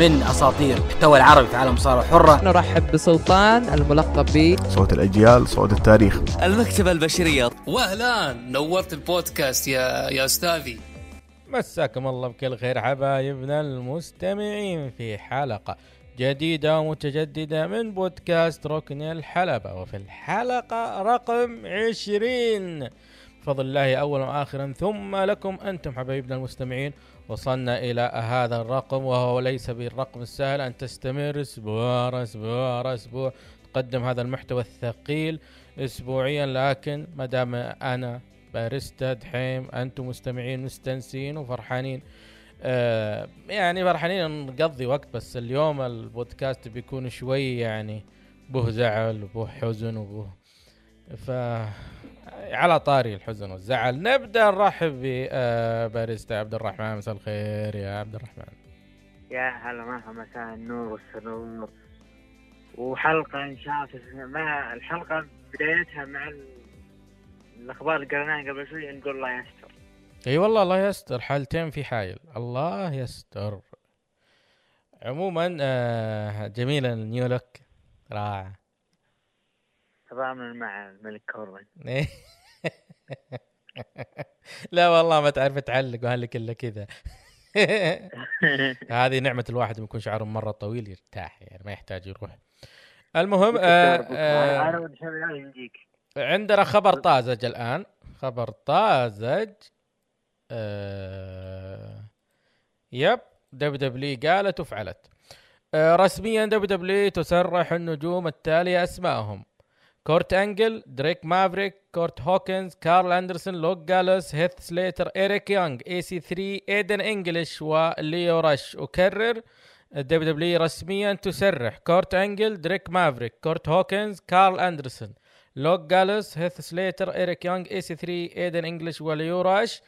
من أساطير المحتوى العربي في عالم الصارة الحرة نرحب بسلطان الملقب ب صوت الأجيال صوت التاريخ. المكتبة البشرية. واهلا نورت البودكاست يا يا أستاذي. مساكم الله بكل خير حبايبنا المستمعين في حلقة جديدة ومتجددة من بودكاست ركن الحلبة. وفي الحلقة رقم عشرين. بفضل الله أولا وآخرا ثم لكم أنتم حبايبنا المستمعين وصلنا إلى هذا الرقم وهو ليس بالرقم السهل أن تستمر أسبوع ورا أسبوع ورا أسبوع. تقدم هذا المحتوى الثقيل أسبوعيا لكن ما دام أنا باريستا دحيم أنتم مستمعين مستنسين وفرحانين. آه يعني فرحانين نقضي وقت بس اليوم البودكاست بيكون شوي يعني به زعل وبه حزن وبه ف على طاري الحزن والزعل. نبدأ نرحب بباريستا عبد الرحمن مساء الخير يا عبد الرحمن. يا هلا مرحبا مساء النور والسرور. وحلقة إن شاء الله مع الحلقة بدايتها مع ال- الأخبار اللي قريناها قبل شوي نقول الله يستر. إي والله الله يستر حالتين في حايل. الله يستر. عموما آه جميلة النيو لوك رائع. تضامن مع الملك كوربن. لا والله ما تعرف تعلق وهلك الا كذا. هذه نعمة الواحد لما يكون شعره مرة طويل يرتاح يعني ما يحتاج يروح. المهم آه آه ودي شباب يجيك عندنا خبر طازج الآن. خبر طازج آه يب WWE قالت وفعلت. آه رسميا دب دبليو تصرح النجوم التالية اسمائهم كورت انجل دريك مافريك كورت هوكنز كارل اندرسون لوك جالوس هيث سليتر ايريك يونغ EC3 ايدن انجلش وليو راش اكرر WWE رسميا تسرح كورت انجل دريك مافريك كورت هوكنز كارل اندرسون لوك جالوس هيث سليتر ايريك يونغ EC3 ايدن انجلش وليو راش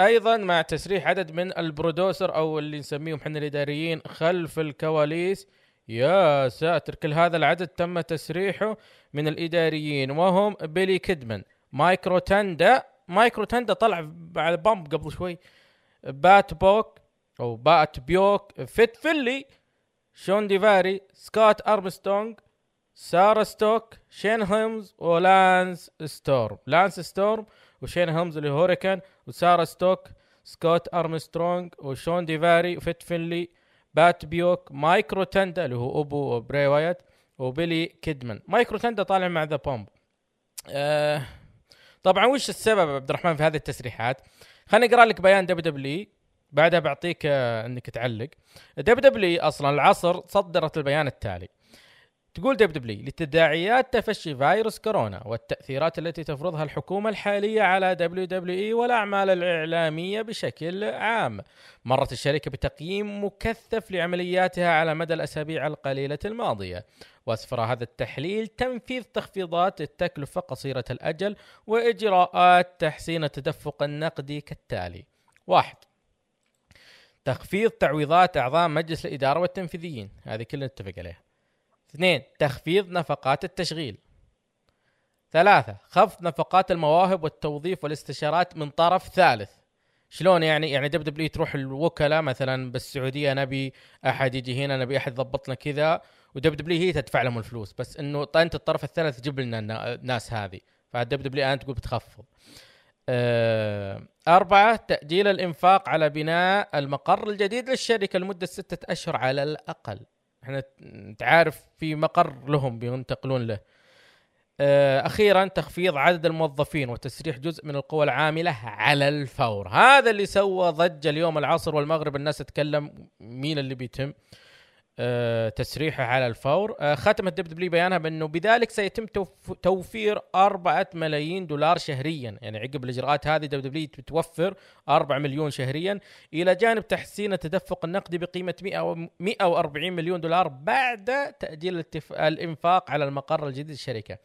أيضا مع تسريح عدد من ال producer أو اللي نسميهم إحنا الإداريين خلف الكواليس يا ساتر كل هذا العدد تم تسريحه من الإداريين وهم بيلي كيدمان. مايك روتندا مايك روتندا طلع على bump قبل شوي. بات بوك أو بات بيوك فيت فينلي شون ديفاري سكوت ارمسترونج سارا ستوك شين هيلمز ولانس ستورم. لانس ستورم وشين هيلمز اللي هو هوريكان وسارا ستوك سكوت ارمسترونج وشون ديفاري وفيت فينلي بات بيوك مايك روتندا اللي هو أبو بري وايت وبيلي كيدمان. مايك روتندا طالع مع the bump. آه طبعا وش السبب عبد الرحمن في هذه التسريحات؟ خليني أقرأ لك بيان WWE بعدها بعطيك آه إنك تعلق. WWE أصلا العصر صدرت البيان التالي. تقول WWE لتداعيات تفشي فيروس كورونا والتأثيرات التي تفرضها الحكومة الحالية على WWE والأعمال الإعلامية بشكل عام. مرت الشركة بتقييم مكثف لعملياتها على مدى الأسابيع القليلة الماضية وأسفر هذا التحليل تنفيذ تخفيضات التكلفة قصيرة الأجل وإجراءات تحسين التدفق النقدي كالتالي. واحد تخفيض تعويضات أعضاء مجلس الإدارة والتنفيذيين. هذه كلنا نتفق عليها. اثنين تخفيض نفقات التشغيل. ثلاثة خفض نفقات المواهب والتوظيف والاستشارات من طرف ثالث. شلون يعني؟ يعني WWE تروح الوكلاء مثلا بالسعودية نبي أحد يجي هنا نبي أحد يضبط لنا كذا. و WWE هي تدفع لهم الفلوس بس إنه أنت الطرف الثالث جيب لنا النا- الناس هذه. فال WWE الان تقول بتخفض. آه، أربعة تأجيل الإنفاق على بناء المقر الجديد للشركة لمدة ستة أشهر على الأقل. إحنا انت عارف في مقر لهم بينتقلون له. آه، أخيرا تخفيض عدد الموظفين وتسريح جزء من القوى العاملة على الفور. هذا اللي سوى ضجة اليوم العصر والمغرب. الناس تتكلم مين اللي بيتم. تسريحه على الفور آه، ختمت WWE بيانها بأنه بذلك سيتم توف- توفير أربعة ملايين دولار شهريا يعني عقب الإجراءات هذه WWE بتوفر 4 مليون شهريا إلى جانب تحسين التدفق النقدي بقيمة 100 و- 140 مليون دولار بعد تأجيل الاتف... الإنفاق على المقر الجديد للشركة.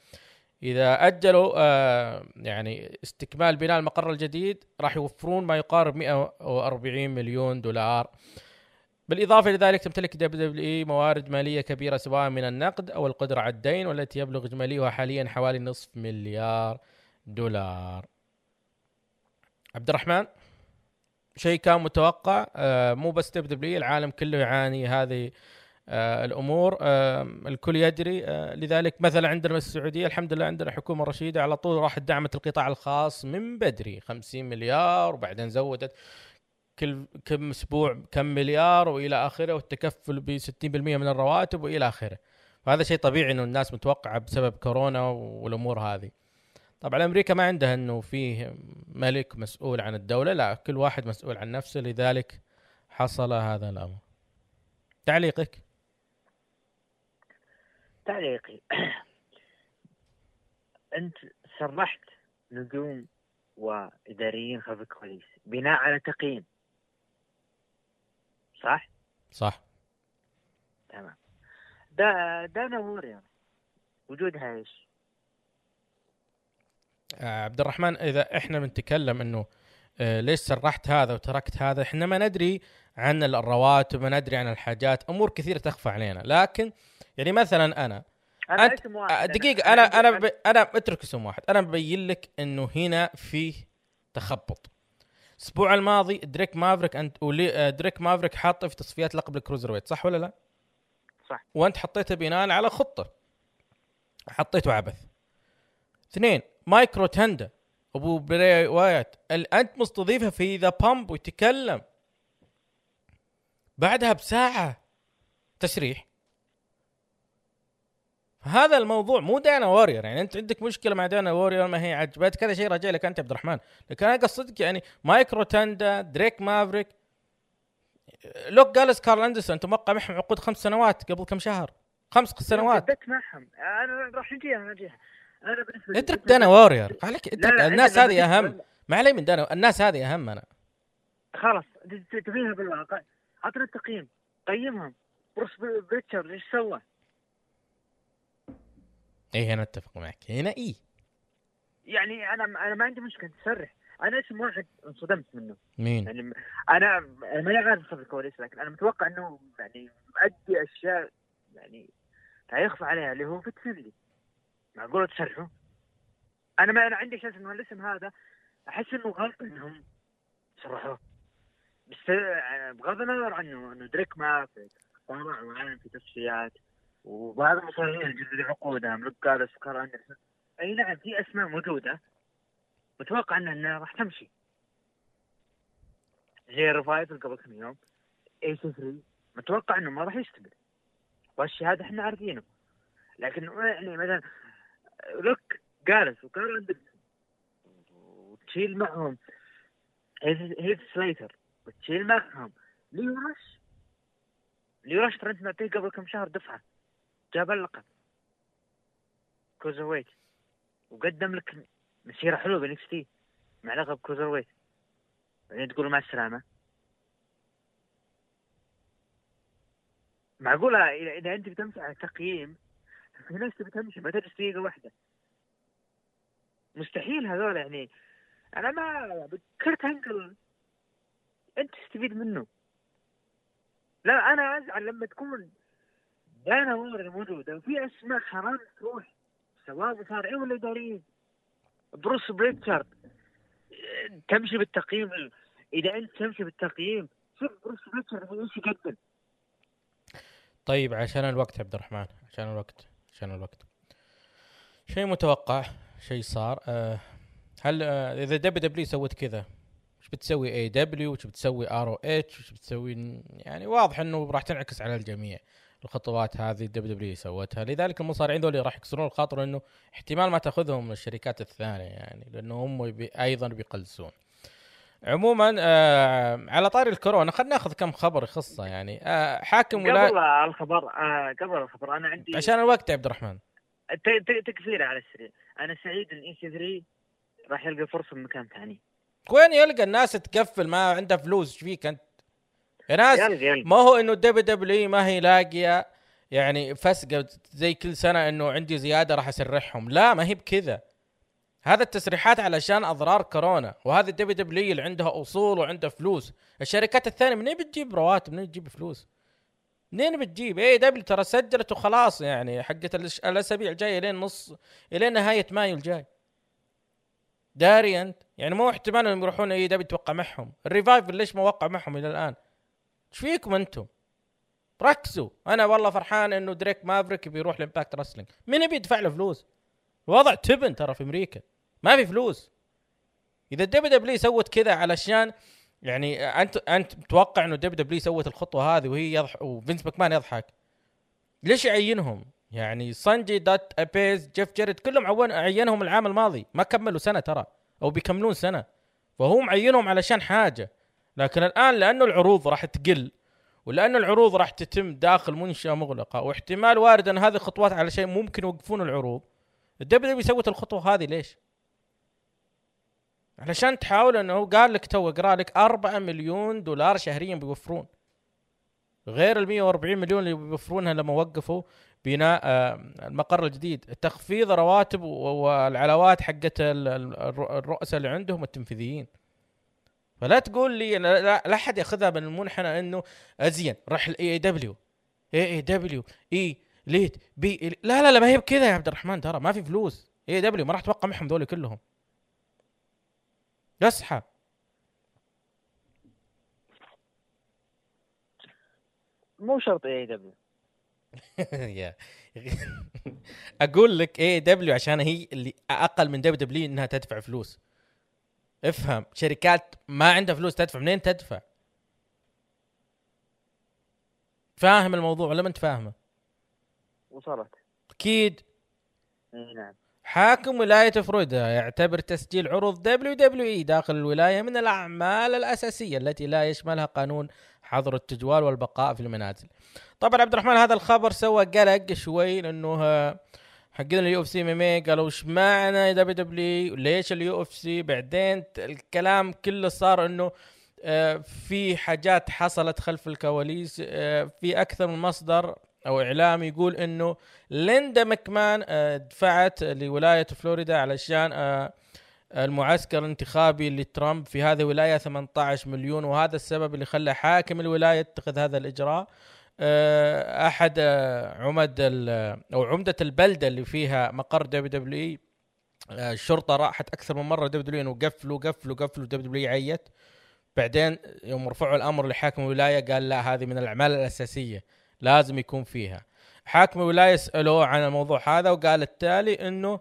إذا أجلوا آه يعني استكمال بناء المقر الجديد راح يوفرون ما يقارب 140 مليون دولار. بالإضافة لذلك تمتلك WWE موارد مالية كبيرة سواء من النقد أو القدرة على الدين والتي يبلغ اجماليها حاليا حوالي نصف مليار دولار. عبد الرحمن شيء كان متوقع آه، مو بس WWE العالم كله يعاني هذه آه، الأمور آه، الكل يدري لذلك مثلا عندنا السعودية الحمد لله عندنا حكومة رشيدة على طول راحت دعمت القطاع الخاص من بدري 50 مليار وبعدين زودت كل كم أسبوع كم مليار وإلى آخره والتكفل ب 60% من الرواتب وإلى آخره. فهذا شيء طبيعي إنه الناس متوقعة بسبب كورونا والأمور هذه. طبعا أمريكا ما عندها إنه فيه ملك مسؤول عن الدولة لا كل واحد مسؤول عن نفسه لذلك حصل هذا الأمر. تعليقك؟ تعليقي. أنت سرحت نجوم وإداريين خلف الكواليس بناء على تقييم. صح؟ صح. تمام. دا دانا وورير وجودها إيش؟ آه، عبد الرحمن إذا إحنا بنتكلم إنه آه، ليش سرحت هذا وتركت هذا إحنا ما ندري عن الرواتب ما ندري عن الحاجات أمور كثيرة تخفى علينا. لكن يعني مثلا أنا أنا أنت- اسم واحد آه، دقيقة أنا أنا ب... أنا أترك اسم واحد. أنا مبين لك إنه هنا فيه تخبط. الأسبوع الماضي دريك مافريك أنت ولي... آه، دريك مافريك حاطه في تصفيات لقب ال Cruiserweight صح ولا لا؟ صح. وأنت حطيته بناء على خطة حطيته عبث اثنين مايك روتوندا أبو بري وايت أنت مستضيفه في The Bump ويتكلم بعدها بساعة تسريح هذا الموضوع مو دانا وورير يعني أنت عندك مشكلة مع دانا وورير ما هي عجبتك هذا شيء راجع لك أنت عبد الرحمن. لكن أنا قصدك يعني مايك روتوندا دريك مافريك. لوك جالوز كارل أندرسون أنت موقع معهم عقود خمس سنوات قبل كم شهر؟ خمس سنوات. بدت معهم أنا راح نجيها نجيها أنا بالنسبة اترك دانا وورير عليك اترك لا، الناس هذه أهم. ما علي من دانا الناس هذه أهم أنا. خلاص تبيها بالواقع. اعطنا التقييم. قيمهم بروس بريتشارد إيش سوى؟ إيه أنا أتفق معك. هنا إيه؟ يعني أنا أنا ما عندي مشكلة تصرح أنا اسم واحد انصدمت منه. مين؟ يعني أنا أنا ماني عارف خلف الكواليس لكن أنا متوقع إنه يعني مؤدي أشياء يعني لا يخفى عليها اللي هو فيت فينلي معقولة تصرحه؟ أنا ما أنا عندي احساس إنه الاسم هذا أحس إنه غلط إنهم صرحوه. بس آه، بغض النظر عنه إنه دريك مافريك طالع معانا في تصفيات وبعض المصارعين جددوا عقودهم لوك جالوز وكارل اندرسون أي نعم في أسماء موجودة. متوقع إنها راح تمشي. زي ال Revival قبل كم يوم. EC3 متوقع إنه ما راح يستمر والشيء هذا إحنا عارفينه. لكن يعني مثلا لوك جالوز وكارل أندرسون. وتشيل معهم هيث سليتر وتشيل معهم. ليو رش ليو رش ترى أنت معطيه قبل كم شهر دفعة. جاب اللقب Cruiserweight وقدم لك مسيرة حلوة ب NXT مع لقب Cruiserweight بعدين تقول مع السلامة. معقولة إذا أنت بتمشي على تقييم في ناس تبي تمشي ما تجلس دقيقة واحدة. مستحيل هذول يعني. أنا ما كرت أنكل أنت تستفيد منه. لا أنا أزعل لما تكون وورن موجودة وفي أسماء حرام تروح سواء مصارعين ولا إداريين بروس بريتشارد تمشي بالتقييم. إذا أنت تمشي بالتقييم شوف بروس بريتشارد إيش يقدم. طيب عشان الوقت عبد الرحمن عشان الوقت عشان الوقت. شيء متوقع شيء صار. أه هل أه إذا WW سوت كذا وش بتسوي؟ AEW وش بتسوي؟ ROH وش بتسوي؟ يعني واضح إنه راح تنعكس على الجميع. الخطوات هذه WW سوتها. لذلك المصارعين ذول راح يكسرون الخاطر انه احتمال ما تأخذهم من الشركات الثانية يعني لأنه هم يبي أيضا بيفلسون عموما آه على طاري الكورونا خلينا نأخذ كم خبر يخصه يعني. آه حاكم ولا قبل الخبر آه قبل الخبر أنا عندي عشان الوقت يا عبد الرحمن. تكفى على السريع. أنا سعيد إن EC3 راح يلقى فرصة بمكان ثاني. وين يلقى الناس تقفل؟ ما عندها فلوس إيش فيك أنت؟ يا ناس ما هو إنه WW ما هي لاقية يعني فسقة زي كل سنة إنه عندي زيادة راح أسرحهم. لا ما هي بكذا. هذا التسريحات علشان أضرار كورونا وهذا ال WW اللي عندها أصول وعندها فلوس. الشركات الثانية منين بتجيب رواتب؟ منين بتجيب فلوس؟ منين بتجيب؟ AEW ترى سجلت وخلاص يعني حقت الأسابيع الجاية لين نص إلين نهاية مايو الجاي. داري أنت؟ يعني مو احتمال إنهم يروحون AEW يتوقع معهم. ال Revival ليش ما وقع معهم إلى الآن؟ إيش فيكم أنتم؟ ركزوا. أنا والله فرحان إنه دريك مافريك بيروح ل Impact Wrestling مين يبي يدفع له فلوس؟ الوضع تبن ترى في أمريكا. ما في فلوس. إذا ال WW سوت كذا علشان يعني أنت أنت متوقع إنه WW سوت الخطوة هذه وهي يضحك وفينس ماكمان يضحك. ليش يعينهم؟ يعني سانجي دات أبيس جيف جاريت كلهم عون عينهم العام الماضي. ما كملوا سنة ترى أو بيكملون سنة. فهو معينهم علشان حاجة. لكن الآن لأنه العروض راح تقل ولأن العروض راح تتم داخل منشأة مغلقة واحتمال وارد أن هذه الخطوات على شيء ممكن يوقفون العروض ال WW سوت الخطوة هذه ليش؟ علشان تحاول إنه قال لك تو اقرأ لك 4 مليون دولار شهريا بيوفرون. غير ال 140 مليون اللي بيوفرونها لما وقفوا بناء آه، المقر الجديد. تخفيض رواتب والعلاوات حقت ال- ال- الر- الرؤساء اللي عندهم التنفيذيين. فلا تقول لي لا, لا, أحد يأخذها من المنحنى إنه أزين راح ال AEW AEW Elite بي لا لا لا ما هي بكذا يا عبد الرحمن ترى ما في فلوس. AEW ما راح توقع معهم ذولي كلهم. اصحى مو شرط AEW يا. أقول لك AEW عشان هي اللي أقل من WW إنها تدفع فلوس. افهم شركات ما عندها فلوس تدفع منين تدفع؟ فاهم الموضوع ولا ما انت فاهمه؟ وصلت. أكيد. نعم. حاكم ولاية فلوريدا يعتبر تسجيل عروض WWE داخل الولاية من الأعمال الأساسية التي لا يشملها قانون حظر التجوال والبقاء في المنازل. طبعا عبد الرحمن هذا الخبر سوى قلق شوي لأنه حقين ال UFC MMA قالوا إيش معنى WW ليش ال UFC؟ بعدين الكلام كله صار إنه آه، في حاجات حصلت خلف الكواليس آه، في أكثر من مصدر أو إعلام يقول إنه ليندا مكمان آه، دفعت لولاية فلوريدا علشان المعسكر الانتخابي لترامب في هذه الولاية 18 مليون وهذا السبب اللي خلى حاكم الولاية يتخذ هذا الإجراء. أحد آه، عمد أو عمدة البلدة اللي فيها مقر WWE. الشرطة راحت أكثر من مرة WWE انه قفلوا قفلوا قفلوا WWE عيت. بعدين يوم رفعوا الأمر لحاكم الولاية قال لا هذه من الأعمال الأساسية لازم يكون فيها. حاكم الولاية سألوه عن الموضوع هذا وقال التالي إنه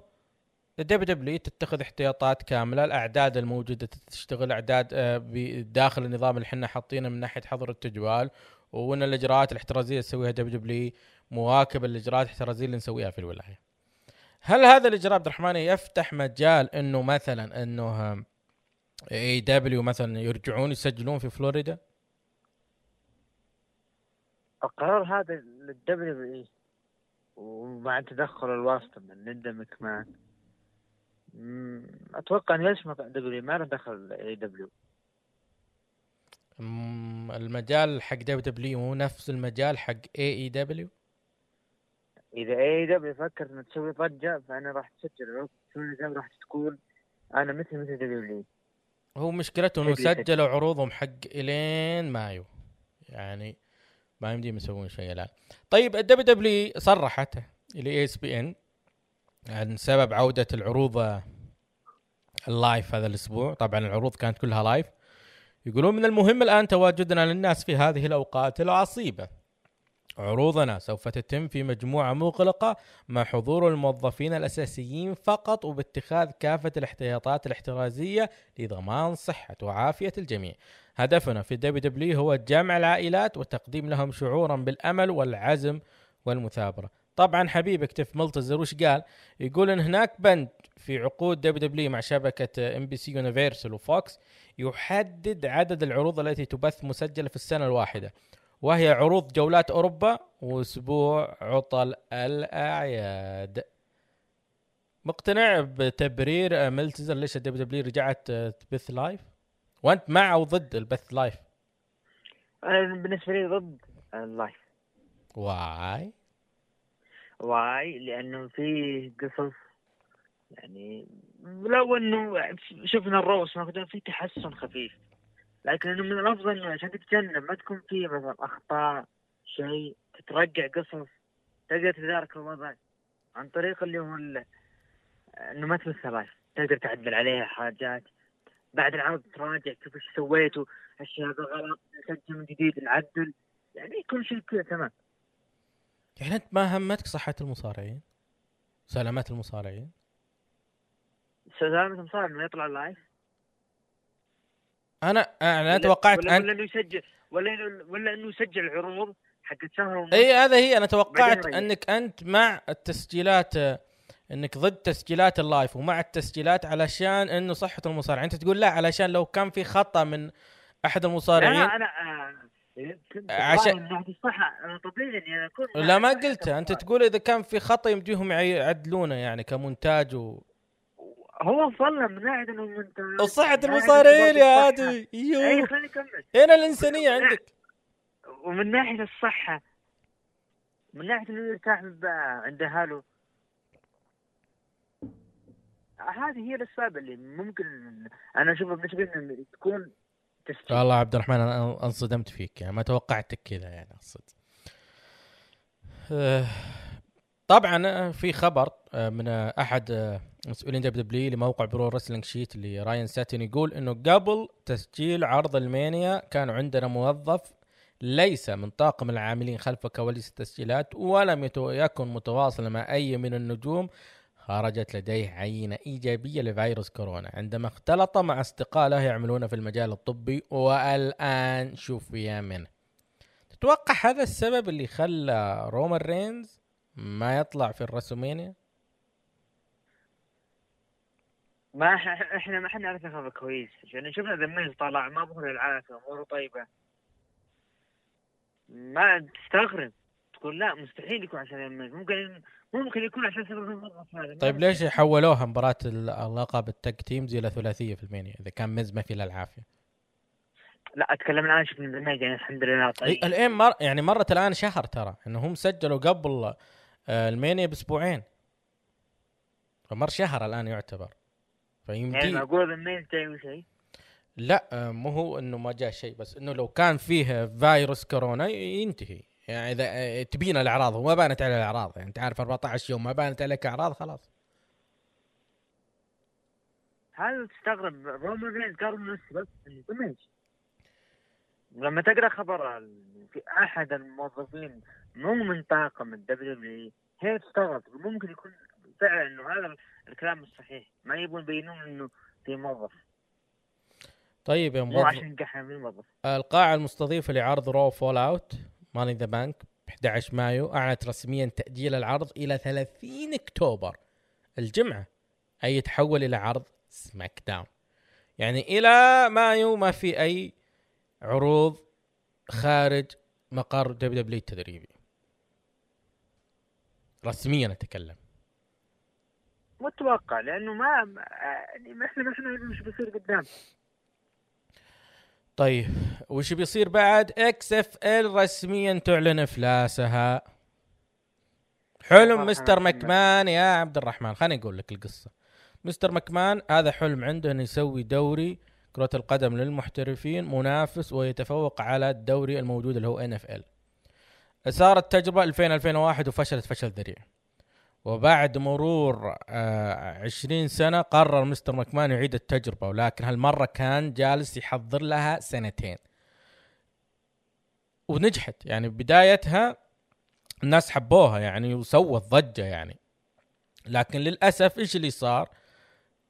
ال WWE تتخذ احتياطات كاملة الأعداد الموجودة تشتغل أعداد آه، داخل النظام اللي إحنا حاطينه من ناحية حظر التجوال وأن الإجراءات الاحترازية اللي تسويها WWE مواكبه للاجراءات الاحترازية اللي نسويها في الولاية. هل هذا الإجراء عبد الرحمن يفتح مجال إنه مثلا إنه AEW مثلا يرجعون يسجلون في فلوريدا؟ القرار هذا لل WWE ومع تدخل الواسطة من ليندا مكمان أتوقع إنه يشمل WWE ما له دخل AEW المجال حق WWE مو نفس المجال حق AEW؟ إذا AEW فكر إنه تسوي ضجة فأنا راح تسجل. راح تقول أنا مثل مثل WWE. لي هو مشكلته إنه. سجلوا عروضهم حق إلين مايو. يعني ما يمديهم يسوون شيء الان طيب ال WWE صرحت ل ESPN عن سبب عودة العروض ال live هذا الأسبوع. طبعا العروض كانت كلها live يقولون من المهم الآن تواجدنا للناس في هذه الأوقات العصيبة عروضنا سوف تتم في مجموعة مغلقة مع حضور الموظفين الأساسيين فقط وباتخاذ كافة الاحتياطات الاحترازية لضمان صحة وعافية الجميع. هدفنا في WWE هو جمع العائلات وتقديم لهم شعورا بالأمل والعزم والمثابرة. طبعا حبيبك ديف ملتزر وش قال؟ يقول إن هناك بند في عقود WWE مع شبكة NBC Universal و Fox يحدد عدد العروض التي تبث مسجلة في السنة الواحدة. وهي عروض جولات أوروبا وأسبوع عطل الأعياد. مقتنع بتبرير ملتزر ليش الدبليو دبليو رجعت تبث لايف؟ وأنت مع أو ضد البث live؟ أنا بالنسبة لي ضد ال live واي واي لأنه في قصص يعني لو إنه شفنا ال Raw ما في تحسن خفيف. لكن إنه من الأفضل إنه عشان تتجنب ما تكون في مثلا أخطاء شيء تترجع قصص. تقدر تدارك الوضع عن طريق اللي هو إنه ما تمثل live تقدر تعدل عليها حاجات. بعد العرض تراجع تشوف إيش سويتوا أشياء غلط نسجل من جديد نعدل. يعني كل شيء كذا تمام. يعني أنت ما همتك صحة المصارعين؟ سلامات المصارعين؟ سلامة صار إنه يطلع live أنا أنا توقعت ولا, ان ولا إنه يسجل ولا إنه- ولا إنه يسجل عروض حقت شهر إي هذا هي. أنا توقعت. أنك أنت مع التسجيلات أنك ضد تسجيلات ال live ومع التسجيلات علشان إنه صحة المصارع أنت تقول لا علشان لو كان في خطأ من أحد المصارعين لا أنا آه، عشان- طبيعي إني أنا أكون لا ما قلت. أنت. تقول إذا كان في خطأ يمديهم يعدلونه يعني كمونتاج و... هو ظل من ناحيه إنه أنت ناحية المصارعين يا الصحة. هادي اي يو خليني أكمل. هنا الإنسانية عندك. ومن ناحية الصحة من ناحية إنه يرتاح عند أهله. هذه هي الأسباب اللي ممكن أنا أشوفها بالنسبة لي تكون تسجيل والله عبد الرحمن أنا انصدمت فيك يعني ما توقعتك كذا يعني أقصد. آه، طبعا آه، في خبر آه، من أحد مسؤولين WWE لموقع Pro Wrestling Sheet اللي Ryan Satin يقول إنه قبل تسجيل عرض ال Mania كانوا عندنا موظف ليس من طاقم العاملين خلف كواليس التسجيلات ولم يكن متواصلا مع أي من النجوم. خرجت لديه عينة إيجابية لفيروس كورونا. عندما اختلط مع أصدقاء يعملون في المجال الطبي والآن شفي منه تتوقع هذا السبب اللي خلى رومان رينز ما يطلع في الرسومينيا؟ ما إحنا ما إحنا نعرف خبر كويس. عشان شفنا ذا ميز طلع ما بغى العافية أموره طيبة. ما تستغرب. تقول لا مستحيل يكون عشان The Miz. ممكن ممكن يكون عشان سبب الموظف هذا طيب ليش حولوها مباراة ال- اللقب ال tag teams إلى ثلاثية في ال Mania إذا كان Miz ما في إلا العافية؟ لا أتكلم الآن شفنا The Miz يعني الحمد لله طيب. الآن مر يعني مرت الآن شهر ترى إنهم سجلوا قبل آه، ال Mania بأسبوعين. فمر شهر الآن يعتبر. يعني فيمدي معقول The Miz جاي شيء؟ لا مو هو إنه ما جاء شيء بس إنه لو كان فيه فيروس كورونا ينتهي. يعني إذا آه، تبين الأعراض وما بانت على الأعراض. يعني أنت عارف 14 يوم ما بانت عليك أعراض خلاص. هذا تستغرب. رومان رينز قال نفسه بس إنه لما تقرأ خبر في أحد الموظفين مو من طاقم ال WWE هي تستغرب. ممكن يكون فعلا إنه هذا الكلام مش صحيح. ما يبون يبينون إنه في موظف. طيب يا مو موظف. عشان الموظف. القاعة المستضيفة لعرض Raw fallout Money in the Bank ب 11 مايو أعلنت رسميا تأجيل العرض إلى 30 أكتوبر الجمعة. أي يتحول إلى عرض SmackDown. يعني إلى مايو ما في أي عروض خارج مقر WWE التدريبي رسميا أتكلم. متوقع لأنه ما يعني ما إحنا ما إحنا نعرف إيش بيصير قدام. طيب وش بيصير بعد؟ XFL رسميا تعلن إفلاسها. حلم مستر مكمان يا عبد الرحمن خليني أقول لك القصة. مستر مكمان هذا حلم عنده إنه يسوي دوري كرة القدم للمحترفين منافس ويتفوق على الدوري الموجود اللي هو NFL. صارت تجربة 2000 2001 وفشلت فشل ذريع. وبعد مرور آه 20 سنة قرر مستر مكمان يعيد التجربة ولكن هالمرة كان جالس يحضر لها سنتين. ونجحت يعني بدايتها الناس حبوها يعني وسوت ضجة يعني. لكن للأسف إيش اللي صار؟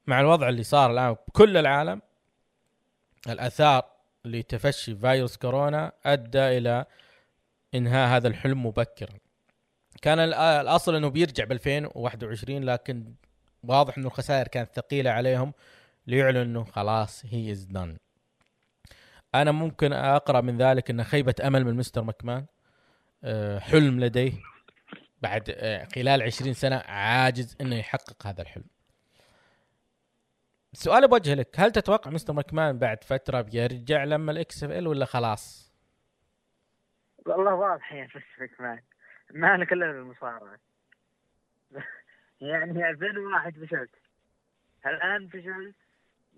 مع الوضع اللي صار الآن بكل العالم الآثار لتفشي فيروس كورونا أدى إلى إنهاء هذا الحلم مبكرا. كان ال- الأصل أنه بيرجع ب 2021 لكن واضح أنه الخسائر كانت ثقيلة عليهم ليعلنوا أنه خلاص هي از دن أنا ممكن أقرأ من ذلك أنه خيبة أمل من مستر مكمان آه، حلم لديه بعد آه، خلال 20 سنة عاجز أنه يحقق هذا الحلم. سؤال بوجه لك هل تتوقع مستر مكمان بعد فترة بيرجع لما ال XFL ولا خلاص؟ والله واضح يا فشفك معك ما لك الا بالمصارعة. يعني 2001 فشلت. الآن فشلت.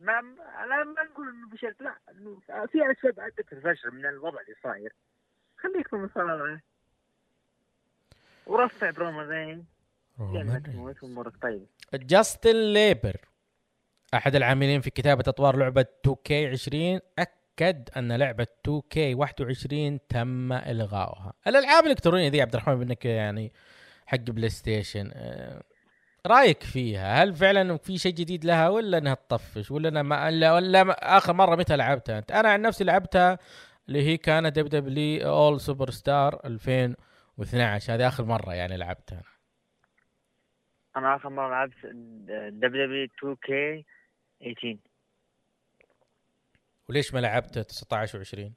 ما الآن ما نقول إنه فشلت لا إنه في أسباب ادت الفشل من الوضع اللي صاير. خليك في المصارعه ورفع بروما رين جاستن ليبر أحد العاملين في كتابة أطوار لعبة 2K 20 اكد أن لعبة 2K 21 تم إلغاؤها. الألعاب الإلكترونية ذي يا عبد الرحمن بإنك يعني حق بلاي ستيشن آه، رأيك فيها؟ هل فعلا في شيء جديد لها ولا إنها تطفش؟ ولا أنا ما ولا, ولا ما- آخر مرة متى لعبتها أنت؟ أنا عن نفسي لعبتها اللي هي كانت WWE All Superstar 2012 هذه آخر مرة يعني لعبتها أنا. آخر مرة لعبت دبليو دبليو 2 كي 18 وليش ما لعبت 19 و20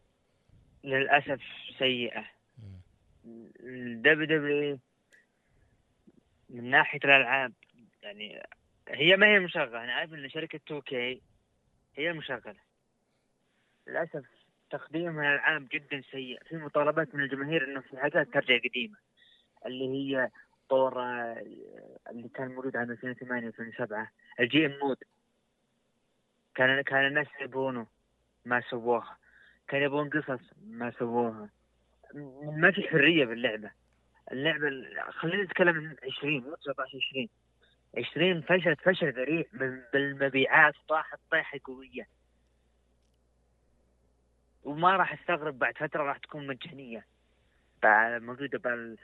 للأسف سيئة. ال WWE من ناحية الألعاب يعني هي ما هي مشغلة. أنا عارف إن شركة 2K هي المشغله للأسف تقديمها الألعاب جدا سيء. في مطالبات من الجماهير إنه في حاجات ترجع قديمة اللي هي طور اللي كان موجود عام 2008 2007 ال GM mode. كان كان الناس يبونه. ما سووها. كان يبون قصص ما سووها. ما في حرية باللعبة. اللعبة ال- خلينا نتكلم عن 20 مو 19 20 20 فشلت فشل ذريع من بالمبيعات طاحت طيحه قوية. وما راح أستغرب بعد فترة راح تكون مجانية. بع- موجودة بال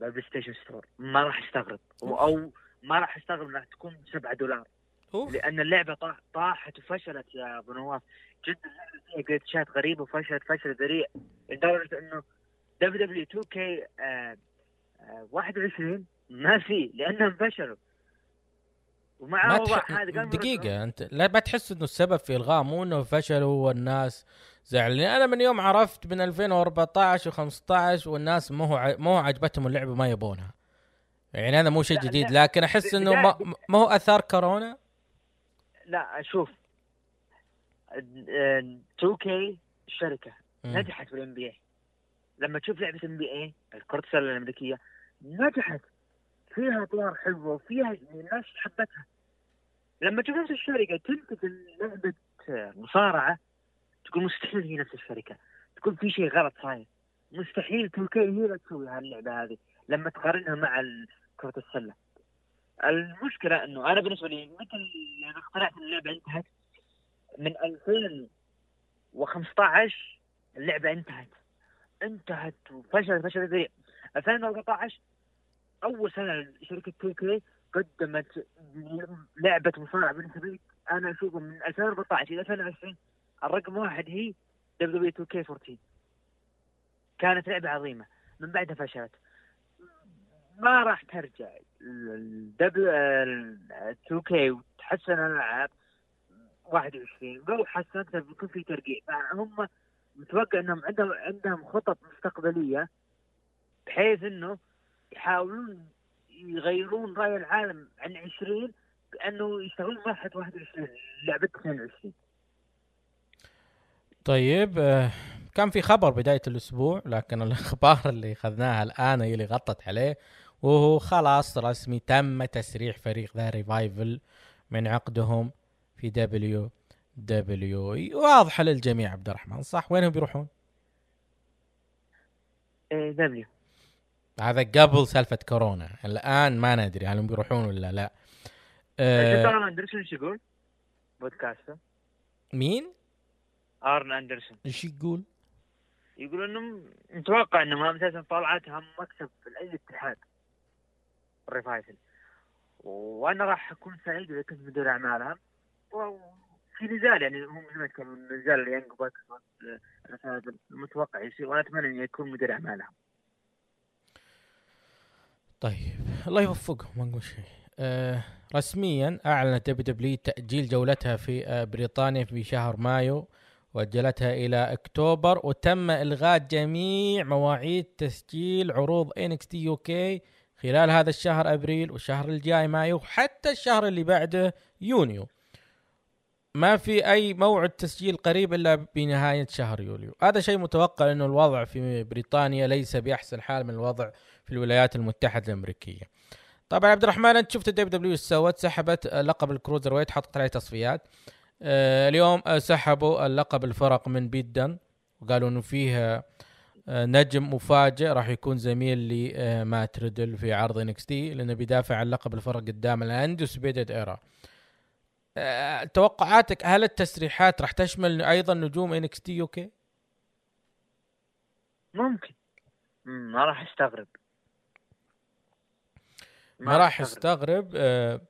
بال PlayStation Store ما راح أستغرب. أو ما راح أستغرب إنها تكون 7 دولار. أوف. لأن اللعبة طاح- طاحت وفشلت يا أبو نواف. جدا فيها جلتشات غريبه وفشلت فشل ذريع لدرجة إنه دبليو دبليو 2 كي 21 ما في لأنهم فشلوا. ومع ما تح... هذا قاموا دقيقة أنت لا ما تحس إنه السبب في الغاء مو إنه فشلوا والناس زعلانين. أنا من يوم عرفت من 2014 و15 والناس مو هو ع- مو هو عجبتهم اللعبة ما يبونها. يعني هذا مو شيء جديد. لكن أحس ب- إنه ما, ما هو أثار كورونا؟ لا شوف 2K الشركة مم. نجحت بال NBA لما تشوف لعبة NBA كره السلة الأمريكية نجحت. فيها أطوار حلوة وفيها الناس حبتها. لما تشوف نفس الشركة تنتج لعبة مصارعة تقول مستحيل هي نفس الشركة. تقول في شيء غلط صاير مستحيل تركيا هي اللي تسوي هاللعبة هذه لما تقارنها مع كره السلة. المشكلة إنه أنا بالنسبة لي مثل يعني اقتنعت ان اللعبة انتهت من 2015 اللعبة انتهت. انتهت وفشلت فشل ذريع 2014 أول سنة شركة تي كي قدمت لعبة مصارعة بالنسبة لي أنا أشوفه من 2014 إلى 2020 الرقم واحد هي دبليو 2 كي 14 كانت لعبة عظيمة. من بعدها فشلت. ما راح ترجع. الدبليو 2 كي وتحسن الألعاب. 21 لو حسنتها بيكون في ترقيع فهم متوقع إنهم عندهم عندهم خطط مستقبلية بحيث إنه يحاولون يغيرون رأي العالم عن 20 بأنه يشتغلون مرحله 21 لعبة 22 طيب آه، كان في خبر بداية الأسبوع لكن الأخبار اللي أخذناها الآن هي اللي غطت عليه وهو خلاص رسمي تم تسريح فريق The Revival من عقدهم. في WWE. واضحة للجميع عبد الرحمن صح؟ وينهم بيروحون؟ AEW. هذا قبل سالفة كورونا. الآن ما ندري هل هم بيروحون ولا لا. شفت آه أرن أندرسون إيش يقول؟ بودكاسته. مين؟ أرن أندرسون. إيش يقول؟ يقول انه متوقع إنهم هم أساسا طلعتهم مكسب في اي اتحاد. ال Revival. وأنا راح أكون سعيد إذا كنت مدير أعمالهم. وفي نزال يعني هم زي ما كان نزال ال Young Bucks ال Revival متوقع يصير وأنا أتمنى إنه يكون مدير أعمالهم. طيب الله يوفقهم ما نقول شيء. آه رسميا أعلنت WWE تأجيل جولتها في آه بريطانيا في شهر مايو وأجلتها إلى أكتوبر وتم إلغاء جميع مواعيد تسجيل عروض NXT خلال هذا الشهر أبريل والشهر الجاي مايو وحتى الشهر اللي بعده يونيو. ما في أي موعد تسجيل قريب إلا بنهاية شهر يوليو. هذا شيء متوقع إنه الوضع في بريطانيا ليس بأحسن حال من الوضع في الولايات المتحدة الأمريكية. طبعا عبد الرحمن أنت شفت ال WWE سوت؟ سحبت لقب ال cruiserweight حطت عليه تصفيات. آه اليوم آه سحبوا اللقب الفرق من بيت دن وقالوا إنه فيه آه نجم مفاجئ راح يكون زميل لمات ريدل في عرض NXT لأنه بيدافع عن لقب الفرق قدام ال Undisputed Era آه، توقعاتك هل التسريحات راح تشمل أيضا نجوم NXT UK؟ ممكن. مم، ما راح أستغرب. ما راح يستغرب آه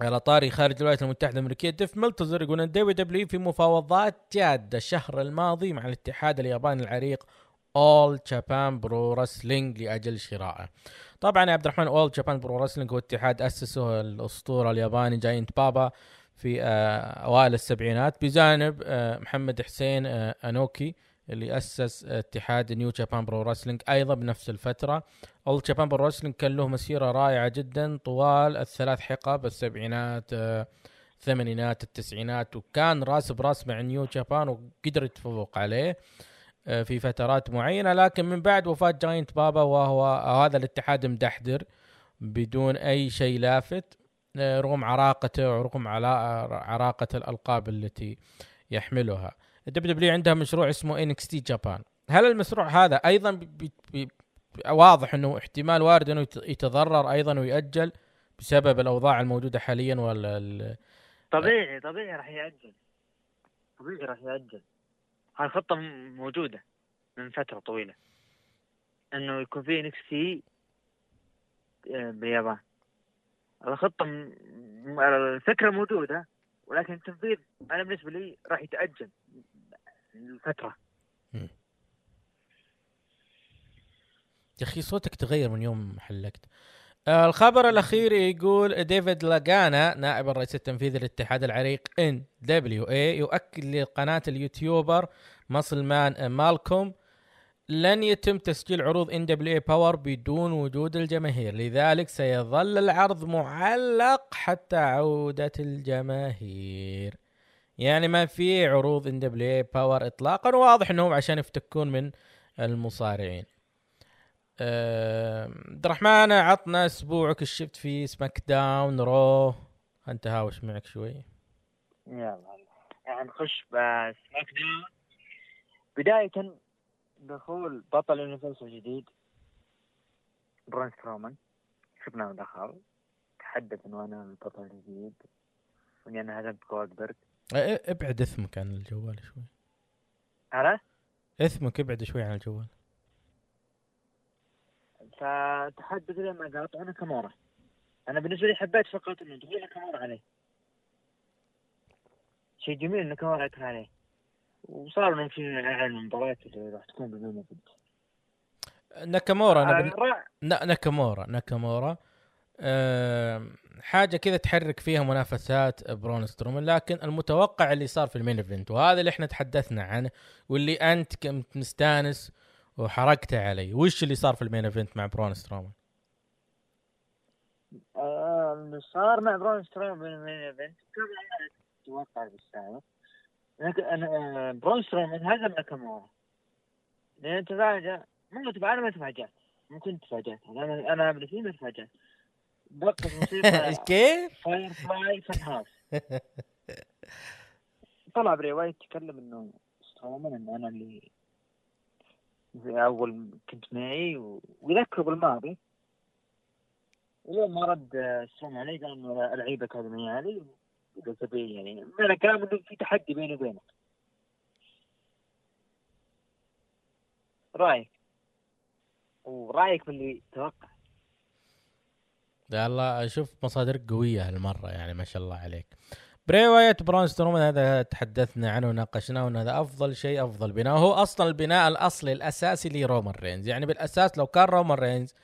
على طاري خارج الولايات المتحدة الأمريكية. ديف ملتزر يقول إن WWE في مفاوضات جادة الشهر الماضي مع الاتحاد الياباني العريق All Japan Pro Wrestling لأجل شرائه. طبعا يا عبد الرحمن All Japan Pro Wrestling هو اتحاد أسسه الأسطورة الياباني جاينت بابا. في آه أوائل السبعينات. بجانب آه محمد حسين آه أنوكي اللي أسس اتحاد New Japan Pro Wrestling أيضا بنفس الفترة. All Japan Pro Wrestling كان له مسيرة رائعة جدا طوال الثلاث حقب السبعينات الثمانينات التسعينات وكان راس براس مع New Japan وقدر يتفوق عليه في فترات معينة. لكن من بعد وفاة جاينت بابا وهو هذا الاتحاد منحدر بدون أي شيء لافت رغم عراقته ورغم عراقة الألقاب التي يحملها. ال WWE عندها مشروع اسمه NXT Japan. هل المشروع هذا أيضا بي بي واضح أنه احتمال وارد أنه يت- يتضرر أيضا ويأجل بسبب الأوضاع الموجودة حاليا ولا طبيعي طبيعي راح يأجل. طبيعي راح يأجل. هاي خطة موجودة من فترة طويلة. أنه يكون في NXT باليابان. الخطة م- الفكرة موجودة ولكن التنفيذ أنا بالنسبة لي راح يتأجل الفترة. يا أخي صوتك تغير من يوم حلقت. آه الخبر الأخير يقول ديفيد لاجانا نائب الرئيس التنفيذي للاتحاد العريق NWA يؤكد لقناة اليوتيوبر Muscle Man Malcolm لن يتم تسجيل عروض NWA Power بدون وجود الجماهير لذلك سيظل العرض معلق حتى عودة الجماهير. يعني ما في عروض NWA Power اطلاقا واضح إنهم عشان يفتكون من المصارعين. عبد الرحمن عطنا أسبوعك الشفت في سماك داون رو أنت هاوش معك شوي. يلا. يعني نخش ب SmackDown بداية دخول بطل Universal جديد برون سترومان. شفناه دخل. تحدث إنه أنا البطل الجديد. واني أنا هزمت جولدبرغ. آه، ابعد اثمك عن الجوال شوي. عرفت؟ اثمك ابعد شوي عن الجوال. فتحدث لما قال ناكامورا. أنا بالنسبة لي حبيت فقط إنه دخول ناكامورا عليه شيء جميل ناكامورا عليه وصار في اعلان المباريات اللي راح تكون بدون event ناكامورا أنا آه، بن... ناكامورا ناكامورا. أه حاجة كذا تحرك فيها منافسات برون سترومان لكن المتوقع اللي صار في ال main event وهذا اللي إحنا تحدثنا عنه واللي أنت كنت مستانس وحرقته علي وش اللي صار في ال main event مع برون سترومان؟ آه، اللي صار مع برون سترومان بال main event كان أتوقع بالسابق آه، برون سترومان هزم ناكامورا لأن تفاجأ مو تفاجأ أنا ما تفاجأت. ممكن تفاجأت. أنا أنا ما تفاجأت. دقت موسيقى كيف؟ Firefly Fun House طلع بري وايت يتكلم إنه سترومان ان أنا اللي في أول كنت معي و- ويذكر بالماضي. ولين ما رد آه، سترومان علي قال إنه العيبك هذا معي علي بي يعني معنى كلام إنه في تحدي بيني وبينك. رأيك؟ ورأيك باللي توقع. يلا أشوف مصادرك قوية هالمرة يعني ما شاء الله عليك. بري وايت برون سترومان هذا تحدثنا عنه وناقشناه وإن هذا أفضل شيء أفضل بناء. هو أصلا البناء الأصلي الأساسي لرومان رينز. يعني بالأساس لو كان رومان رينز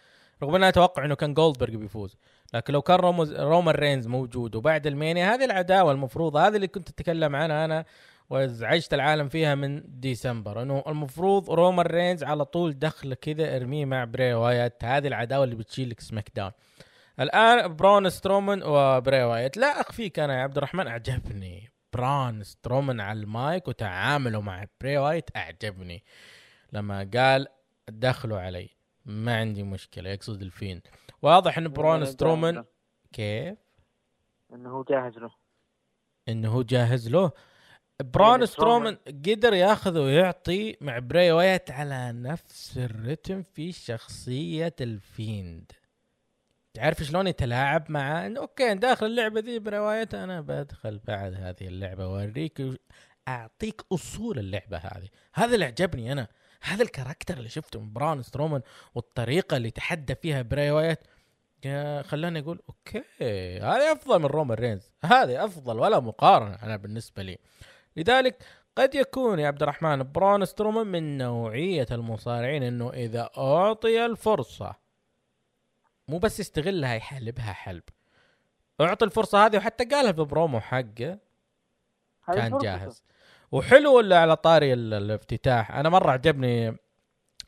رغم ان أنا أتوقع إنه كان جولدبرغ بيفوز لكن لو كان رومز رومان رينز موجود وبعد ال Mania هذه العداوة المفروضة هذه اللي كنت أتكلم عنها أنا وازعجت العالم فيها من ديسمبر إنه المفروض رومان رينز على طول دخل كذا ارميه مع بري وايت هذه العداوة اللي بتشيل لك SmackDown الآن برون سترومان وبري وايت. لا أخفيك أنا يا عبد الرحمن أعجبني. برون سترومان على المايك وتعامله مع بري وايت أعجبني. لما قال دخلوا علي ما عندي مشكلة يقصد الفيند. واضح إن برون سترومان كيف؟ إنه هو جاهز له. إنه هو جاهز له. برون يعني سترومان قدر ياخذ ويعطي مع بري وايت على نفس الرتم في شخصية الفيند. تعرف شلون يتلاعب مع إنه okay داخل اللعبة ذي بري وايت أنا بدخل بعد هذه اللعبة اوريك اعطيك أصول اللعبة هذه. هذا اللي عجبني أنا. هذا ال character اللي شفته من بران سترومان والطريقة اللي تحدى فيها بري وايت يا خلاني أقول okay هذه أفضل من رومان رينز هذه أفضل ولا مقارنة أنا بالنسبة لي. لذلك قد يكون يا عبد الرحمن برون سترومان من نوعية المصارعين إنه إذا أعطي الفرصة مو بس يستغلها يحلبها حلب. أعطي الفرصة هذه وحتى قالها في برومو حقه كان. جاهز. وحلو ولا على طاري ال- الافتتاح. أنا مرة عجبني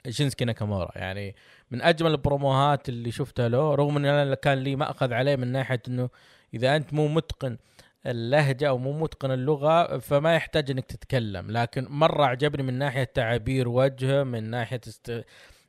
شينسكي ناكامورا. يعني من أجمل البروموهات اللي شفتها له رغم إن أنا كان لي مأخذ عليه من ناحية إنه إذا أنت مو متقن اللهجة أو مو متقن اللغة فما يحتاج إنك تتكلم. لكن مرة عجبني من ناحية تعابير وجهه من ناحية است...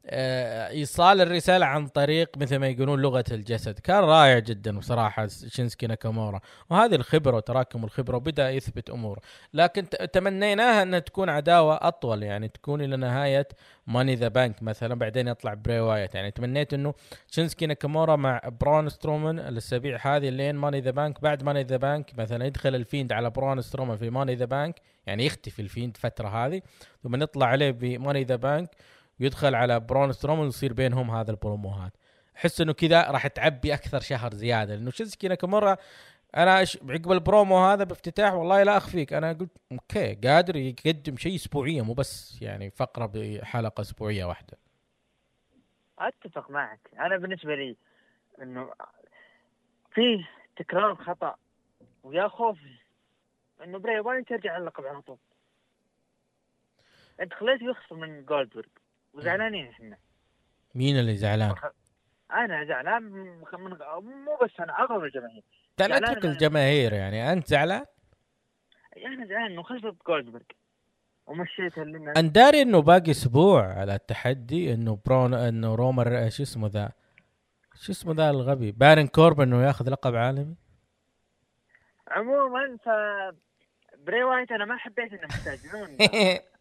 آه، ايصال الرسالة عن طريق مثل ما يقولون لغة الجسد. كان رائع جدا بصراحة شينسكي ناكامورا. وهذه الخبرة وتراكم الخبرة وبدأ يثبت اموره لكن تمنيناها انها تكون عداوة أطول يعني تكون إلى نهاية ماني ذا بانك مثلا بعدين يطلع بري وايت يعني تمنيت إنه شينسكي ناكامورا مع برون سترومان الأسابيع هذه لين ماني ذا بانك بعد ماني ذا بانك مثلا يدخل الفيند على برون سترومان في ماني ذا بانك يعني يختفي الفيند فترة هذه ثم نطلع عليه بماني ذا بانك ويدخل على برون سترومان ويصير بينهم هذا البروموهات. أحس إنه كذا راح تعبي أكثر شهر زيادة لأنه شينسكي ناكامورا أنا عقب البرومو هذا بافتتاح والله لا أخفيك. أنا قلت أوكي قادر يقدم شيء اسبوعيا مو بس يعني فقرة بحلقة أسبوعية واحدة. أتفق معك. أنا بالنسبة لي إنه فيه تكرار خطأ ويا خوفي إنه بري وايت يرجع اللقب على طول. أنت خليته يخسر من جولدبرغ. وزعلانين إحنا مين اللي زعلان؟ أنا زعلان من مو بس أنا أغلب الجماهير. لا اترك. الجماهير يعني. أنت زعلان؟ أنا زعلان إنه خسرت جولدبرغ. ومشيته لنا أنا داري إنه باقي أسبوع على التحدي إنه برون إنه رومر شو اسمه ذا؟ شو اسمه ذا الغبي؟ بارن كوربن إنه ياخذ لقب عالمي؟ عموما ف بري وايت أنا ما حبيت انهم يستعجلون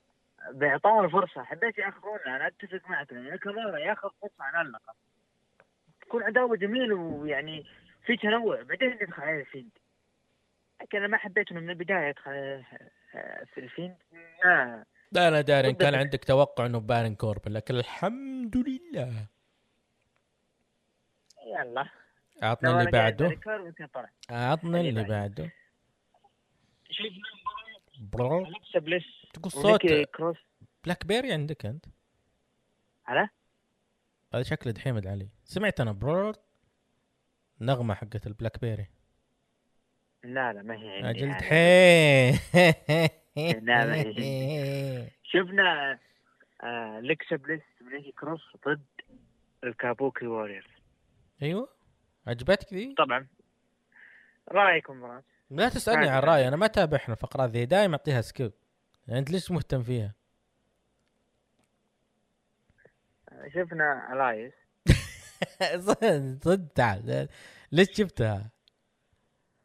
بيعطونا فرصة. حبيت ياخذونها أنا أتفق معك. لأن كمان ياخذ فرصة على اللقب. تكون عداوة جميلة ويعني في تنوع. بعدين يدخل عليه الفيند لكن أنا ما حبيت انه من البداية يدخل في الفيند لا. لا أنا داري إن كان عندك توقع إنه بارن كوربن لكن الحمد لله. يلا. اعطنا لو اللي بعده. اعطنا اللي بعده. برو. الكسا بليس. تقول صوت كروس. بلاك بيري عندك أنت؟ على؟ هذا شكله دحيم علي سمعت أنا برو نغمة حقت البلاك بيري لا لا ما هي عندي. أجل. دحين لا، ما هي. شفنا آه لكسا بليس ونيكي كروس ضد الكابوكي ووريرز. أيوه. عجبتك ذي؟ طبعا. رأيكم مرات لا تسألني عن رأيي. أنا ما اتابع إحنا الفقرات ذي دائما أعطيها سكيب يعني أنت ليش مهتم فيها؟ شفنا الايس صدق تعال ليش جبتها؟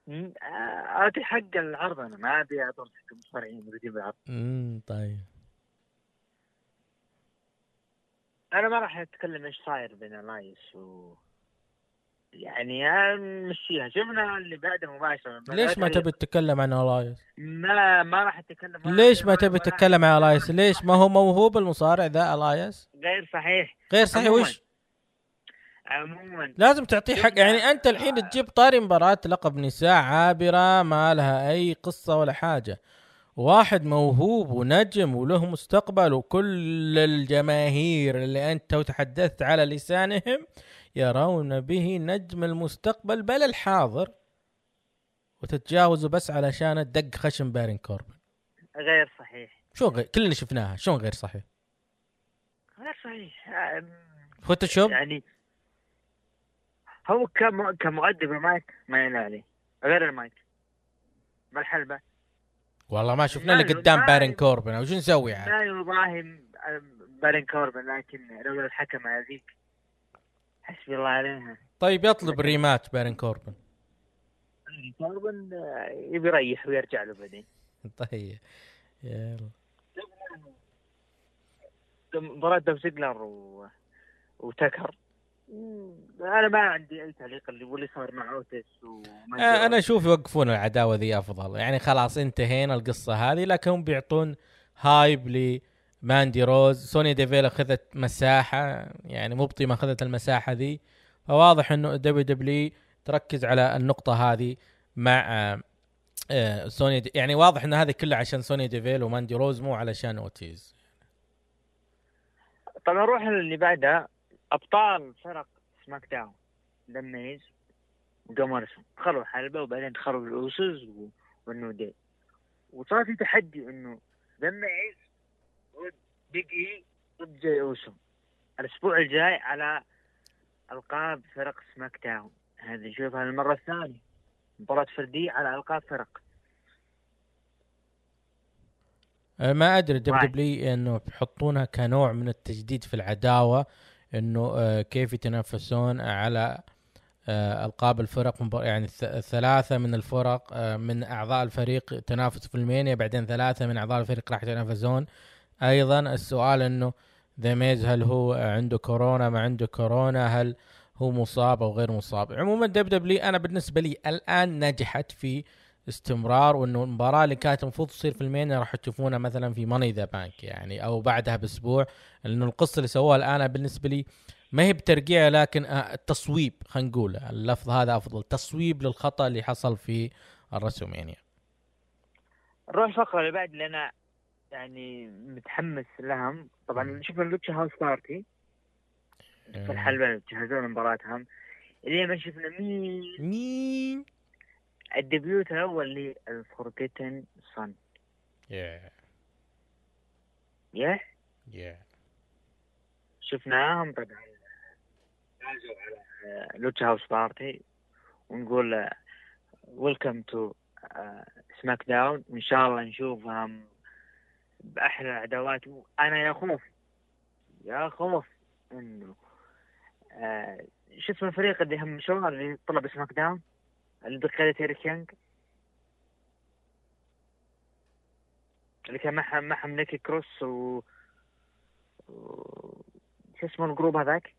م- آه، ابي حق العرض أنا ما ابي اعطون حق المصارعين بجيب العرض امم طيب أنا ما راح أتكلم إيش صاير بين الايس و يعني نمشيها شفنا اللي بعده مباشرة ليش ما تبي تتكلم عن الايس؟ ما ما راح أتكلم ليش ما تبي تتكلم عن الايس؟ ليش ما هو موهوب المصارع ذا الايس؟ غير صحيح غير صحيح عموماً. وش؟ عموما لازم تعطيه حق يعني أنت الحين تجيب طاري مباراة لقب نساء عابرة ما لها أي قصة ولا حاجة واحد موهوب ونجم وله مستقبل وكل الجماهير اللي أنت تحدثت على لسانهم يرون به نجم المستقبل بل الحاضر وتتجاوزوا بس علشان دق خشم بارين كوربن. غير صحيح. شو غير كلنا شفناها شلون غير صحيح؟ غير صحيح. فوتوشوب يعني هو كم كمؤدب المايك ما ينال عليه. غير المايك. ما الحلبة؟ والله ما شفنا إلا ما- قدام بارين كوربن وش نسوي عاد لا يضاهي بارين كوربن لكن لو الحكم هذيك حسبي الله عليها. طيب يطلب ريماتش بارين كوربن. كوربن آه، يبي يريح ويرجع له بعدين. طيب يلا. مباراة دوف زيجلر و... وتكر أنا ما عندي أي تعليق اللي واللي صار مع اوتس وما آه، أنا أشوف يوقفون العداوة ذي أفضل. يعني خلاص انتهينا القصة هذه لكن هم بيعطون هايب لماندي روز. سوني ديفيل أخذت مساحة يعني مبطي ما أخذت المساحة ذي. فواضح إنه دبليو دبليو تركز على النقطة هذه مع آه، سوني دي يعني واضح ان هذه كلها عشان سوني ديفيل وماندي روز مو علشان اوتيز طبعا نروح اللي بعدها أبطال فرق سماك داون دميز وجامارسون دخلوا حلبة وبعدين دخلوا الاوسوس و- والنو دي وصار في تحدي إنه دميز ضد بيج اي ضد جاي اوسو الأسبوع الجاي على ألقاب فرق سماك داون هذه نشوفها المرة الثانية. مباراة فردية على ألقاب فرق. أه، ما أدري دبليو معك. دبليو إنه بيحطونها كنوع من التجديد في العداوة إنه آه، كيف يتنافسون على آه، ألقاب الفرق. يعني الثلاثه من الفرق من أعضاء الفريق تنافسوا في المانيا بعدين ثلاثة من أعضاء الفريق راح يتنافسون. أيضا السؤال إنه ذا ميز هل هو عنده كورونا ما عنده كورونا هل هو مصاب أو غير مصاب؟ عموما WW أنا بالنسبة لي الآن نجحت في استمرار وإنه المباراة اللي كانت المفروض تصير في المينيا راح تشوفونها مثلا في Money in the Bank يعني أو بعدها بأسبوع لأنه القصة اللي سووها الآن بالنسبة لي ما هي بترقيع لكن التصويب خلينا نقول اللفظ هذا أفضل تصويب للخطأ اللي حصل في الرسلمينيا. نروح الفقرة اللي بعد أنا يعني متحمس لهم. طبعا شفنا ال Lucha House Party. في الحلبة جهزوا مباراتهم. اللي ما شفنا مين؟ مين؟ ال debut الأول لل Forgotten Sons يا يا يا شفناهم طبعا. فازوا على Lucha House Party. ونقول welcome to SmackDown وان شاء الله نشوفهم بأحلى العداوات أنا يا خوف يا خوف إنه آه، شو اسم الفريق اللي هم شو اللي طلع بسماك داون اللي بقيادة ايريك يانج اللي كان معهم معهم نيكي كروس و, و... شو اسمه ال group هذاك؟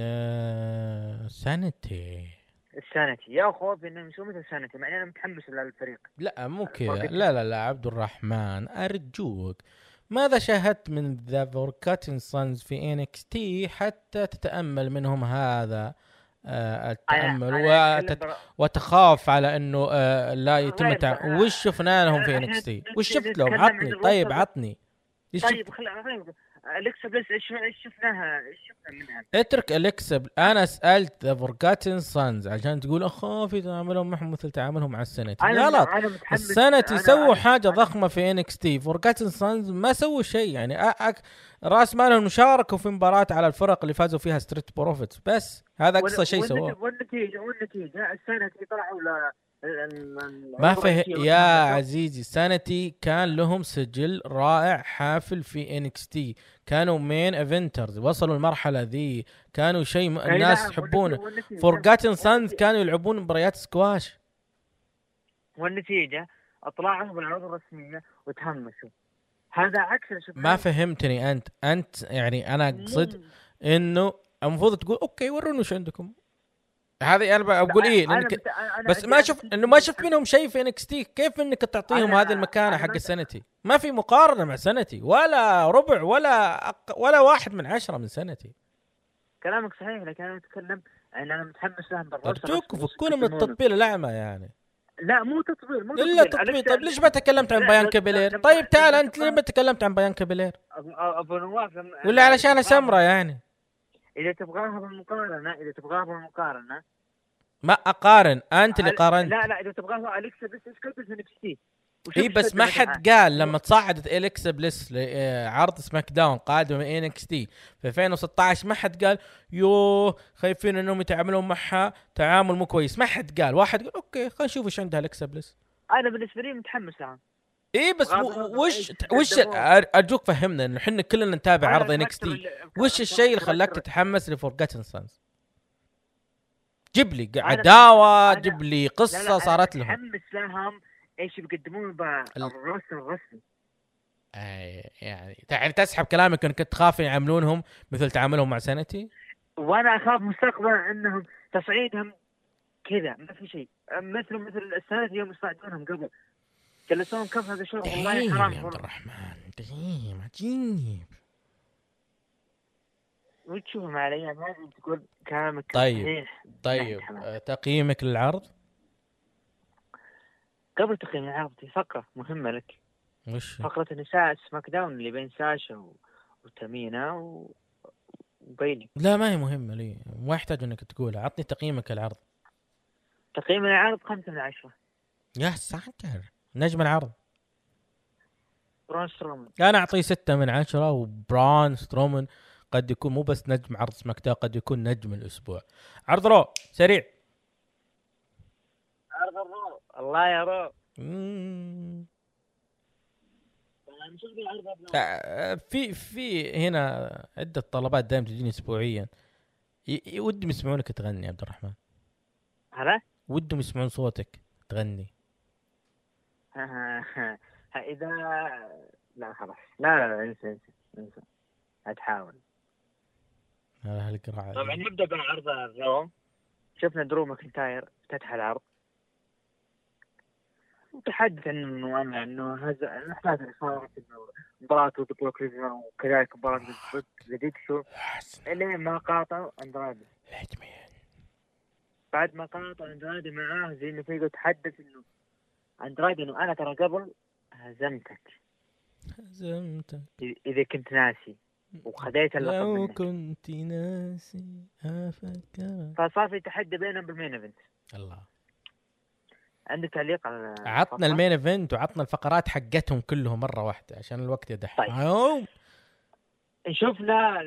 آه، Sanity ال Sanity يا خوف إنهم يسوون مثل ال Sanity مع أنا متحمس للفريق لا مو كذا. لا لا لا عبد الرحمن أرجوك. ماذا شاهدت من The Forgotten Sons في NXT حتى تتأمل منهم هذا؟ آه التأمل أنا وتت... برا- وتخاف على إنه آه لا يتم غير التع... بقى. وش شفنا لهم في NXT وش شفت لهم؟ عطني. طيب عطني. طيب خل طيب أليكسا بليس إيش شفناها؟ إيش شفنا منها؟ اترك أليكسا أنا سألت The Forgotten Sons عشان تقول اخاف تعاملهم معهم مثل تعاملهم مع ال Sanity أنا غلط ال Sanity سووا حاجة أنا- ضخمة في NXT Forgotten Sons ما سووا شيء يعني أ... أ... رأس مالهم شاركوا في مباراة على الفرق اللي فازوا فيها Street Profits بس هذا أقصى شيء سووه. والنتيجة والنتيجة ال Sanity طلعوا ما. الشيء يا. عزيزي Sanity كان لهم سجل رائع حافل في NXT كانوا main eventers وصلوا المرحلة ذي. كانوا شيء الناس يحبونه Forgotten Sons كانوا يلعبون مباريات سكواش والنتيجة اطلعوا بالعروض الرسمية وتهمشوا. هذا عكس ما فهمتني أنت. أنت يعني أنا اقصد إنه المفروض تقول okay وروني وش عندكم؟ هذه أنا بقول إيه مت- أنا- بس ما أنا شفت إنه ما شفت منهم شيء في NXT. كيف إنك تعطيهم هذه المكانة حق ال Sanity؟ ما في مقارنة مع Sanity ولا ربع ولا أق... ولا واحد من عشرة من Sanity. كلامك صحيح لكن أنا أتكلم ان أنا متحمس لهم بال roster ارجوكم الرسمي فكونا من. التطبيل الأعمى يعني. لا مو تطبيل مو إلا تطبيل. تطبيل. أليكسا- طيب ليش ما تكلمت عن Bianca Belair؟ طيب تعال أنت ليه ما تكلمت عن Bianca Belair؟ ابو نواف ولا تبغاها- سمرة يعني. إذا تبغاها بالمقارنة إذا تبغاها بالمقارنة. ما أقارن أنت اللي قارنت. لا لا إذا تبغاها أليكسا بس إيش NXT إي بس ما حد قال لما تصعدت إليكسا بليس لعرض سماك داون قادمه من NXT. في 2016 ما حد قال يوه خايفين إنهم يتعاملون معها. تعامل مو كويس. ما حد قال. واحد قال okay خلينا نشوف إيش عندها إليكسا بليس. أنا بالنسبة لي متحمس لها. اي بس وش وش أرجوك فهمنا إنه إحنا كلنا نتابع عرض الفاكتور NXT وش الشيء اللي خلاك تتحمس ل Forgotten Sons جيب لي عداوة جيب لي قصة لا، صارت لهم. متحمس لهم إيش بيقدمون بال roster الرسمي أي يعني يعني تسحب كلامك إنك تخاف يعاملونهم مثل تعاملهم مع Sanity وأنا أخاف مستقبلا إنهم تصعيدهم كذا ما في شيء. مثل مثل السنة يوم يصعدونهم قبل. جلسوهم كف هذا الشغل والله حرام يا عبد الرحمن دقيقة عجيب وتشوفهم علي لازم تقول كلامك طيب. صحيح. طيب. آه، تقييمك للعرض؟ قبل تقييم العرض في فقرة مهمة لك. وش؟ فقرة النساء سماك داون اللي بين ساشا و... وتامينا و... وبيلي لا ما هي مهمة لي. ما يحتاج إنك تقولها. عطني تقييمك العرض تقييم العرض خمسة من عشرة. يا ساتر. نجم العرض. برون سترومان أنا أعطيه ستة من عشرة وبرون سترومان قد يكون مو بس نجم عرض سماك داون قد يكون نجم الأسبوع. عرض رو سريع. عرض الرو. الله يا رو. قبل. آه، في في هنا عدة طلبات دائما تجيني اسبوعيا. ودهم يسمعونك تغني يا عبد الرحمن. هلا ودهم يسمعون صوتك تغني. اذا لا خلاص. لا لا لا انسى انسى انسى. اتحاول هذا هالقراءة طبعا نبدأ بعرض الرو شفنا درو ماكنتاير افتتح العرض. وتحدث انه أنا انه هذا الاحداث اللي صارت انه مباراة ضد بروك وكذلك مباراة ضد The Big Show؟ إلين ما قاطعوا اندرادي بعد ما قاطع اندرادي معاه زي انه فيجا تحدث إنه اندرادي انه أنا ترى قبل هزمتك. هزمتك. اذا كنت ناسي وخذيت اللقب لو منك. كنت ناسي أفكر فصار في تحدي بينهم بال main event. الله. عندك تعليق على عطنا؟ ال main event وعطنا الفقرات حقتهم كلهم مرة واحدة عشان الوقت يدح طيب. أوه. شفنا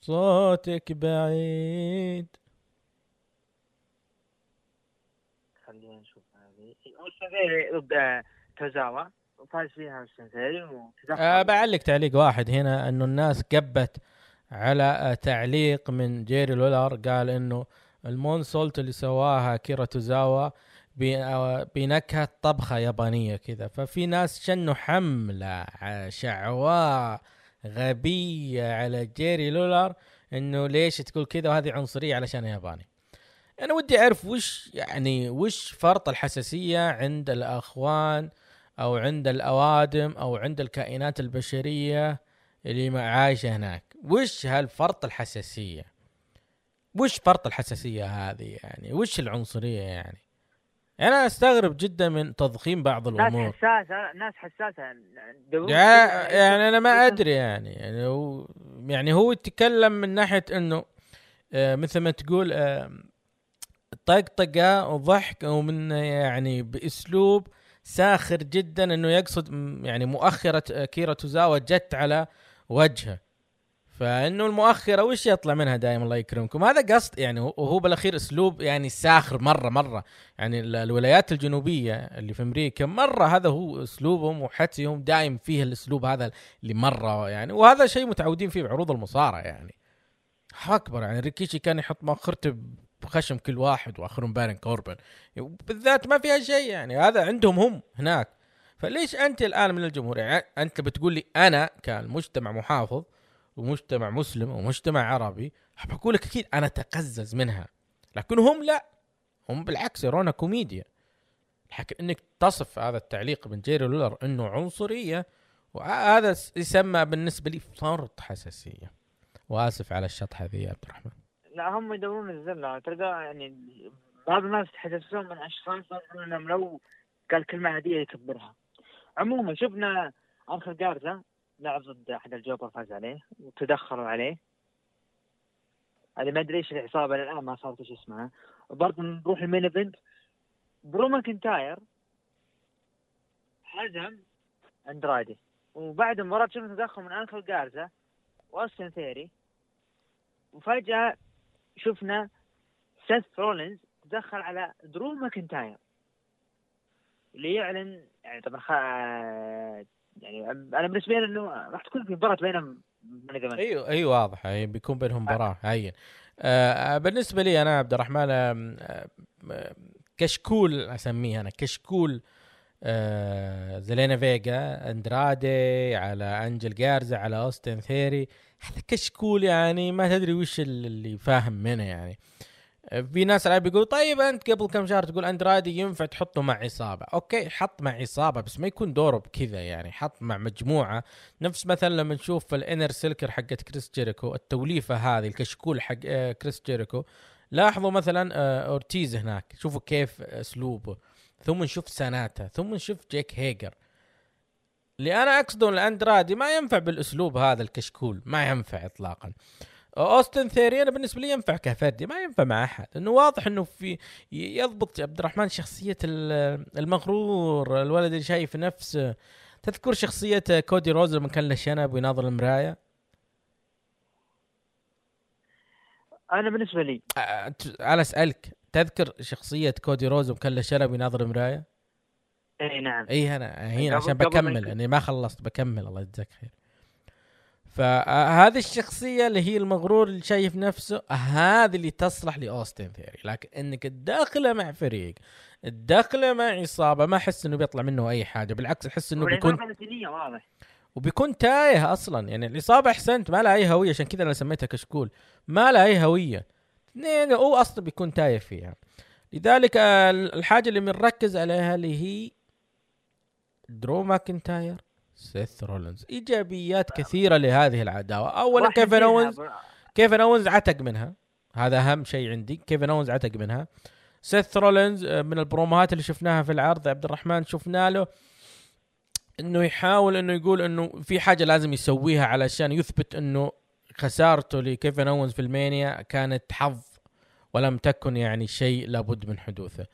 صوتك بعيد خلينا نشوف آه، وفاز فيها أه بعلق تعليق واحد هنا أنه الناس قبت على آه، تعليق من جيري لولر قال إنه المونسولت اللي سواها كيرا توزاوا ب- آه، بنكهة طبخة يابانية كذا. ففي ناس شنوا حملة ع- شعواء غبية على جيري لولر إنه ليش تقول كذا؟ وهذه عنصرية علشان ياباني. أنا ودي أعرف وش يعني وش فرط الحساسية عند الأخوان أو عند الأوادم أو عند الكائنات البشرية اللي ما عايشة هناك؟ وش هالفرط الحساسية؟ وش فرط الحساسية هذه يعني؟ وش العنصرية يعني؟ أنا أستغرب جدا من تضخيم بعض ناس الأمور. حساسة ناس حساسة. دو- يع- يعني أنا ما أدري يعني. يعني هو يعني هو يتكلم من ناحية إنه آه، مثل ما تقول آه، طقطقة وضحك ومن يعني بأسلوب ساخر جدا إنه يقصد يعني مؤخرة كيرا توزاوا جت على وجهه. فإنه المؤخرة وش يطلع منها دائما الله يكرمكم؟ هذا قصد يعني هو- وهو بالأخير أسلوب يعني ساخر مره مرة. يعني ال- الولايات الجنوبية اللي في أمريكا مرة هذا هو أسلوبهم وحتيهم دائم فيه الأسلوب هذا اللي مرة يعني. وهذا شيء متعودين فيه بعروض المصارعة يعني. اكبر يعني ريكيشي كان يحط مؤخرته بخشم كل واحد وآخرهم بارن كوربن. بالذات ما فيها شيء يعني هذا عندهم هم هناك. فليش أنت الآن من الجمهور؟ يعني أنت بتقول لي أنا كمجتمع محافظ ومجتمع مسلم ومجتمع عربي بقول لك أكيد أنا أتقزز منها. لكن هم لا. هم بالعكس يرونها كوميديا. لكن إنك تصف هذا التعليق من جيري لولر إنه عنصرية وهذا يسمى بالنسبة لي فرط حساسية. وآسف على الشطحة ذي يا عبد الرحمن. لا هم يدورون الزلة. تلقى يعني بعض الناس يتحسسون من أشخاص إنهم لو قال كلمة عادية يكبرها عموما شفنا انخل جارزا لعب ضد أحد ال jobber فاز عليه وتدخلوا عليه. هذه ما أدري إيش العصابة الآن ما صارت إيش اسمها. وبرضه نروح ال main event. درو ماكنتاير هزم اندرادي وبعد المباراة شفنا تدخل من انخل جارزا واوستن ثيري وفجأة شفنا سيث رولينز تدخل على درو ماكنتاير اللي يعلن يعني طبعا خ... يعني أنا بالنسبة لي إنه راح تكون في مباراة بينهم أيوه أيوه واضح. أي بيكون بينهم مباراه هين آه بالنسبة لي أنا عبد الرحمن آم، آم، كشكول أسميه أنا كشكول آه زلينا فيجا أندرادي على أنجل جارزا على أوستن ثيري. هذا كشكول يعني ما تدري وش اللي فاهم منه يعني. آه، في ناس العاب يقول طيب أنت قبل كم شهر تقول اندرادي ينفع تحطه مع عصابه okay حط مع عصابه بس ما يكون دوره بكذا يعني. حط مع مجموعة. نفس مثلا لما نشوف ال Inner Circle حقت كريس جيريكو التوليفة هذه الكشكول حق آه، كريس جيريكو لاحظوا مثلا آه، أورتيز هناك. شوفوا كيف أسلوبه. ثم نشوف سانتانا ثم نشوف جيك هيجر اللي أنا أقصده الاندرادي ما ينفع بالأسلوب هذا الكشكول ما ينفع اطلاقا. أوستن ثيري أنا بالنسبة لي ينفع كفردي ما ينفع مع أحد انه واضح إنه في يضبط عبد الرحمن شخصية ال- المغرور الولد اللي شايف نفسه. تذكر شخصية كودي روز لما كان له شنب ويناظر المراية؟ أنا بالنسبة لي. أنا اسالك تذكر شخصية كودي روز وكان له شنب ويناظر المراية؟ إي نعم. إي أنا هنا عشان بكمل اني ما خلصت بكمل الله يجزاك خير. فهذه الشخصية اللي هي المغرور اللي شايف نفسه هذه اللي تصلح لأوستن ثيري. لكن إنك تداخله مع فريق تداخله مع عصابه ما أحس إنه بيطلع منه أي حاجة. بالعكس أحس إنه بيكون واضح. وبيكون تايه أصلا. يعني العصابه أحسنت ما لها أي هوية. عشان كذا أنا سميتها كشكول. ما لها أي هوية. اثنين هو أصلا بيكون تايه فيها. لذلك آه، الحاجة اللي بنركز عليها اللي هي درو ماكنتاير سيث رولينز. إيجابيات كثيرة لهذه العداوة. اولا كيفن اونز كيفن اونز عتق منها. هذا أهم شيء عندي. كيفن اونز عتق منها. سيث رولينز آه، من البروموهات اللي شفناها في العرض يا عبد الرحمن شفنا له إنه يحاول إنه يقول إنه في حاجة لازم يسويها علشان يثبت إنه خسارته لكيفن اونز في المانيا كانت حظ ولم تكن يعني شيء لابد من حدوثه.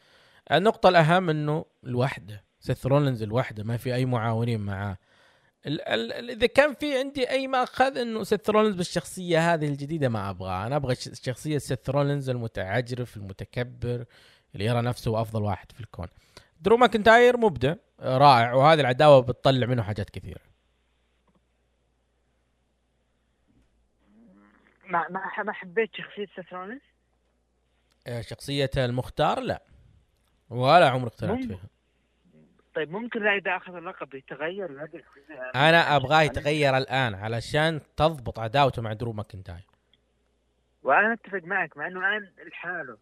النقطة الأهم إنه الوحدة، سيث رولينز الوحدة ما في أي معاونين معاه. ال- ال- ال- إذا كان في عندي أي مأخذ إنه سيث رولينز بالشخصية هذه الجديدة ما أبغاه، أنا أبغى ش- شخصية سيث رولينز المتعجرف المتكبر اللي يرى نفسه أفضل واحد في الكون. درو ماكنتاير مبدع رائع وهذه العداوة بتطلع منه حاجات كثيرة. ما ما ما حبيت شخصية سيث رولينز آه، شخصية المختار لا ولا عمري اقتنعت. فيها طيب ممكن لا اذا أخذ اللقب يتغير أنا أبغاه يتغير الآن علشان تضبط عداوته مع درو ماكنتاير. وأنا أتفق معك مع إنه الآن لحاله.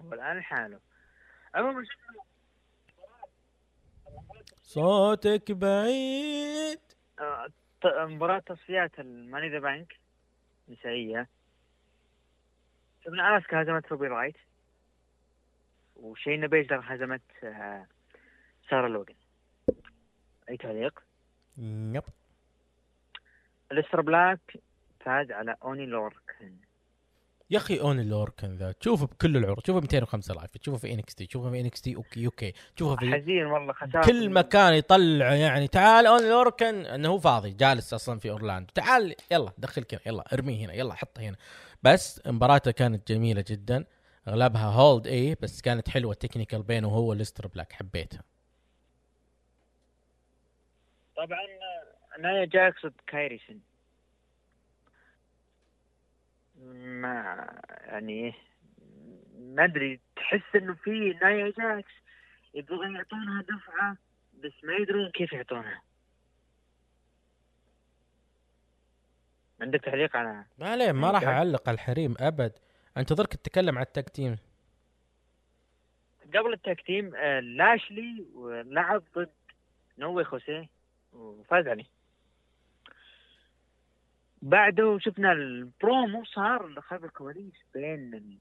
هو الآن لحاله. عموما صوتك بعيد. آه، ت- مباراة تصفيات ال Money in the Bank. نسائية. شفنا اسكا هزمت روبي رايوت. وشاينا بيزلر هزمت آه، سارة لوجن أي تعليق؟ yep. الستر بلاك فاز على أوني لوركن. يا أخي أوني لوركن ذا تشوفه بكل العروض تشوفه 205 Live تشوفه في إنكس تي تشوفه في إنكس تي أوكي يو كي تشوفه في حزين والله خسارة. كل مكان يطلع يعني تعال أوني لوركن إنه هو فاضي جالس أصلا في أورلاندو. تعال يلا دخل كذا يلا ارميه هنا يلا حطه هنا. بس مباراته كانت جميلة جدا. أغلبها hold اي بس كانت حلوة technical بينه وهو أليستر بلاك حبيتها. طبعا نايا جاكس كايري سين. ما يعني ما أدري تحس إنه في نايا جاكس يبغوا يعطونها دفعة بس ما يدرون كيف يعطونها. عندك تعليق على ما عليه ما راح. أعلق على الحريم أبد. انتظرك تتكلم عن ال tag team. قبل ال tag team آه، لاشلي لعب ضد نو واي خوسيه وفاز عليه بعده شفنا البرومو صار خلف الكواليس بين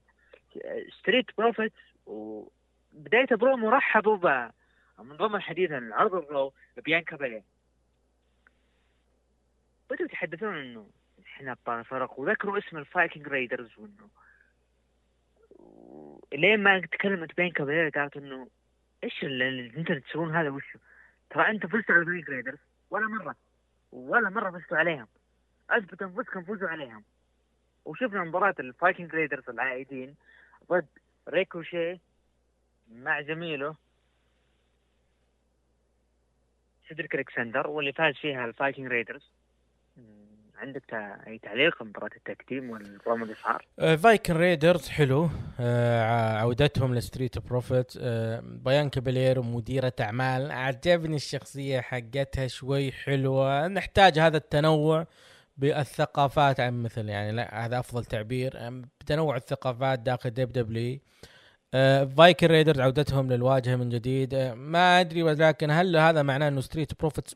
Street Profits وبداية البرومو رحبوا ب من ضمن حديث العرض ال Raw بيانكا بلير بدأوا يتحدثون إنه إحنا ابطال فرق وذكروا اسم ال Viking Raiders وإنه لين ما تكلمت بيانكا بلير قالت إنه إيش اللي أنت تسوون هذا وشه؟ ترى أنت فزتوا على ال Viking Raiders ولا مرة ولا مرة فزتوا عليهم. أثبت أنفسكم فوزوا عليهم. وشفنا مباراة ال Viking Raiders العائدين ضد ريكوشي مع زميله سيدريك ألكسندر واللي فاز فيها ال Viking Raiders مم، عندك أي تعليق مباراة ال tag team وال promo اللي صار؟ آه، Viking Raiders حلو. آه، عودتهم ل Street Profits آه، بيانكا بلير مديرة أعمال. عجبني الشخصية حقتها شوي حلوة. نحتاج هذا التنوع بالثقافات عن مثل يعني لا هذا أفضل تعبير. آه، بتنوع الثقافات داخل WWE Viking Raiders عودتهم للواجهة من جديد. آه، ما أدري ولكن هل هذا معناه أنه Street Profits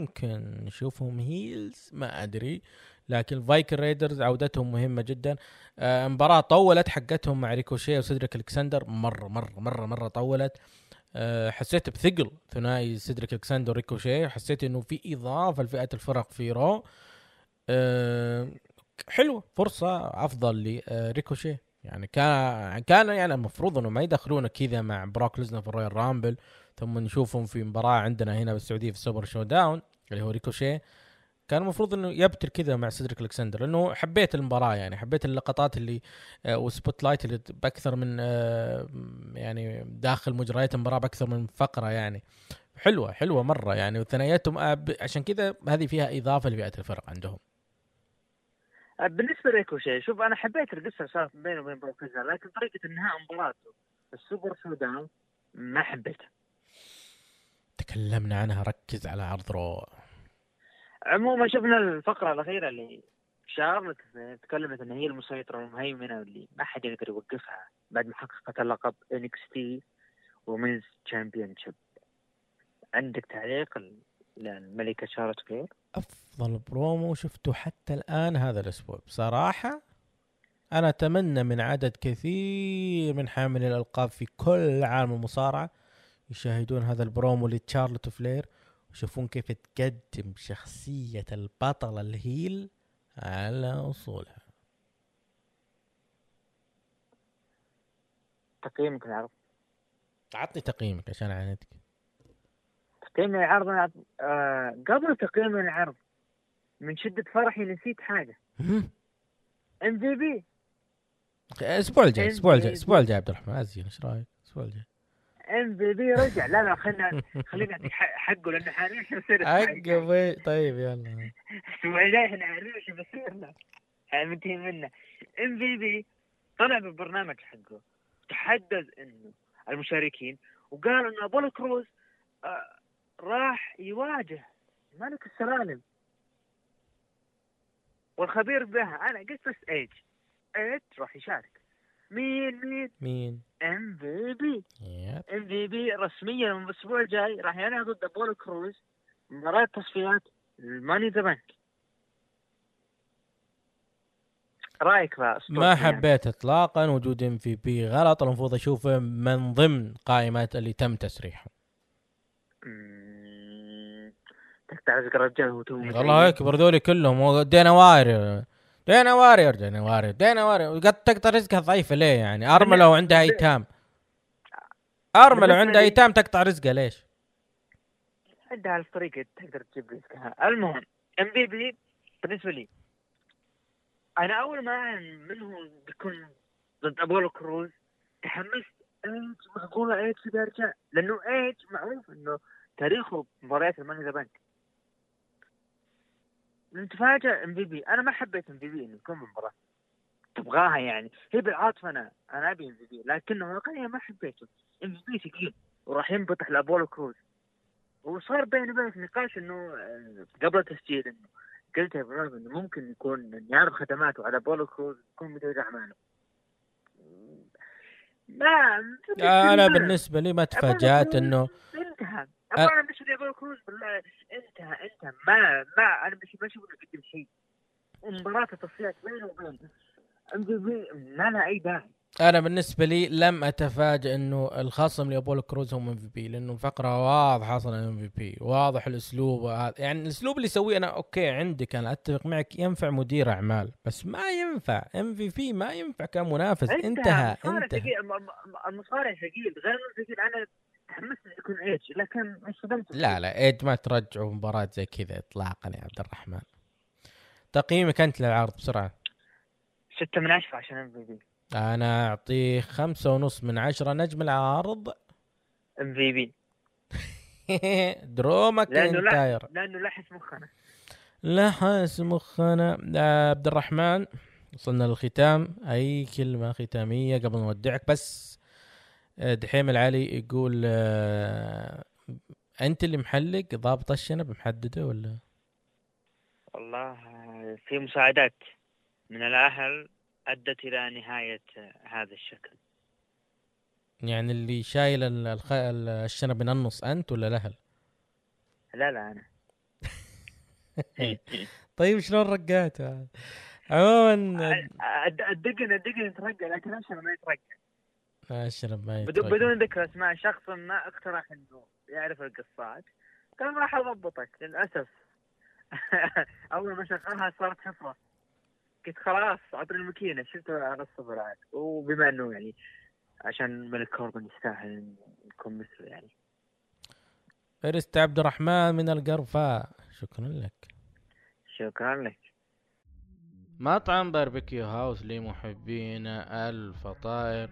ممكن نشوفهم heels ما أدري. لكن Viking Raiders عودتهم مهمة جدا. آه مباراة طولت حقتهم مع ريكوشي وسيدريك ألكسندر. مرة مرة مرة مرة طولت. آه حسيت بثقل ثنائي سيدريك ألكسندر وريكوشي. حسيت إنه في إضافة لفئة الفرق في Raw. آه حلوة فرصة أفضل لريكوشي يعني كان كان يعني المفروض إنه ما يدخلونه كذا مع بروك ليسنر في ال Royal Rumble ثم نشوفهم في مباراة عندنا هنا بالسعودية في ال Super ShowDown اللي هو ريكوشي كان المفروض إنه يبتر كذا مع سيدريك ألكسندر لأنه حبيت المباراة يعني حبيت اللقطات اللي highlight اللي بأكثر من آه يعني داخل مجريات المباراة بأكثر من فقرة يعني. حلوة حلوة مرة يعني وثنائياتهم آه عشان كذا هذه فيها إضافة لفئة الفرق عندهم. بالنسبة لريكوشي شوف أنا حبيت اللي صارت بينه وبين بروك ليسنر لكن طريقة إنهاء مباراته ال Super ShowDown ما حبيتها. تكلمنا عنها ركز على عرض Raw. عموما شفنا الفقرة الأخيرة اللي شارلوت تكلمت إن هي المسيطرة والمهيمنة واللي ما حد يقدر يوقفها بعد ما حققت اللقب NXT وwomen's championship عندك تعليق للملكة شارلوت فلير؟ أفضل برومو شفته حتى الآن هذا الأسبوع. بصراحة أنا أتمنى من عدد كثير من حاملي الألقاب في كل عالم المصارعة يشاهدون هذا البرومو لتشارلوت فلير ويشوفون كيف تقدم شخصية البطل ال heel على أصولها. تقييمك العرض عطني تقييمك عشان اعاندك تقييم العرض آه قبل تقييم العرض من شدة فرحي نسيت حاجة. MVP. الأسبوع الجاي الأسبوع الجاي الأسبوع الجاي عبد الرحمن. أزين إيش رأيك؟ الأسبوع الجاي. MVP رجع. لا لا خلينا خلينا حقه لأنه حاليا إيش بيصير عقب طيب يلا. إيش بيصير له منتهي منه. MVP طلع بالبرنامج حقه. تحدث إنه المشاركين وقال إنه ابولو كروز آه راح يواجه ملك السلالم. والخبير بها أنا قلت بس إيج. إيج راح يشارك. مين؟ مين؟ مين؟ ام في بي. ام في بي رسميا من الأسبوع الجاي راح يلعب ضد ابولو كروز مباراة تصفيات ال Money in the Bank. رأيك بقى ما يعني. حبيت اطلاقا وجود MVP غلط المفروض اشوفه من ضمن قائمه اللي تم تسريحهم تقطع رزق الرجال هو تو الله أكبر ذولي كلهم دانا وارير دانا وارير دانا وارير دانا وارير قد تقطع رزقها ضعيفة ليه يعني؟ ارمله وعندها أيتام. ارمله بالنسبة وعندها لي- أيتام تقطع رزقها ليش؟ عندها الطريقة تقدر تجيب رزقها. المهم MVP بالنسبة لي أنا أول ما منه بيكون ضد ابولو كروز تحمست إيج معقولة إيج بيرجع لأنه إيج معروف إنه تاريخه مباريات ال Money in the Bank نتفاجأ MVP أنا ما حبيت MVP إنه يكون مباراة تبغاها يعني. هي بالعاطفة أنا أنا أبي MVP لكنه واقعيا ما حبيته. MVP ثقيل وراح ينبطح لابولو كروز. وصار بيني وبينك نقاش إنه آه، قبل التسجيل إنه قلت يا إبراهيم إنه ممكن يكون يعرض خدماته على ابولو كروز يكون مدير اعماله ما أنا بالنسبة لي ما تفاجأت إنه انتهى. أبغى بالنسبة لي كروز بالله انتهى انتهى ما ما أنا مش ما أشوف انه قدم شيء. مباراة التصفيات بينه وبين MVP ما لها أي داعي. أنا بالنسبة لي لم اتفاجئ إنه الخصم لابولو كروز هم MVP لأنه الفقره واضحة أصلا MVP واضح الأسلوب هذا. يعني الأسلوب اللي يسويه أنا okay عندك أنا أتفق معك ينفع مدير أعمال بس ما ينفع. MVP ما ينفع كمنافس. انتهى انتهى. المصارع ثقيل غير ثقيل أنا تحمست يكون إيج لكن انصدمت لا لا إيج ما ترجعوا مباراة زي كذا اطلاقا يا عبد الرحمن. تقييمك أنت للعرض بسرعة. ستة من عشرة عشان MVP. أنا أعطيه خمسة ونص من عشرة نجم العرض. M VP. درو لأنه لا ماكنتاير لأنه لحس مخنا. لحس مخنا. عبد الرحمن وصلنا للختام. أي كلمة ختامية قبل ما نودعك؟ بس دحيم العلي يقول آه، أنت اللي محلق ضابط الشنب محدده ولا؟ والله في مساعدات. من الأهل أدت إلى نهاية هذا الشكل. يعني اللي شايل ال- الخ... ال- الشنب من النص أنت ولا الأهل؟ لا لا أنا. طيب شلون رقعته عموما الد- الدقن الدقن يترقى لكن الشنب ما يترقى الشنب ما بدون. بدون ذكر أسماء شخص ما اقترح إنه يعرف القصات. قال راح أضبطك للأسف. أول ما شغلها صارت حفرة. قلت خلاص عطني الماكينة. شفت على الصفر عاد. وبما إنه يعني عشان ملك كوربن يستاهل نكون مثله يعني. فارست عبد الرحمن من القرفاء شكرا لك. شكرا لك. مطعم Barbecue House لمحبين الفطائر.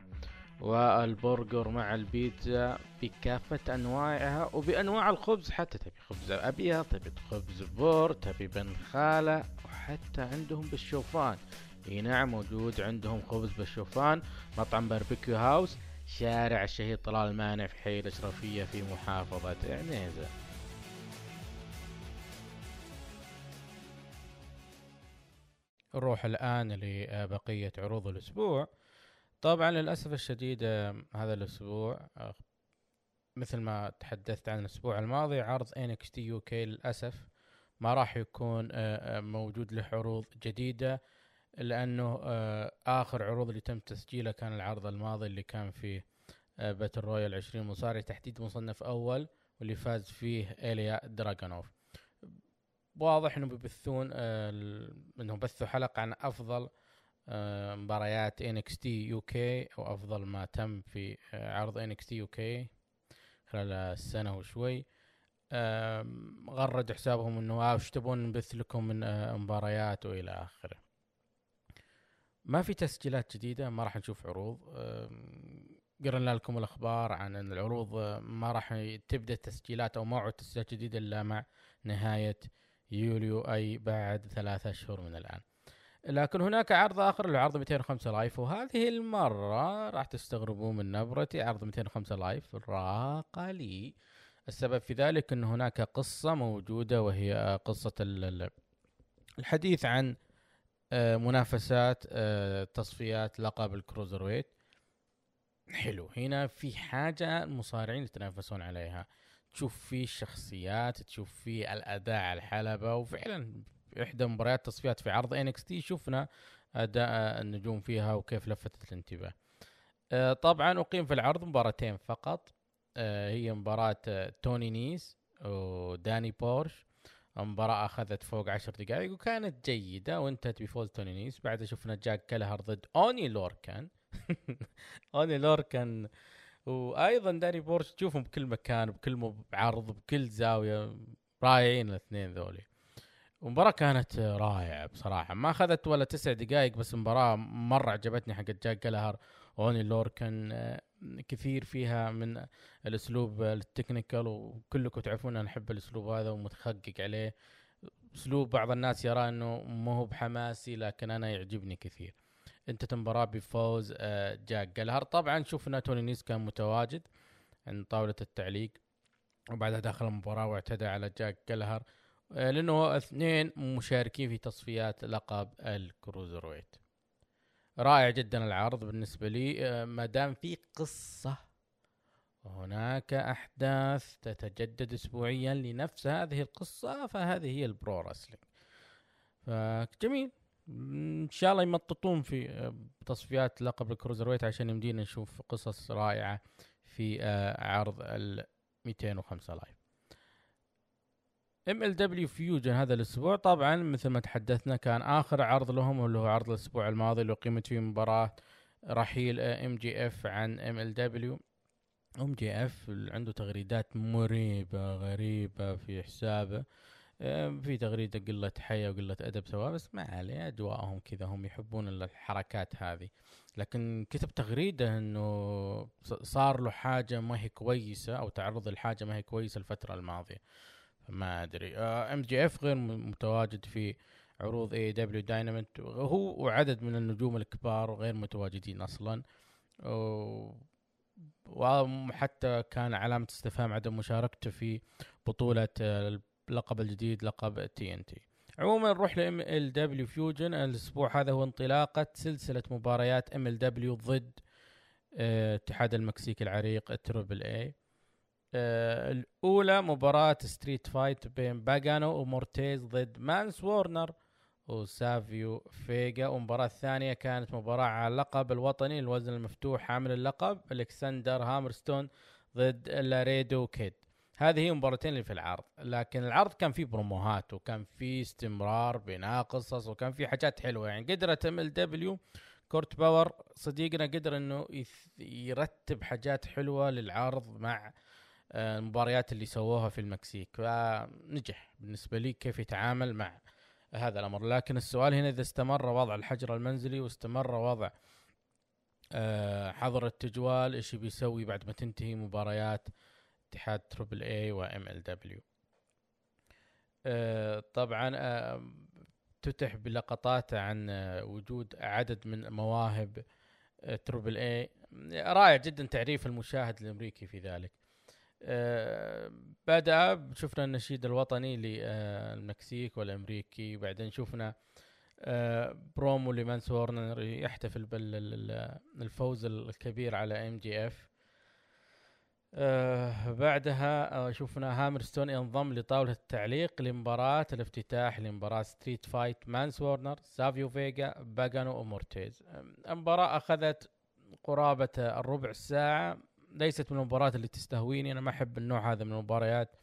والبرجر مع البيتزا بكافة أنواعها وبأنواع الخبز. حتى تبي خبز أبيض تبي خبز بور تبي بنخالة وحتى عندهم بالشوفان. إي نعم موجود عندهم خبز بالشوفان. مطعم Barbecue House شارع الشهيد طلال المانع في حي الأشرفية في محافظة عنيزة. نروح الآن لبقية عروض الأسبوع. طبعا للأسف الشديد هذا الأسبوع آه، مثل ما تحدثت عن الأسبوع الماضي عرض NXT UK للأسف ما راح يكون آه، آه، موجود له عروض جديدة لأنه آخر عروض اللي تم تسجيلها كان العرض الماضي اللي كان فيه battle royal 20 مصارع تحديد مصنف أول واللي فاز فيه إيليا دراجونوف واضح انه بيبثون إنهم بثوا حلقة عن أفضل مباريات NXT UK أو افضل ما تم في آه، عرض NXT UK خلال السنة وشوي. غردوا حسابهم إنه آه وش تبون نبث لكم من آه، مباريات وإلى آخره. ما في تسجيلات جديدة ما راح نشوف عروض. قرنا لكم الأخبار عن إن العروض آه، ما راح تبدأ تسجيلات أو موعد تسجيلات جديده إلا مع نهاية يوليو أي بعد ثلاثة أشهر من الآن. لكن هناك عرض آخر اللي عرض 205 Live وهذه المرة راح تستغربون من نبرتي عرض 205 Live راق لي. السبب في ذلك إن هناك قصة موجودة وهي ال- الحديث عن آه، منافسات آه، تصفيات لقب ال cruiserweight. حلو. هنا في حاجة المصارعين يتنافسون عليها. تشوف فيه الشخصيات تشوف فيه الأداء على الحلبة وفعلا في إحدى مباريات تصفيات في عرض NXT شفنا أداء النجوم فيها وكيف لفتت الانتباه. آه، طبعا أقيم في العرض مباراتين فقط. آه، هي مباراة آه، توني نيس وداني بورش. مباراة أخذت فوق عشر دقائق وكانت جيدة وانتهت بفوز توني نيس. بعدها شفنا جاك جلهر ضد أوني لوركان. أوني لوركان وأيضا داني بورش تشوفهم بكل مكان بكل عرض بكل زاوية رائعين الاثنين ذولي. المباراة كانت رائعة بصراحة. ما أخذت ولا تسع دقائق بس المباراة مرة عجبتني حقت جاك جلهر أوني لوركن. آه، كثير فيها من الأسلوب ال technical وكلكم تعرفون أنا أحب الأسلوب هذا ومتخقق عليه. أسلوب بعض الناس يرى إنه مو هو بحماسي لكن أنا يعجبني كثير. انتهت المباراة بفوز آه، جاك جلهر طبعا شفنا توني نيس كان متواجد عند طاولة التعليق وبعدها دخل المباراة واعتدى على جاك جلهر آه، لأنه اثنين مشاركين في تصفيات لقب ال cruiserweight رائع جدا العرض بالنسبة لي. آه، ما دام في قصة وهناك أحداث تتجدد اسبوعيا لنفس هذه القصة فهذه هي ال pro wrestling فجميل. إن شاء الله يمططون في آه، تصفيات لقب ال cruiserweight عشان يمدينا نشوف قصص رائعة في عرض ال 205 Live. MLW Fusion هذا الأسبوع. طبعا مثل ما تحدثنا كان آخر عرض لهم اللي هو عرض الأسبوع الماضي اللي قيمت فيه مباراة رحيل MJF عن MLW MJF عنده تغريدات مريبة غريبة في حسابه. آه، في تغريدة قلة حياة وقلة أدب سواء بس ما عليه أجواءهم كذا هم يحبون الحركات هذه. لكن كتب تغريدة أنه ص- صار له حاجة ما هي كويسة أو تعرض لحاجة ما هي كويسة الفترة الماضية. ما أدري. MJF غير متواجد في عروض AEW Dynamite هو وعدد من النجوم الكبار غير متواجدين أصلا. وحتى كان علامة استفهام عدم مشاركته في بطولة آه، اللقب الجديد لقب TNT عموما نروح ل MLW Fusion الأسبوع هذا هو انطلاقة سلسلة مباريات MLW ضد آه، اتحاد المكسيك العريق ال Triple A الأولى مباراة street fight بين باجانو ومورتيز ضد مانس وورنر وسافيو فيجا. والمباراة الثانية كانت مباراة على اللقب الوطني الوزن المفتوح حامل اللقب ألكسندر هامرستون ضد لاريدو كيد. هذه هي المباراتين اللي في العرض. لكن العرض كان فيه بروموهات وكان فيه استمرار بناء قصص وكان فيه حاجات حلوة. يعني قدرت MLW. كورت باور صديقنا قدر إنه يرتب حاجات حلوة للعرض مع آه، المباريات اللي سووها في المكسيك فنجح بالنسبة لي كيف يتعامل مع هذا الأمر. لكن السؤال هنا إذا استمر وضع الحجر المنزلي واستمر وضع آه، حظر التجوال إيش بيسوي بعد ما تنتهي مباريات اتحاد Triple A و MLW؟ طبعا آه، افتتح بلقطات عن آه، وجود عدد من مواهب آه، Triple A رائع جدا تعريف المشاهد الأمريكي في ذلك. آه، بدأ شفنا النشيد الوطني للمكسيك والأمريكي وبعدين شفنا آه، برومو لمانس وورنر يحتفل بالفوز الكبير على MJF آه بعدها آه شفنا هامرستون ينضم لطاولة التعليق لمباراة الافتتاح لمباراة street fight مانس وورنر سافيو فيجا باجانو ومورتيز آه، المباراة أخذت قرابة الربع ساعة ليست من المباريات اللي تستهويني. أنا ما أحب النوع هذا من المباريات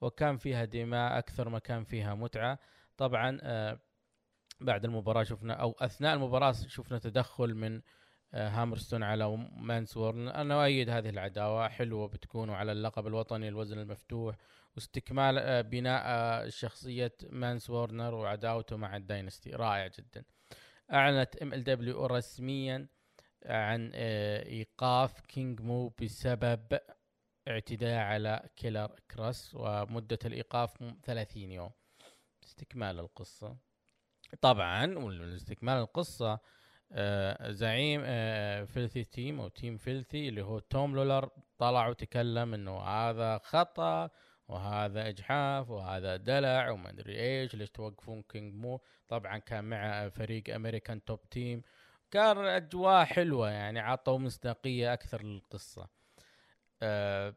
وكان فيها دماء أكثر ما كان فيها متعة. طبعا آه بعد المباراة شفنا أو أثناء المباراة شفنا تدخل من آه، هامرستون على مانس وورن أنا أؤيد هذه العداوة حلوة بتكون على اللقب الوطني الوزن المفتوح واستكمال آه، بناء شخصية مانس وورنر وعداوته مع ال Dynasty. رائع جدا. أعلنت MLW رسميا عن آه، إيقاف كينج مو بسبب اعتداء على كيلر كراس ومدة الإيقاف م- 30 يوم. استكمال القصة. طبعا والاستكمال القصة آه، زعيم آه، Filthy Team أو Team Filthy اللي هو توم لولر طلع وتكلم إنه هذا خطأ وهذا إجحاف وهذا دلع وما أدري إيش ليش توقفون كينج مو؟ طبعا كان مع فريق American Top Team. كان أجواء حلوة يعني عطوا مصداقية أكثر للقصة. آه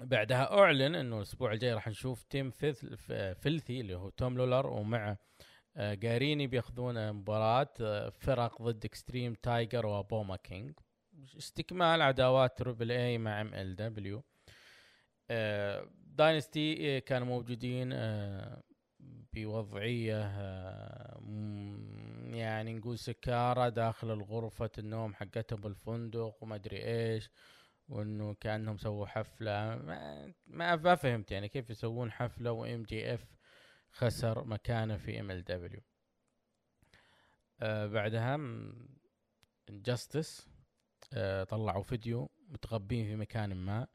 بعدها أعلن إنه الأسبوع الجاي راح نشوف Team Filth- F- Filthy اللي هو توم لولر ومع آه، جاريني بياخذون مباراة آه، فرق ضد إكستريم تايجر وبوما كينج. استكمال عداوات Triple A مع MLW. Dynasty كانوا موجودين آه، بوضعية آه، يعني نقول سكارى داخل الغرفة النوم حقتهم بالفندق وما أدري إيش وإنه كأنهم سووا حفلة. ما, ما فهمت يعني كيف يسوون حفلة و MJF خسر مكانه في MLW. بعدها Injustice طلعوا فيديو متخبين في مكان ما.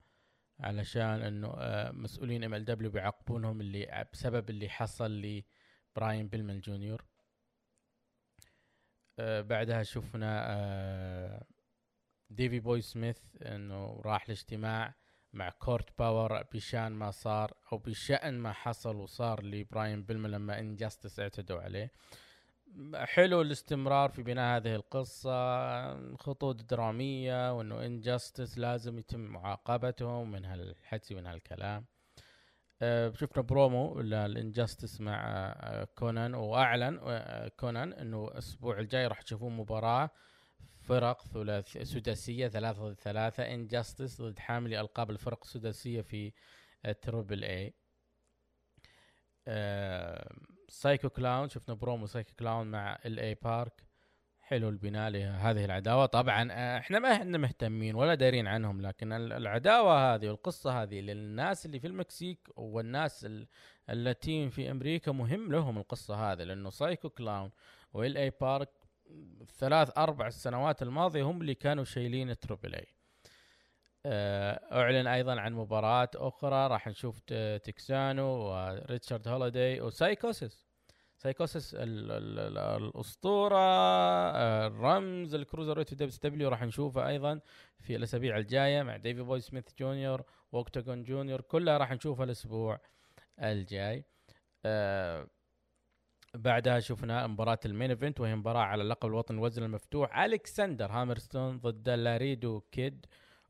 علشان إنه آه، مسؤولين MLW بيعاقبونهم اللي بسبب اللي حصل لبراين بيلمان جونيور. آه، بعدها شفنا آه، ديفي بوي سميث إنه راح لاجتماع مع كورت باور بشان ما صار أو بشأن ما حصل وصار لبراين بيلمان لما Injustice اعتدوا عليه. حلو الاستمرار في بناء هذه القصة خطوط درامية وإنه Injustice لازم يتم معاقبتهم من هالحكي من هالكلام. آه، شفنا promo لل Injustice مع آه، كونان وأعلن آه، كونان إنه الأسبوع الجاي راح تشوفون مباراة فرق ثلاث سداسية ثلاثة ضد ثلاثة Injustice ضد حاملي ألقاب الفرق السداسية في Triple A سايكو كلاون شفنا برومو سايكو كلاون مع LA Park حلو البناء لهذه العداوة. طبعا آه، إحنا ما إحنا مهتمين ولا دارين عنهم لكن ال- العداوة هذه والقصة هذه للناس اللي في المكسيك والناس ال- اللاتين في أمريكا مهم لهم القصة هذه لأنه سايكو كلاون و LA Park ثلاث أربع السنوات الماضية هم اللي كانوا شايلين Triple A أعلن أيضا عن مباراة أخرى راح نشوف تكسانو وريتشارد هوليداي وسايكوسيس. سايكوسيس ال ال ال الأسطورة آه، الرمز ال cruiser في WW راح نشوفه أيضا في الأسابيع الجاية مع ديفي بوي سميث جونيور واوكتاجون جونيور كلها راح نشوفها الأسبوع الجاي. آه، بعدها شفنا مباراة ال main event وهي مباراة على لقب الوطن الوزن المفتوح الكسندر هامرستون ضد لاريدو كيد.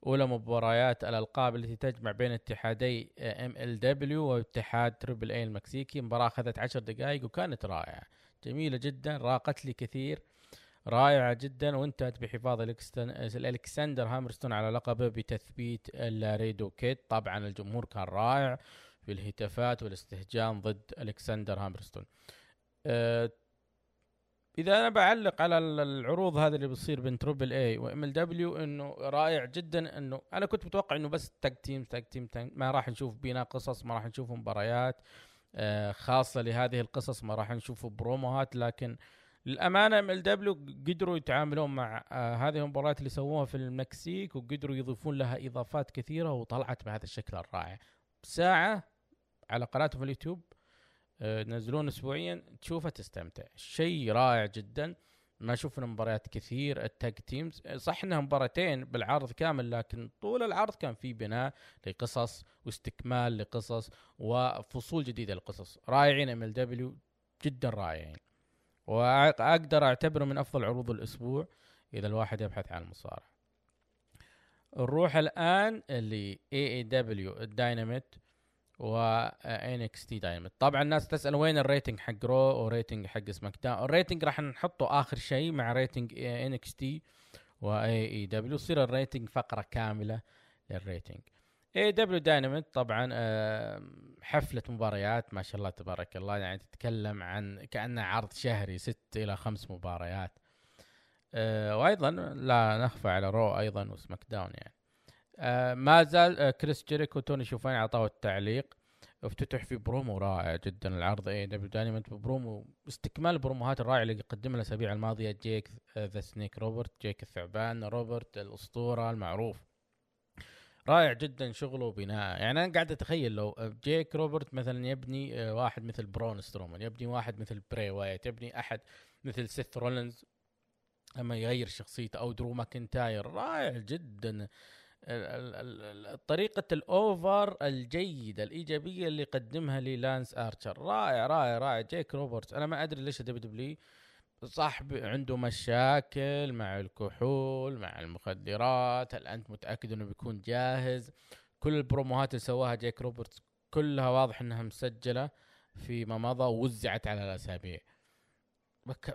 أولى مباريات الألقاب التي تجمع بين اتحادي MLW واتحاد Triple A المكسيكي. مباراة أخذت عشر دقائق وكانت رائعة. جميلة جدا راقت لي كثير رائعة جدا وانتهت بحفاظ الكسندر هامرستون على لقبه بتثبيت لاريدو كيد طبعا الجمهور كان رائع في الهتافات والاستهجان ضد الكسندر هامرستون. أه إذا أنا بعلق على ال- العروض هذه اللي بتصير بين Triple A و MLW إنه رائع جدا إنه أنا كنت متوقع إنه بس tag team tag team tag ما راح نشوف بناء قصص ما راح نشوف مباريات آه، خاصة لهذه القصص ما راح نشوف بروموهات لكن للأمانة MLW قدروا يتعاملون مع آه، هذه المباريات اللي سووها في المكسيك وقدروا يضيفون لها إضافات كثيرة وطلعت بهذا الشكل الرائع. ساعه على قناتهم اليوتيوب. ينزلون اسبوعيا تشوفه تستمتع. شيء رائع جدا. ما شفنا مباريات كثير. ال tag teams صح إنها مباراتين بالعرض كامل لكن طول العرض كان في بناء لقصص واستكمال لقصص وفصول جديدة للقصص رائعين MLW جدا رائعين. وأقدر أعتبره من أفضل عروض الأسبوع إذا الواحد يبحث عن المصارعة. نروح الآن ل AEW ال Dynamite و T Diamond طبعا الناس تسأل وين ال rating حق Raw و rating حق SmackDown. ال rating راح نحطه آخر شيء مع rating NXT و AEW يصير ال rating فقرة كاملة لل rating. AEW Dynamite طبعا حفلة مباريات ما شاء الله تبارك الله. يعني تتكلم عن كأنه عرض شهري ست إلى خمس مباريات. آه، وأيضا لا نخفى على Raw أيضا و SmackDown يعني. آه، ما زال آه، كريس جيريكو توني شيفاني اعطاه التعليق. افتتح في برومو رائع جدا العرض. AEW Dynamite promo استكمال البروموهات الرائعة اللي قدمها الأسابيع الماضية. جيك the Snake روبرت. جيك الثعبان روبرت الأسطورة المعروف. رائع جدا شغله وبناء يعني أنا قاعد أتخيل لو جيك روبرت مثلا يبني آه، واحد مثل برون سترومان يبني واحد مثل براي وايت يبني أحد مثل سيث رولينز. لما يغير شخصيته أو درو ماكنتاير رائع جدا. طريقة ال over الجيدة الإيجابية اللي قدمها لي لانس آرشر رائع رائع رائع. جيك روبرتس. أنا ما أدري ليش WWE صاحب عنده مشاكل مع الكحول مع المخدرات. هل أنت متأكد أنه بيكون جاهز. كل البروموهات اللي سواها جيك روبرتس كلها واضح أنها مسجلة فيما مضى ووزعت على الأسابيع.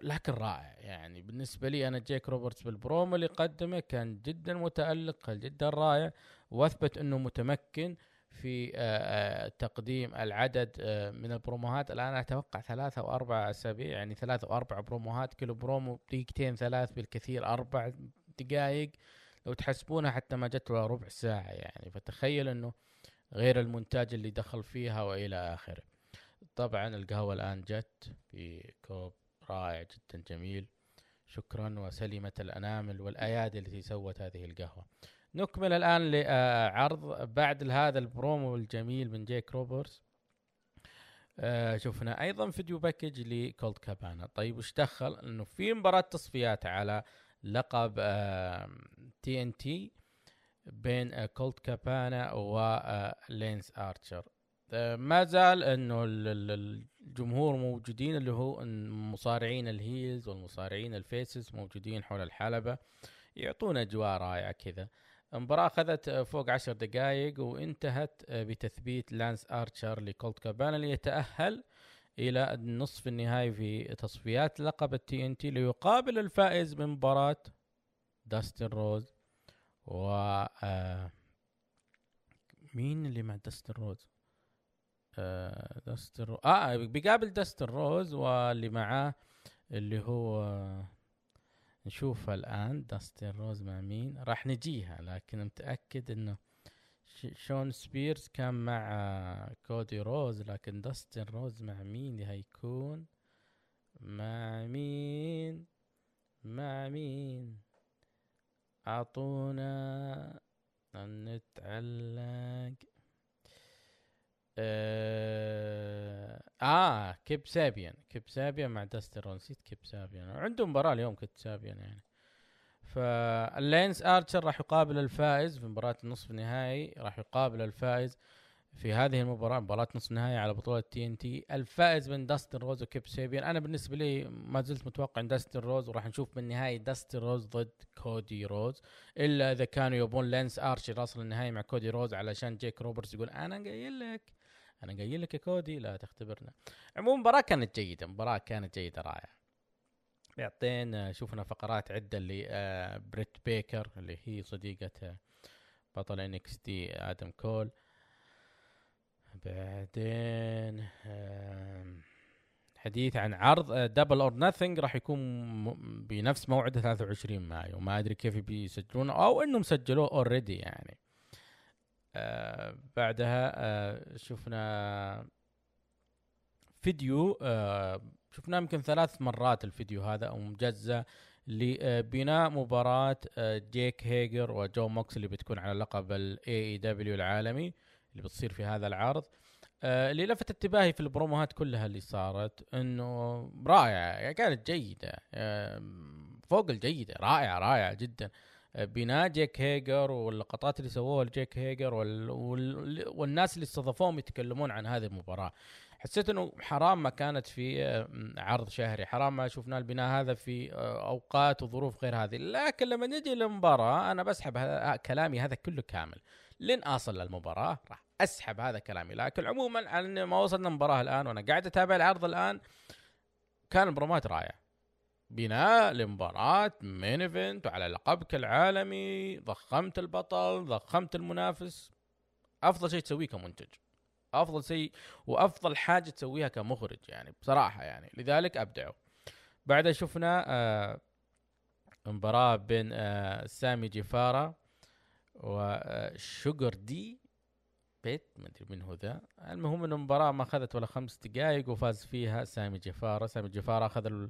لكن رائع. يعني بالنسبة لي أنا جيك روبرتس بالبرومو اللي قدمه كان جدا متألق كان جدا رائع وأثبت إنه متمكن في آه، آه، تقديم العدد آه، من البروموهات. الآن أتوقع ثلاثة أو أربع أسابيع يعني ثلاثة أو أربع بروموهات كل برومو دقيقتين ثلاث بالكثير أربع دقائق. لو تحسبونها حتى ما جت له ربع ساعة يعني. فتخيل إنه غير المونتاج اللي دخل فيها وإلى آخره. طبعا القهوة الآن جت في كوب رائع جدا جميل. شكرا وسلمت الانامل والأيادي التي سوت هذه القهوة. نكمل الآن لعرض بعد هذا البرومو الجميل من جيك روبرتس. آه شفنا أيضا video package لكولد كابانا. طيب وش دخل؟ إنه في مباراة تصفيات على لقب TNT بين آه، كولد كابانا ولينس ارشر آه، ما زال إنه ال- ال- الجمهور موجودين اللي هو المصارعين ال heels والمصارعين ال faces موجودين حول الحلبة يعطون أجواء رائعة كذا المباراة أخذت فوق عشر دقائق وانتهت بتثبيت لانس آرشر لكولت كابانا ليتأهل إلى النصف النهائي في تصفيات لقب ال TNT ليقابل الفائز من مباراة داستن روز و آه، مين اللي مع داستن روز؟ داستن روز آه بيقابل داستن روز واللي معاه اللي هو نشوفها الآن داستن روز مع مين؟ راح نجيها لكن متأكد إنه شون سبيرز كان مع كودي روز لكن داستن روز مع مين هيكون؟ مع مين؟ مع مين؟ أعطونا علق آه, آه كيب سابيان. كيب سابيان مع داستر نسيت كيب سابيان. عنده مباراة اليوم كيب سابيان يعني. فاللينس ارشر راح يقابل الفائز في مباراة النصف النهائي. راح يقابل الفائز في هذه المباراة مباراة نصف نهائي على بطولة TNT. الفائز من داستن روز وكيب سيبيان أنا بالنسبة لي ما زلت متوقع إن داستن روز وراح نشوف بالنهائي داستن روز ضد كودي روز. إلا إذا كانوا يبون لينس ارشر يصل النهائي مع كودي روز علشان جيك روبرتس يقول أنا قايل لك أنا قايل لك يا كودي لا تختبرنا. عموما المباراة كانت جيدة مباراة كانت جيدة رائعة. بعدين آه، شفنا فقرات عدة اللي آه، بريت بيكر اللي هي صديقة آه، بطل NXT آدم كول. بعدين حديث عن عرض Double or Nothing راح يكون بنفس موعده 23 مايو. ما أدري كيف بيسجلونه أو إنهم سجلوه already يعني. آه بعدها آه شفنا فيديو آه شفناه يمكن ثلاث مرات الفيديو هذا أو مجزء لبناء مباراة آه، جيك هيجر وجون موكس اللي بتكون على لقب ال AEW العالمي اللي بتصير في هذا العرض. آه، اللي لفت انتباهي في البروموهات كلها اللي صارت إنه رائعه يعني كانت جيدة آه، فوق الجيدة رائعه رائعه جدا. بناء جيك هيجر واللقطات اللي سووها لجيك هيجر وال... وال... والناس اللي استضافوهم يتكلمون عن هذه المباراة. حسيت إنه حرام ما كانت في آه، عرض شهري حرام ما شفنا البناء هذا في آه، أوقات وظروف غير هذه. لكن لما نجي للمباراة أنا بسحب ه- كلامي هذا كله كامل. لين أصل للمباراة راح أسحب هذا كلامي. لكن عموما على ما وصلنا المباراة الآن وأنا قاعد أتابع العرض الآن كان البرومات رائع. بناء لمباراة main event وعلى لقبك العالمي. ضخمت البطل ضخمت المنافس. أفضل شيء تسويه كمنتج. أفضل شيء وأفضل حاجة تسويها كمخرج يعني بصراحة يعني. لذلك أبدعوا. بعدها شفنا آه مباراة بين آه سامي جيفارا وشوجر دي. بيت ما أدري من هو ذا. المهم إن المباراة ما أخذت ولا خمس دقائق وفاز فيها سامي جيفارا. سامي جيفارا أخذ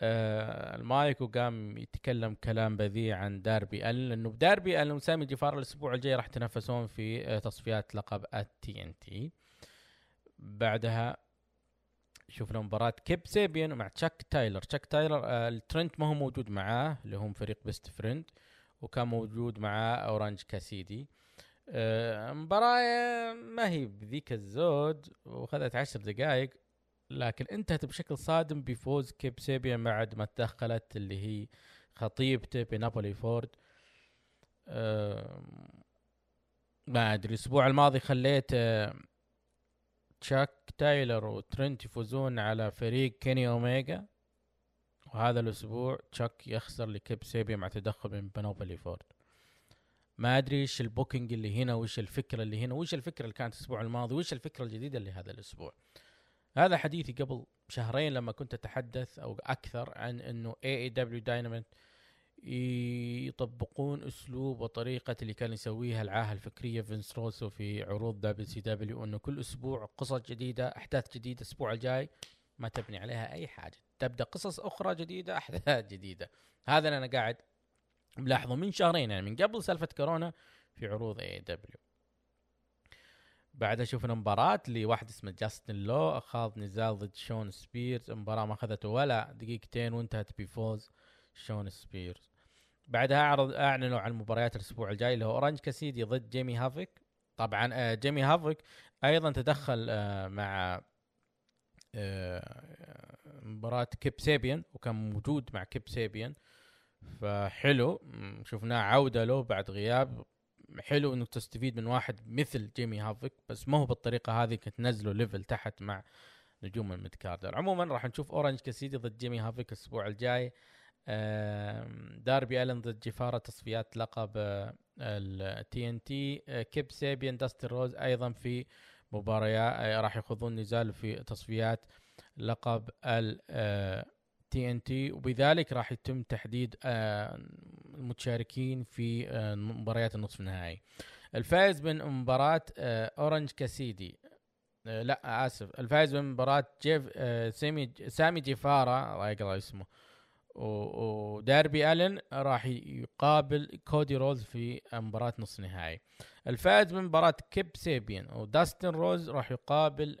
آه، المايك وقام يتكلم كلام بذيء عن داربي ألين لأنه بداربي ألين وسامي جيفارا الأسبوع الجاي راح يتنافسون في آه، تصفيات لقب ال TNT. بعدها شفنا مباراة كيب سيبيان مع تشاك تايلر. تشاك تايلر آه الترنت ما هو موجود معاه اللي هم فريق Best Friend وكان موجود معاه أورانج كاسيدي. آه مباراة ما هي بذيك الزود واخذت عشر دقائق لكن انتهت بشكل صادم بفوز كيب سيبيان بعد ما تدخلت اللي هي خطيبته بينيلوبي فورد. آه ما أدري الأسبوع الماضي خليت آه تشاك تايلور وترنت يفوزون على فريق كيني اوميجا وهذا الأسبوع تشاك يخسر لكيب سيبيان مع تدخل من بينيلوبي فورد. ما أدري إيش ال booking اللي هنا وإيش الفكرة اللي هنا وإيش الفكرة اللي كانت الأسبوع الماضي وإيش الفكرة الجديدة اللي هذا الأسبوع. هذا حديثي قبل شهرين لما كنت أتحدث أو أكثر عن إنه AEW Dynamite يطبقون أسلوب وطريقة اللي كان يسويها العاهة الفكرية فينس روسو في عروض WCW إنه كل أسبوع قصص جديدة أحداث جديدة الأسبوع الجاي ما تبني عليها أي حاجة. تبدأ قصص أخرى جديدة أحداث جديدة. هذا اللي أنا قاعد ملاحظه من شهرين يعني من قبل سالفة كورونا في عروض AEW بعدها شفنا مباراة لواحد اسمه جاستن لو خاض نزال ضد شون سبيرز. المباراة ما اخذت ولا دقيقتين وانتهت بفوز شون سبيرز. بعدها اعرض أعلنوا عن مباريات الأسبوع الجاي اللي هو أورانج كاسيدي ضد جيمي هافوك طبعا آه، جيمي هافوك أيضا تدخل آه، مع آه، مباراة كيب سيبيان وكان موجود مع كيب سيبيان. فحلو شفناه عودة له بعد غياب. حلو إنك تستفيد من واحد مثل جيمي هافوك بس ما هو بالطريقة هذه كنت تنزله level تحت مع نجوم ال mid carder عموما راح نشوف اورانج كاسيدي ضد جيمي هافوك الأسبوع الجاي. داربي الن ضد جيفارا تصفيات لقب ال TNT كيب سيبيان داستن رودز أيضا في مباريات آه، راح يخوضون نزال في تصفيات لقب ال TNT وبذلك راح يتم تحديد آه، المتشاركين في آه، مباريات النصف النهائي. الفائز من مباراة آه، أورنج كاسيدي لا آسف. الفائز من مباراة جيف سامي سامي جيفارا الله يقرأ اسمه وداربي ألن راح يقابل كودي رودز في مباراة نصف نهائي. الفائز من مباراة كيب سيبيان وداستن رودز راح يقابل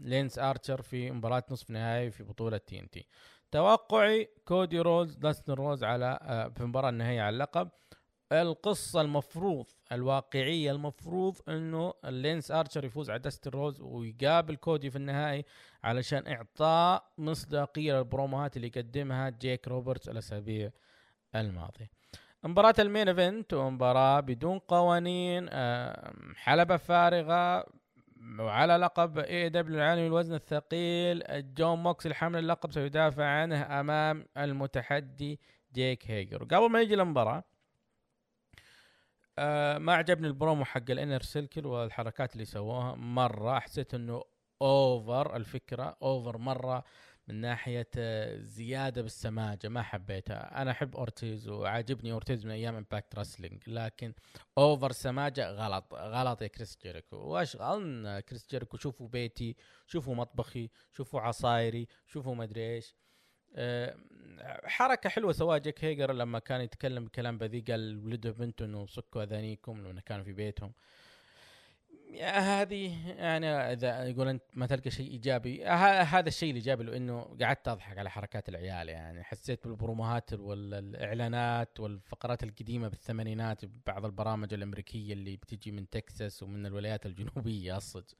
لينس ارشر في مباراة نصف نهائي في بطولة TNT توقعي كودي رودز داستن رودز على آه في المباراة النهائية على اللقب. القصة المفروض الواقعية المفروض إنه اللينس آرشر يفوز على داستن رودز ويقابل كودي في النهائي علشان إعطاء مصداقية للبروموهات اللي يقدمها جيك روبرتس الأسابيع الماضية. مباراة ال main event ومباراة بدون قوانين آه، حلبة فارغة وعلى لقب AEW العالمي الوزن الثقيل جون موكسلي حامل اللقب سيدافع عنه أمام المتحدي جيك هيجر. قبل ما يجي المباراة آه ما عجبني البرومو حق ال Inner Circle والحركات اللي سووها. مرة حسيت إنه over الفكرة over مرة من ناحية زيادة بالسماجه ما حبيتها. أنا أحب أورتيز وعاجبني أورتيز من أيام Impact Wrestling لكن over سماجه غلط. غلط يا كريس جيريكو. واشغلنا كريس جيريكو. شوفوا بيتي شوفوا مطبخي شوفوا عصايري شوفوا مدري إيش. حركة حلوة سواها جيك هيجر لما كان يتكلم بكلام بذيء قال ولده بنته انه أذانيكم لما كانوا في بيتهم. يا هذه يعني إذا يقول انت ما تلقى شيء إيجابي هذا الشيء الإيجابي لو انه قعدت أضحك على حركات العيال يعني حسيت بالبروموهات والإعلانات والفقرات القديمة بالثمانينات بعض البرامج الأمريكية اللي بتجي من تكساس ومن الولايات الجنوبية الصج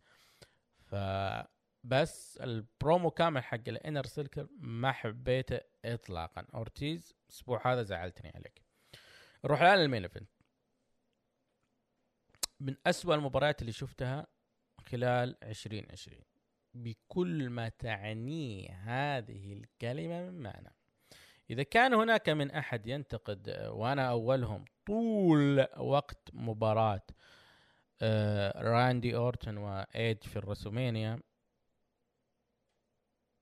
فبس البرومو كامل حق ال Inner Circle ما حبيته اطلاقا. أورتيز الأسبوع هذا زعلتني عليك. نروح الآن لل main event. من أسوأ المباريات اللي شفتها خلال 2020 بكل ما تعنيه هذه الكلمة من معنى. إذا كان هناك من أحد ينتقد وأنا أولهم طول وقت مباراة آه، راندي أورتون وإيج في الرسلمينيا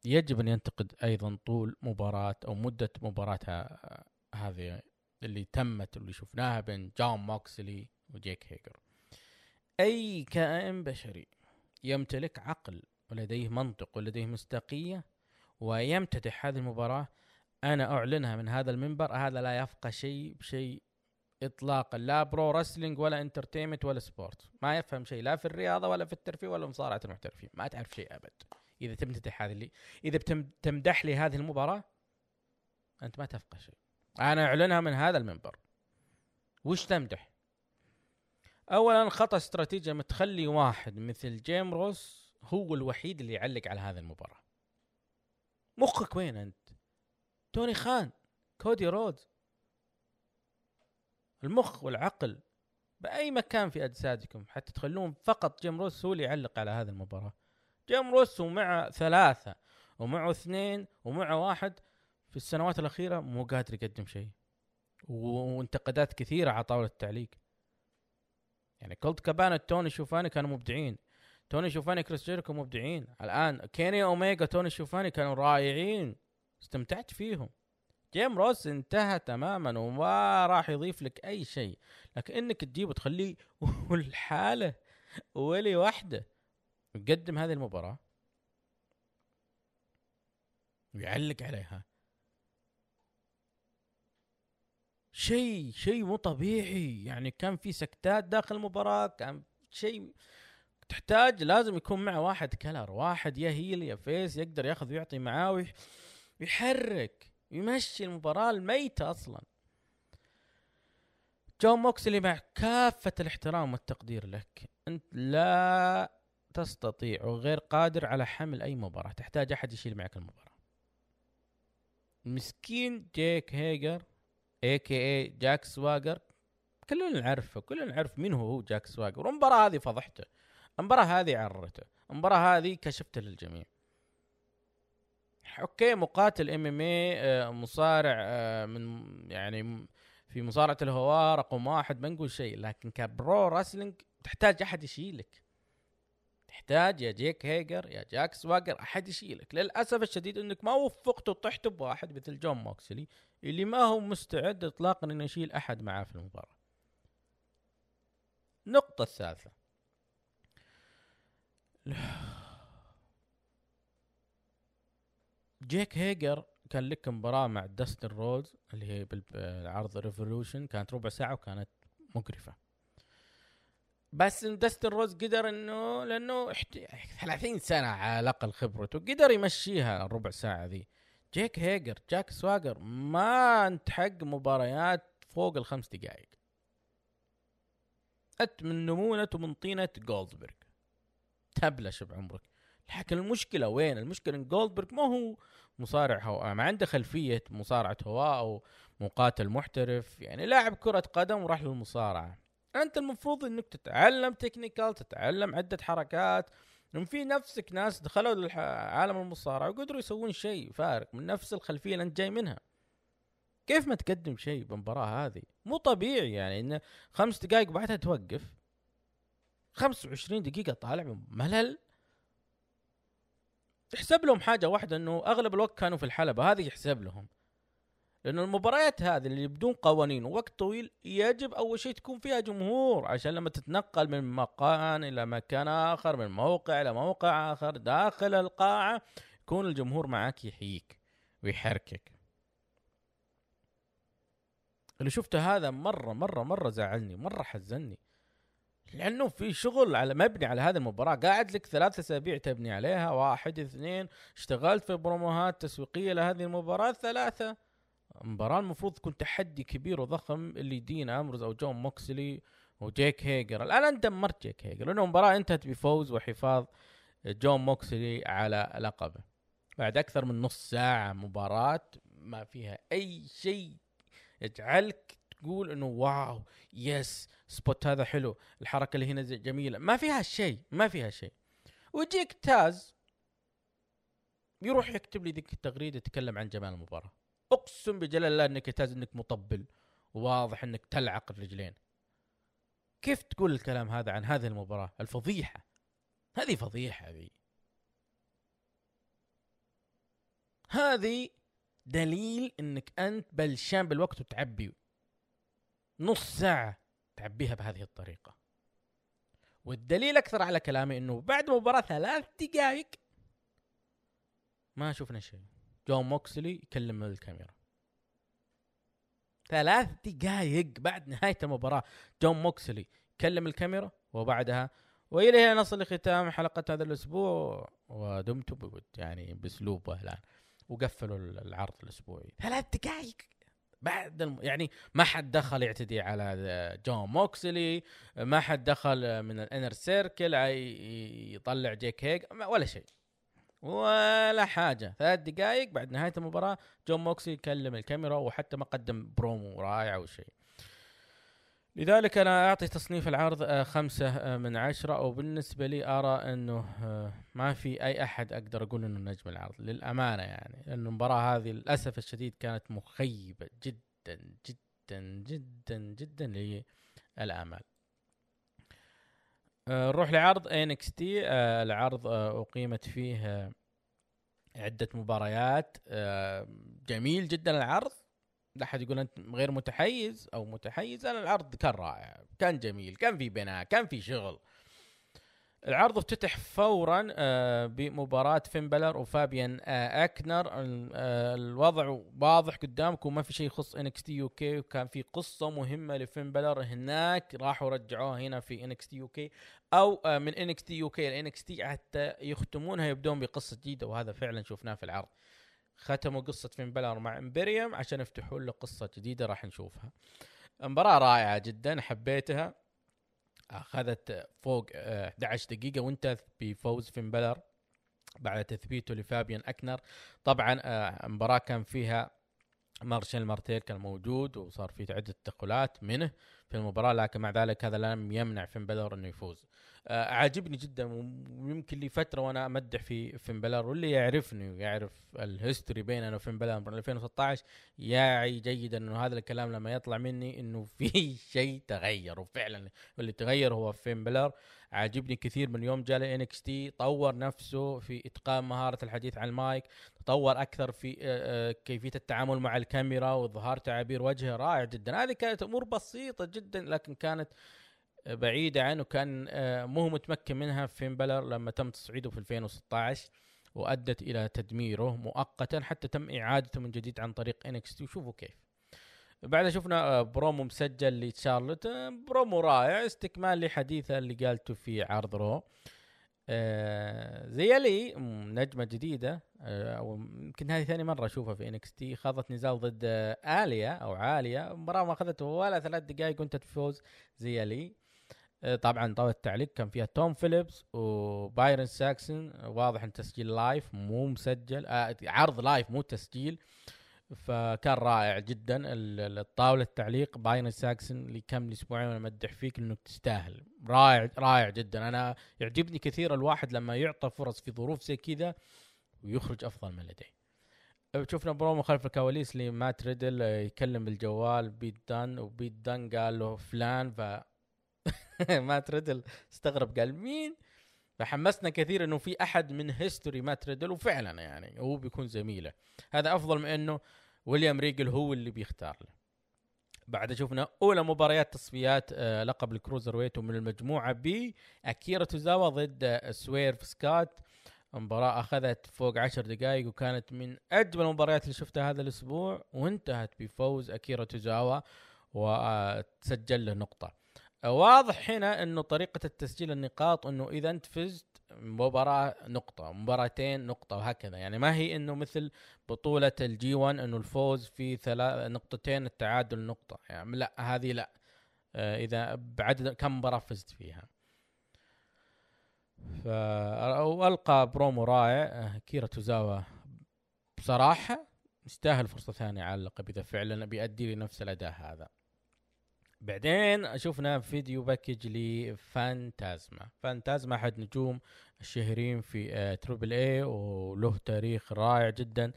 يجب أن ينتقد أيضا طول مباراة أو مدة مباراة هذه اللي تمت واللي شفناها بين جون موكسلي وجيك هيجر. أي كائن بشري يمتلك عقل ولديه منطق ولديه مصداقية ويمتدح هذه المباراة أنا أعلنها من هذا المنبر هذا لا يفقه شيء بشيء إطلاقا لا pro wrestling ولا entertainment ولا sport ما يفهم شيء لا في الرياضة ولا في الترفيه ولا مصارعة المحترفين ما تعرف شيء أبد. إذا تمتدح هذه اللي إذا بتم تمدح لي هذه المباراة أنت ما تفقه شيء. أنا أعلنها من هذا المنبر. وش تمدح؟ اولا خطأ استراتيجي لما تخلي واحد مثل جيم روس هو الوحيد اللي يعلق على هذه المباراة. مخك وين أنت؟ توني خان كودي رودز. المخ والعقل بأي مكان في أجسادكم حتى تخلون فقط جيم روس هو اللي يعلق على هذه المباراة. جيم روس ومع ثلاثة ومعه اثنين ومعه واحد في السنوات الأخيرة مو قادر يقدم شيء. وانتقادات كثيرة على طاولة التعليق. يعني كولت كابانا توني شوفاني كانوا مبدعين. توني شوفاني كريس جيريكو مبدعين. الآن كيني اوميجا توني شوفاني كانوا رائعين. استمتعت فيهم. جيم روس انتهى تماما وما راح يضيف لك أي شيء. لكن إنك تجيبه تخليه والحاله ولي وحده. يقدم هذه المباراة. ويعلق عليها. شيء شيء مو طبيعي. يعني كان في سكتات داخل المباراة كان شيء تحتاج لازم يكون معه واحد color واحد يا heel يا face يقدر ياخذ ويعطي معاه ويح- ويحرك يمشي المباراة الميتة أصلا. جون موكسلي مع كافة الاحترام والتقدير لك. أنت لا تستطيع وغير قادر على حمل أي مباراة تحتاج أحد يشيل معك المباراة. مسكين جيك هيجر. a.k.a جاك سواجر كلنا نعرفه كلنا نعرف مين هو هو جاك سواجر والمباراة هذه فضحته. المباراة هذه عرته المباراة هذه كشفته للجميع. okay مقاتل MMA مصارع آه، من يعني في مصارعة الهواء رقم واحد ما نقول شيء. لكن ك pro wrestling تحتاج أحد يشيلك. تحتاج يا جيك هيجر يا جاك سواجر أحد يشيلك. للأسف الشديد إنك ما وفقت وطحت بواحد مثل جون موكسلي. اللي ما هو مستعد اطلاقا إنه يشيل أحد معاه في المباراة. النقطة الثالثة جيك هيجر كان لك مباراة مع داستن رودز اللي هي بالعرض ريفولوشن كانت ربع ساعة وكانت مقرفة. بس إن داستن رودز قدر إنه لأنه احت... 30 سنة على الأقل خبرته قدر يمشيها الربع ساعة ذي. جيك هيجر جاك سواجر ما أنت حق مباريات فوق الخمس دقائق أنت من نمونة ومن طينة جولدبرغ. تبلش بعمرك لكن المشكلة وين؟ المشكلة إن جولدبرغ ما هو مصارع هواء ما عنده خلفية مصارعة هواء أو مقاتل محترف. يعني لاعب كرة قدم وراح للمصارعة. أنت المفروض إنك تتعلم technical تتعلم عدة حركات لأن في نفسك ناس دخلوا لعالم المصارعة وقدروا يسوون شيء فارق من نفس الخلفية اللي أنت جاي منها. كيف ما تقدم شيء بالمباراة هذه؟ مو طبيعي يعني إن خمس دقائق بعدها توقف. 25 دقيقة طالع ملل. يحسب لهم حاجة واحدة إنه أغلب الوقت كانوا في الحلبة هذه يحسب لهم. لأنه المباريات هذه اللي بدون قوانين ووقت طويل يجب أول شيء تكون فيها جمهور عشان لما تتنقل من مكان إلى مكان آخر من موقع إلى موقع آخر داخل القاعة يكون الجمهور معك يحييك ويحركك. اللي شفته هذا مرة مرة مرة زعلني مرة حزني لأنه في شغل على مبني على هذه المباراة. قاعد لك ثلاث أسابيع تبني عليها واحد اثنين. اشتغلت في promoهات تسويقية لهذه المباراة ثلاثة. مباراة المفروض تكون تحدي كبير وضخم اللي دين أمروز أو جون موكسلي وجيك هيجر. الآن أنت دمرت جيك هيجر. لأنه المباراة انتهت بفوز وحفاظ جون موكسلي على لقبه. بعد أكثر من نص ساعة مباراة ما فيها أي شيء يجعلك تقول إنه wow yes spot هذا حلو الحركة اللي هنا جميلة. ما فيها شيء ما فيها شيء. ويجيك تاز يروح يكتب لي ذيك التغريدة يتكلم عن جمال المباراة. اقسم بجلال الله انك تاز انك مطبل وواضح انك تلعق الرجلين. كيف تقول الكلام هذا عن هذه المباراة؟ الفضيحة. هذه فضيحة ذي هذه دليل انك انت بلشان بالوقت وتعبي. نص ساعة تعبيها بهذه الطريقة. والدليل أكثر على كلامي إنه بعد مباراة ثلاث دقائق ما شفنا شيء. جون موكسلي يكلم الكاميرا. ثلاث دقائق بعد نهاية المباراة. جون موكسلي كلم الكاميرا وبعدها وإلى هنا نصل لختام حلقة هذا الأسبوع ودمتم بود يعني بأسلوبه الآن. وقفلوا العرض الأسبوعي. ثلاث دقائق بعد الم... يعني ما حد دخل يعتدي على جون موكسلي ما حد دخل من ال Inner Circle يطلع جيك هيجر ما- ولا شيء. ولا حاجة. ثلاث دقائق بعد نهاية المباراة جون موكسلي يكلم الكاميرا وحتى ما قدم برومو رائع أو شيء. لذلك أنا أعطي تصنيف العرض آه، خمسة آه، من عشرة. وبالنسبة لي أرى أنه آه، ما في أي أحد أقدر أقول أنه نجم العرض للأمانة يعني لأن المباراة هذه للأسف الشديد كانت مخيبة جدا جدا جدا جدا للآمال آه، نروح لعرض NXT العرض آه، أقيمت فيه آه، عدة مباريات. آه، جميل جدا العرض. لا أحد يقول أنت غير متحيز أو متحيز. أنا العرض كان رائع كان جميل كان في بناء كان في شغل. العرض افتتح فورا آه، بمباراة فين بلر وفابيان آه، أكنر. آه، الوضع واضح قدامكم ما في شيء يخص NXT UK وكان في قصة مهمة لفين بلر هناك. راحوا رجعوها هنا في NXT UK أو من NXT UK ل NXT حتى يختمونها يبدون بقصة جديدة وهذا فعلا شفناه في العرض. ختموا قصة فين بلر مع إمبريوم عشان يفتحوا له قصة جديدة راح نشوفها. مباراة رائعة جدا حبيتها. أخذت فوق آه، 11 دقيقة وانتهت بفوز فين بلر بعد تثبيته لفابيان أكنر. طبعا آه، المباراة كان فيها مارشال مارتيل كان موجود وصار في عدة تدخلات منه. في المباراة لكن مع ذلك هذا لم يمنع فين بلر انه يفوز. آه، عاجبني جدا ويمكن لي فترة وأنا أمدح في فين بلر واللي يعرفني ويعرف ال history بيننا وفين بلر من 2016 يعي جيدا أنه هذا الكلام لما يطلع مني أنه في شيء تغير وفعلا اللي تغير هو فين بلر عاجبني كثير من يوم جاء NXT طور نفسه في إتقان مهارة الحديث عن المايك تطور أكثر في آه، آه، كيفية التعامل مع الكاميرا واظهار تعابير وجهه رائع جدا. هذه كانت أمور بسيطة جدا لكن كانت بعيدة عنه كان آه، مو متمكن منها فين بالور لما تم تصعيده في 2016 وأدت إلى تدميره مؤقتا حتى تم إعادته من جديد عن طريق NXT. وشوفوا كيف. بعدها شفنا آه، برومو مسجل لتشارلوت آه، برومو رائع استكمال لحديثه اللي قالته في عرض Raw. آه زي لي نجمة جديدة آه أو يمكن هذه ثاني مرة أشوفها في NXT خاضت نزال ضد آليا أو عاليه مباراة ما أخذته ولا ثلاث دقائق وانتهت بفوز زي لي. آه طبعا طاولة التعليق كان فيها توم فيليبس وبايرون ساكستون واضح إن تسجيل live مو مسجل عرض live مو تسجيل. فكان رائع جدا ال- الطاولة التعليق بايرون ساكستون اللي كم أسبوعين وأنا امدح فيك إنك تستاهل. رائع رائع جدا. أنا يعجبني كثير الواحد لما يعطى فرص في ظروف زي كذا ويخرج أفضل من لديه. شفنا برومو خلف الكواليس لمات ريدل آه، يكلم بالجوال بيت دان وبيت دان قال له فلان ف مات ريدل استغرب قال مين؟ فحمسنا كثير إنه في أحد من history مات ريدل وفعلا يعني هو بيكون زميله. هذا أفضل من إنه ويليام ريجل هو اللي بيختار له. بعد شفنا أولى مباريات تصفيات آه، لقب ال cruiserweight من المجموعة ب أكيرا توزاوا ضد آه، سويرف سكات مباراة أخذت فوق عشر دقائق وكانت من أجمل المباريات اللي شفتها هذا الأسبوع وانتهت بفوز أكيرا توزاوا وتسجل له نقطة. واضح هنا إنه طريقة التسجيل النقاط إنه إذا أنت فزت مباراة نقطة مباراتين نقطة وهكذا. يعني ما هي إنه مثل بطولة ال G1 إنه الفوز في ثلاث نقطتين التعادل نقطة. يعني لا هذه لا. آه إذا بعدد كم مباراة فزت فيها. وألقى برومو رائع آه، أكيرا توزاوا بصراحة يستاهل فرصة ثانية على اللقب إذا فعلا بيأدي نفس الأداء هذا. بعدين شفنا video package لفانتازما. فانتازما أحد نجوم الشهيرين في آه Triple A وله تاريخ رائع جدا.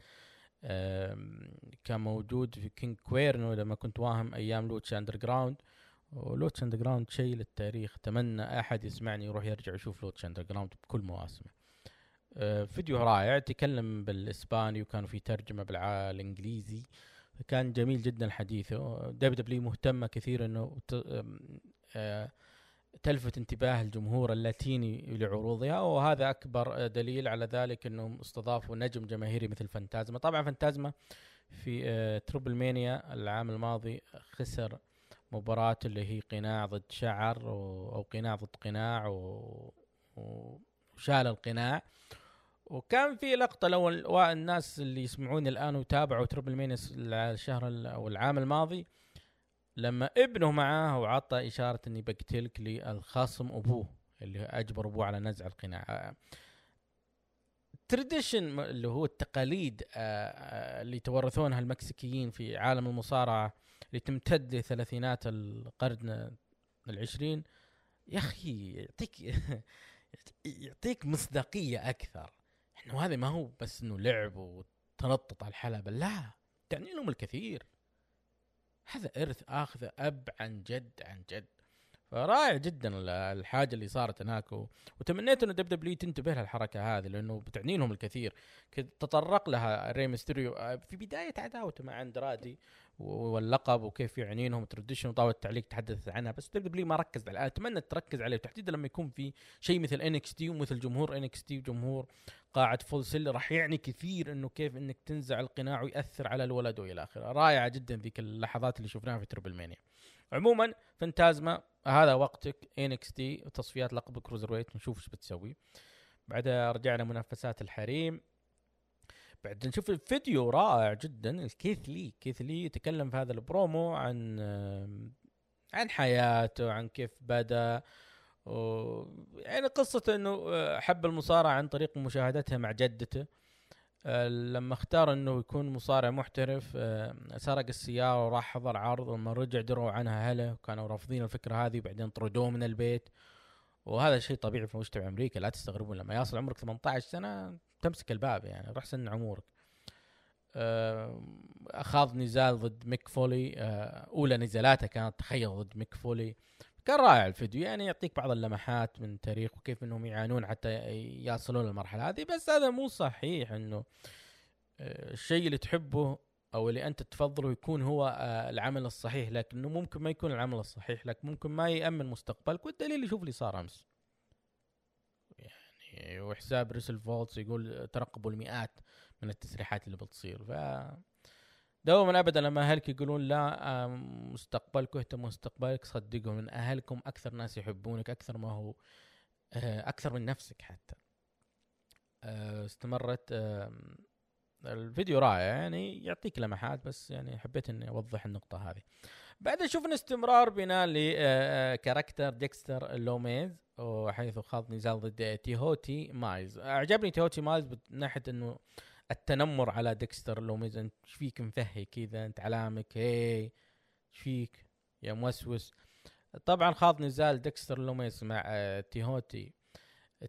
كان موجود في كينج كويرنو لما كنت واهم أيام Lucha Underground و Lucha Underground شيء للتاريخ. أتمنى أحد يسمعني يروح يرجع يشوف Lucha Underground بكل مواسمه. آه، فيديو رائع. تكلم بالإسباني وكان في ترجمة بالإنجليزي. كان جميل جدا حديثه. WWE مهتمة كثير إنه آه، تلفت انتباه الجمهور اللاتيني لعروضها وهذا أكبر دليل على ذلك إنهم استضافوا نجم جماهيري مثل فانتازما. طبعا فانتازما في آه، TripleMania العام الماضي خسر مباراة اللي هي قناع ضد شعر أو قناع ضد قناع وشال القناع. وكان في لقطة لو الناس اللي يسمعوني الآن وتابعوا TripleMania الشهر ال- أو العام الماضي لما ابنه معاه وعطى إشارة إني بقتلك للخصم أبوه اللي أجبر أبوه على نزع القناع. تراديشن اللي هو التقاليد آه، آه، اللي تورثونها المكسيكيين في عالم المصارعة اللي تمتد لثلاثينات القرن العشرين يا أخي يعطيك يعطيك مصداقية أكثر. إنه هذا ما هو بس إنه لعب وتنطط على الحلبة لا تعني لهم الكثير. هذا إرث آخذه أب عن جد عن جد. فرائع جدا ال- الحاجة اللي صارت هناك و... وتمنيت إنه WWE تنتبه للحركه هذه لأنه بتعني لهم الكثير تطرق لها ري ميستيريو. آه، في بداية عداوته مع أندرادي واللقب وكيف يعني لهم tradition وطاولة التعليق تحدثت عنها بس WWE ما ركز على أتمنى تركز عليه. تحديدا لما يكون في شيء مثل NXT ومثل جمهور NXT وجمهور قاعة Full Sail راح يعني كثير إنه كيف إنك تنزع القناع ويأثر على الولد وإلى آخره، رائعة جدا ذيك اللحظات اللي شفناها في TripleMania. عموما فانتازما هذا وقتك NXT تصفيات لقب cruiserweight نشوف إيش بتسوي. بعدها رجعنا منافسات الحريم. بعد نشوف الفيديو رائع جدا لكيث لي. كيث لي يتكلم في هذا البرومو عن عن حياته عن كيف بدأ. و... يعني قصة إنه آه، حب المصارعة عن طريق مشاهدتها مع جدته. لما اختار إنه يكون مصارع محترف آه، سرق السيارة وراح حضر عرض لما رجع دروا عنها أهله وكانوا رافضين الفكرة هذه وبعدين طردوه من البيت. وهذا شيء طبيعي في مجتمع أمريكا لا تستغربون لما يصل عمرك 18 سنة تمسك الباب يعني روح سن عمرك آه، اخاض نزال ضد ميك فولي آه، أولى نزالاته كانت تخيل ضد ميك فولي. كان رائع الفيديو يعني يعطيك بعض اللمحات من تاريخ وكيف إنهم يعانون حتى يصلون للمرحلة هذه. بس هذا مو صحيح إنه آه، الشيء اللي تحبه أو اللي أنت تفضله يكون هو آه، العمل الصحيح لكنه ممكن ما يكون العمل الصحيح لك ممكن ما يأمن مستقبلك والدليل شوف اللي صار أمس. يعني وحساب WrestleVotes يقول ترقبوا المئات من التسريحات اللي بتصير ف دوما ابدا لما أهلك يقولون لا آم، مستقبلك اهتم مستقبلك صدقوا من أهلكم أكثر ناس يحبونك أكثر ما هو آه، أكثر من نفسك حتى. آه، استمرت الفيديو رائع يعني يعطيك لمحات بس يعني حبيت إني أوضح النقطة هذه. بعدين شفنا استمرار بناء ل character ديكستر لوميز وحيث خاض نزال ضد تيهوتي مايلز أعجبني تيهوتي مايلز من ناحية إنه التنمر على ديكستر لوميز انت إيش فيك مفهي كذا أنت علامك هي إيش فيك؟ يا موسوس. طبعا خاض نزال ديكستر لوميز مع آه، تيهوتي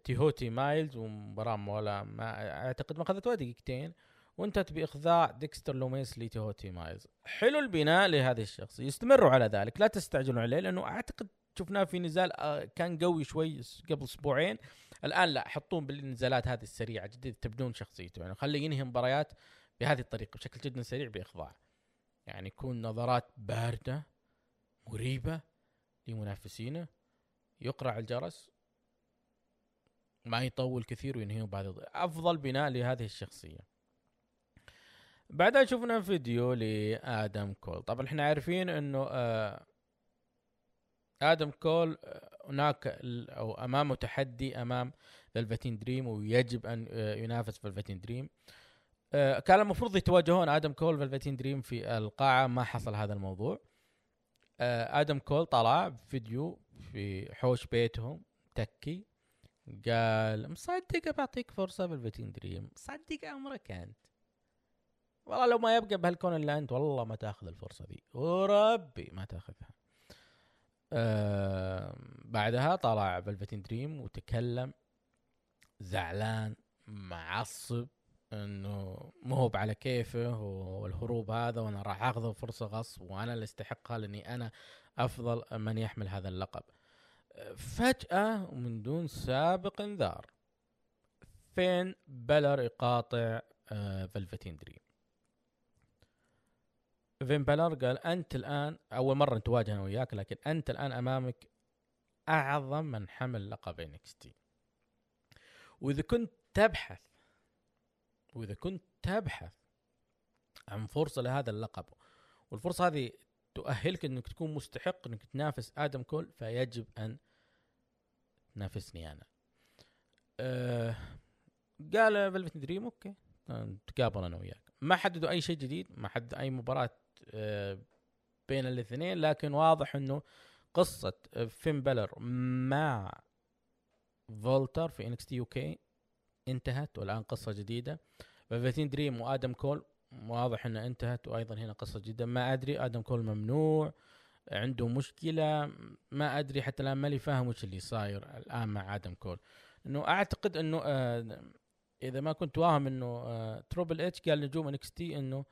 تيهوتي مايلز ومباراة ولا ما أعتقد ما أخذت ولا دقيقتين وانتهت بإخضاع ديكستر لوميز لتيهوتي مايلز. حلو البناء لهذا الشخص يستمروا على ذلك لا تستعجلوا عليه لأنه أعتقد شفناه في نزال آه، كان قوي شوي قبل أسبوعين. الآن لا حطوه بالنزالات هذه السريعة جدا تبدون شخصيته. يعني خليه ينهي مباريات بهذه الطريقة بشكل جدا سريع بإخضاع. يعني يكون نظرات باردة مريبة لمنافسينه. يقرع الجرس. ما يطول كثير وينهيه بعد أفضل بناء لهذه الشخصية. بعدها شفنا فيديو لآدم كول. طبعا إحنا عارفين إنه آه آدم كول آه، هناك أو أمامه تحدي أمام فلفتين دريم ويجب أن آه، ينافس فلفتين دريم آه، كان المفروض يتواجهون آدم كول فلفتين دريم في القاعة ما حصل هذا الموضوع. آدم كول طلع فيديو في حوش بيتهم متكي قال مصدق بعطيك فرصة فلفتين دريم مصدق امرك أنت. والله لو ما يبقى بهالكون الا أنت والله ما تأخذ الفرصة ذي وربي ما تأخذها. آه بعدها طلع فلفتين دريم وتكلم زعلان معصب إنه مو هو على كيفه والهروب هذا وأنا راح اخذ فرصة غصب وأنا اللي استحقها لأني أنا أفضل من يحمل هذا اللقب. آه، فجأة ومن دون سابق انذار فين بالور يقاطع آه فلفتين دريم فين بالور قال أنت الآن أول مرة نتواجه أنا وياك لكن أنت الآن أمامك أعظم من حمل لقب NXT وإذا كنت تبحث وإذا كنت تبحث عن فرصة لهذا اللقب والفرصة هذه تؤهلك إنك تكون مستحق إنك تنافس آدم كول فيجب أن تنافسني أنا. أه قال فلفتين دريم okay نتقابل أنا وياك ما حددوا أي شيء جديد ما حددوا أي مباراة بين الاثنين لكن واضح إنه قصة آه، فين بالور مع فولتر في NXT UK انتهت والآن قصة جديدة. فلفتين دريم وآدم كول واضح انها انتهت وأيضا هنا قصة جدا ما أدري آدم كول ممنوع عنده مشكلة ما أدري حتى الآن ماني فاهم وش اللي صاير الآن مع آدم كول. إنه أعتقد إنه آه إذا ما كنت واهم إنه آه Triple H قال نجوم NXT إنه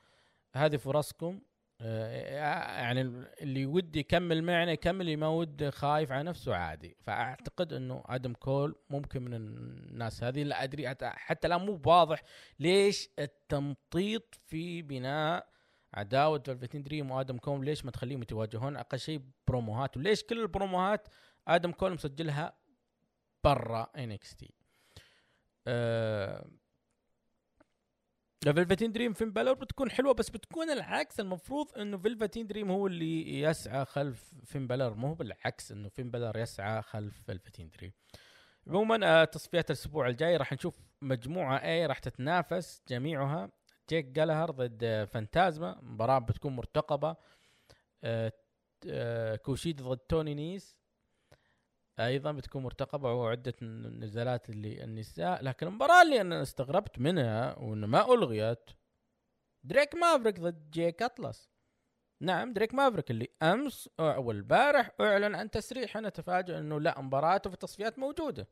هذه فرصكم آه يعني اللي ودي يكمل معنا يكمل اللي ما وده خايف على نفسه عادي. فأعتقد إنه آدم كول ممكن من الناس هذه. لا أدري حتى, الآن مو واضح ليش التمطيط في بناء عداوة فلفتين دريم وآدم كول ليش ما تخليهم يتواجهون؟ أقل شيء بروموهات. وليش كل البروموهات آدم كول مسجلها برا NXT؟ آه فيلفتين دريم فين بالور بتكون حلوة بس بتكون العكس. المفروض إنه فيلفتين دريم هو اللي يسعى خلف فين بالور مو بالعكس إنه فين بالور يسعى خلف فيلفتين دريم عموما آه تصفيات الأسبوع الجاي راح نشوف مجموعة A راح تتنافس جميعها. جاك جالاجر ضد آه، فانتازما مباراة بتكون مرتقبة. آه آه كوشيدا ضد توني نيس أيضا بتكون مرتقبة وعده نزالات للنساء لكن المباراة اللي أنا استغربت منها وإنه ما ألغيت دريك مافريك ضد جيك أطلس. نعم دريك مافريك اللي أمس أو البارح أعلن عن تسريح. أنا تفاجئ إنه لا مباراته في التصفيات موجودة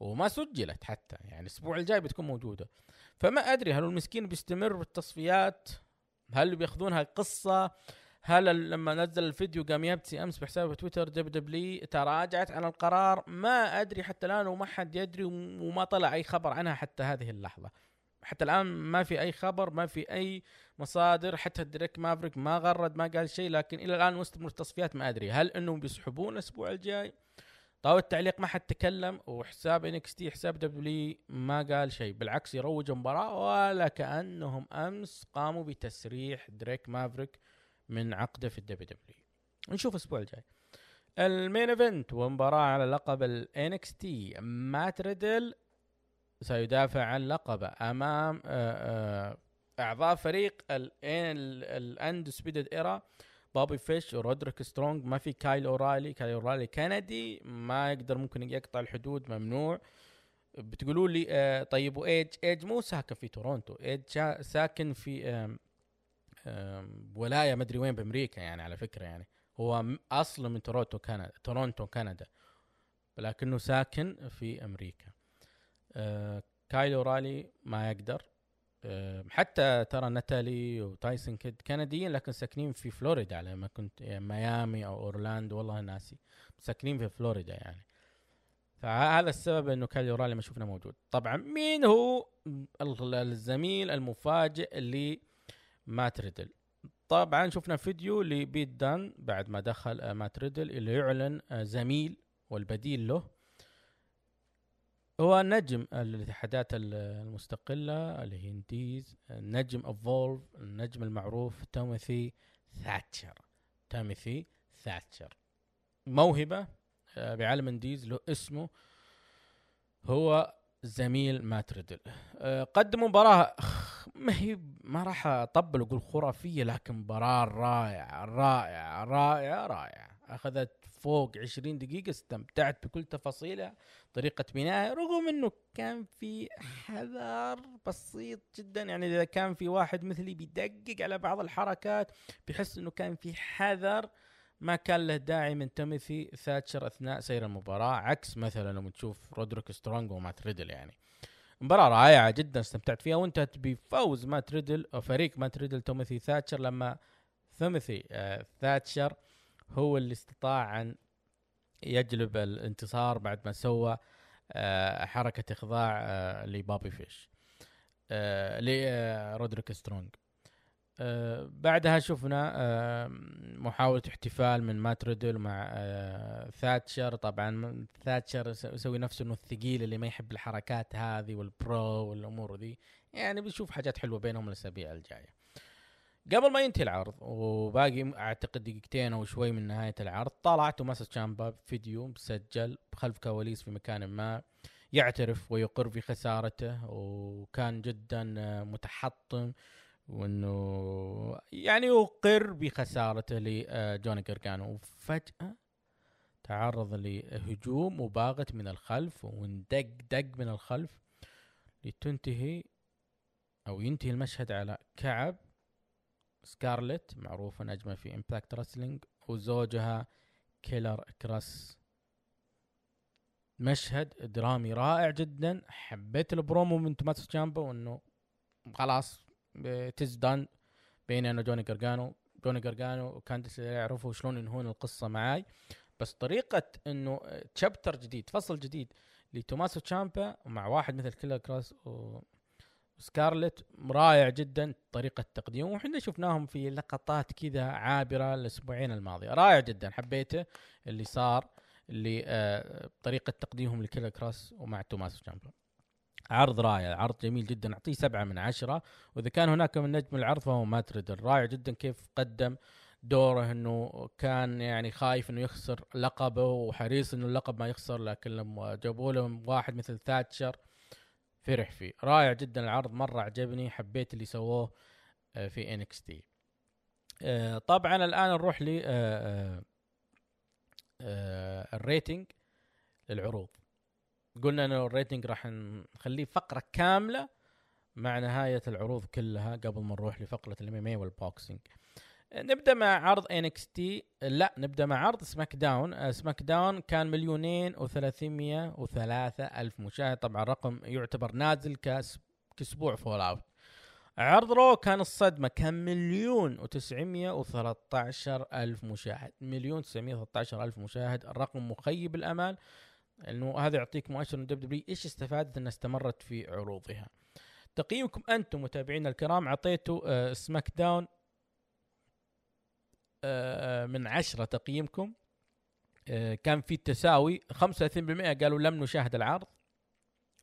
وما سجلت حتى. يعني الأسبوع الجاي بتكون موجودة. فما أدري هل المسكين بيستمر بالتصفيات هل بياخذونها قصه هل لما نزل الفيديو قام يبكي أمس بحسابه تويتر WW تراجعت عن القرار ما أدري حتى الآن وما حد يدري وما طلع أي خبر عنها حتى هذه اللحظة. حتى الآن ما في أي خبر ما في أي مصادر حتى دريك مافريك ما غرد ما قال شيء لكن إلى الآن مستمر التصفيات ما أدري. هل إنهم بيسحبون الأسبوع الجاي؟ طاولة التعليق ما حد تكلم وحساب NXT حساب W ما قال شيء. بالعكس يروج المباراة ولا كأنهم أمس قاموا بتسريح دريك مافريك. من عقده في ال WW نشوف الأسبوع الجاي. ال main event ومباراة على لقب ال NXT. مات ريدل سيدافع عن لقبه أمام آه، آه، أعضاء فريق ال Undisputed Era. بوبي فيش ورودريك سترونج ما في كايل أورايلي. كايل أورايلي كندي ما يقدر ممكن يقطع الحدود ممنوع. بتقولوا لي آه طيب وإيدج إيدج مو ساكن في تورونتو إيدج ساكن في ولاية مدري وين بأمريكا يعني على فكرة يعني. هو اصله من تورونتو كندا تورونتو كندا لكنه ساكن في أمريكا. آه كايل أورايلي ما يقدر. حتى ترى ناتالي وتايسون كيد كنديين لكن ساكنين في فلوريدا على ما كنت يعني ميامي أو أورلاندو والله ناسي. ساكنين في فلوريدا يعني. فهذا السبب إنه كايل أورايلي ما شفنا موجود. طبعا مين هو ال- الزميل المفاجئ اللي مات ريدل. طبعا شفنا فيديو لبيت دان بعد ما دخل آه، مات ريدل اللي يعلن آه، زميل والبديل له. هو نجم الاتحادات ال- المستقلة indies نجم Evolve النجم المعروف تيموثي ثاتشر. تيموثي ثاتشر. موهبة آه، بعالم indies له اسمه. هو زميل مات ريدل. آه، قدم مباراة ما هي ما راح أطبل وأقول خرافية لكن مباراة رائعة رائعة رائعة رائعة. أخذت فوق 20 دقيقة استمتعت بكل تفاصيلها طريقة بنائها رغم إنه كان في حذر بسيط جدا. يعني إذا كان في واحد مثلي بيدقق على بعض الحركات بيحس إنه كان في حذر. ما كان له داعي من تيموثي ثاتشر أثناء سير المباراة عكس مثلا لما تشوف رودريك سترونج ومات ريدل يعني. مباراة رائعة جدا استمتعت فيها وانتهت بفوز مات ريدل فريق مات ريدل توميثي ثاتشر لما ثيموثي آه ثاتشر هو اللي استطاع أن يجلب الانتصار بعد ما سوى آه، حركة إخضاع آه، لبابي فيش آه، لرودريك سترونج. آه، بعدها شفنا آه، محاولة احتفال من مات ريدل مع آه، ثاتشر. طبعا ثاتشر يس- يسوي نفسه إنه الثقيل اللي ما يحب الحركات هذه وال bro والأمور ذي. يعني بنشوف حاجات حلوة بينهم الأسابيع الجاية. قبل ما ينتهي العرض وباقي أعتقد دقيقتين أو شوي من نهاية العرض طلع توماس تشامبا فيديو مسجل خلف كواليس في مكان ما يعترف ويقر في خسارته وكان جدا متحطم. وإنه يعني يقر بخسارته لجوني جرجانو وفجأة تعرض لهجوم مباغت من الخلف واندق دق من الخلف لتنتهي أو ينتهي المشهد على كعب سكارلت معروفة نجمة في Impact Wrestling وزوجها كيلر كراس مشهد درامي رائع جدا. حبيت البرومو من توماسو تشامبا وإنه خلاص it's done بين أنا وجوني جرجانو. جوني جرجانو وكانديس يعرفوا شلون ينهون القصة معاي. بس طريقة إنه chapter جديد فصل جديد لتوماسو تشامبا مع واحد مثل كيلر كراس و سكارلت رائع جدا طريقة تقديمه. وحنا شفناهم في لقطات كذا عابرة الأسبوعين الماضية رائع جدا حبيته اللي صار اللي آه طريقة تقديمهم لكيلر كراس ومع توماسو تشامبا عرض رائع عرض جميل جدا أعطيه سبعة من عشرة. وإذا كان هناك من نجم العرض فهو مات ريدل رائع جدا كيف قدم دوره إنه كان يعني خايف إنه يخسر لقبه وحريص إنه اللقب ما يخسر لكن لما جابوا له واحد مثل ثاتشر فرح فيه. رائع جدا العرض مرة عجبني حبيت اللي سووه آه، في NXT. طبعا الآن نروح ل آه، آه، ال rating للعروض. قلنا إنه ال rating راح نخليه فقرة كاملة مع نهاية العروض كلها قبل ما نروح لفقرة ال MMA وال boxing نبدأ مع عرض NXT لا نبدأ مع عرض SmackDown SmackDown كان مليونين وثلاثمية وثلاثة ألف مشاهد. طبعا رقم يعتبر نازل كاس كأسبوع fallout عرض Raw كان الصدمة. كان مليون وتسعمية وثلاثة عشر ألف مشاهد. مليون تسعمية وثلاثة عشر ألف مشاهد. الرقم مخيب الأمل إنه هذا يعطيك مؤشر من WWE إيش استفادت إنها استمرت في عروضها. تقييمكم أنتم متابعينا الكرام أعطيتوا آه، سماك داون آه، من عشرة تقييمكم. آه، كان في تساوي 35% قالوا لم نشاهد العرض.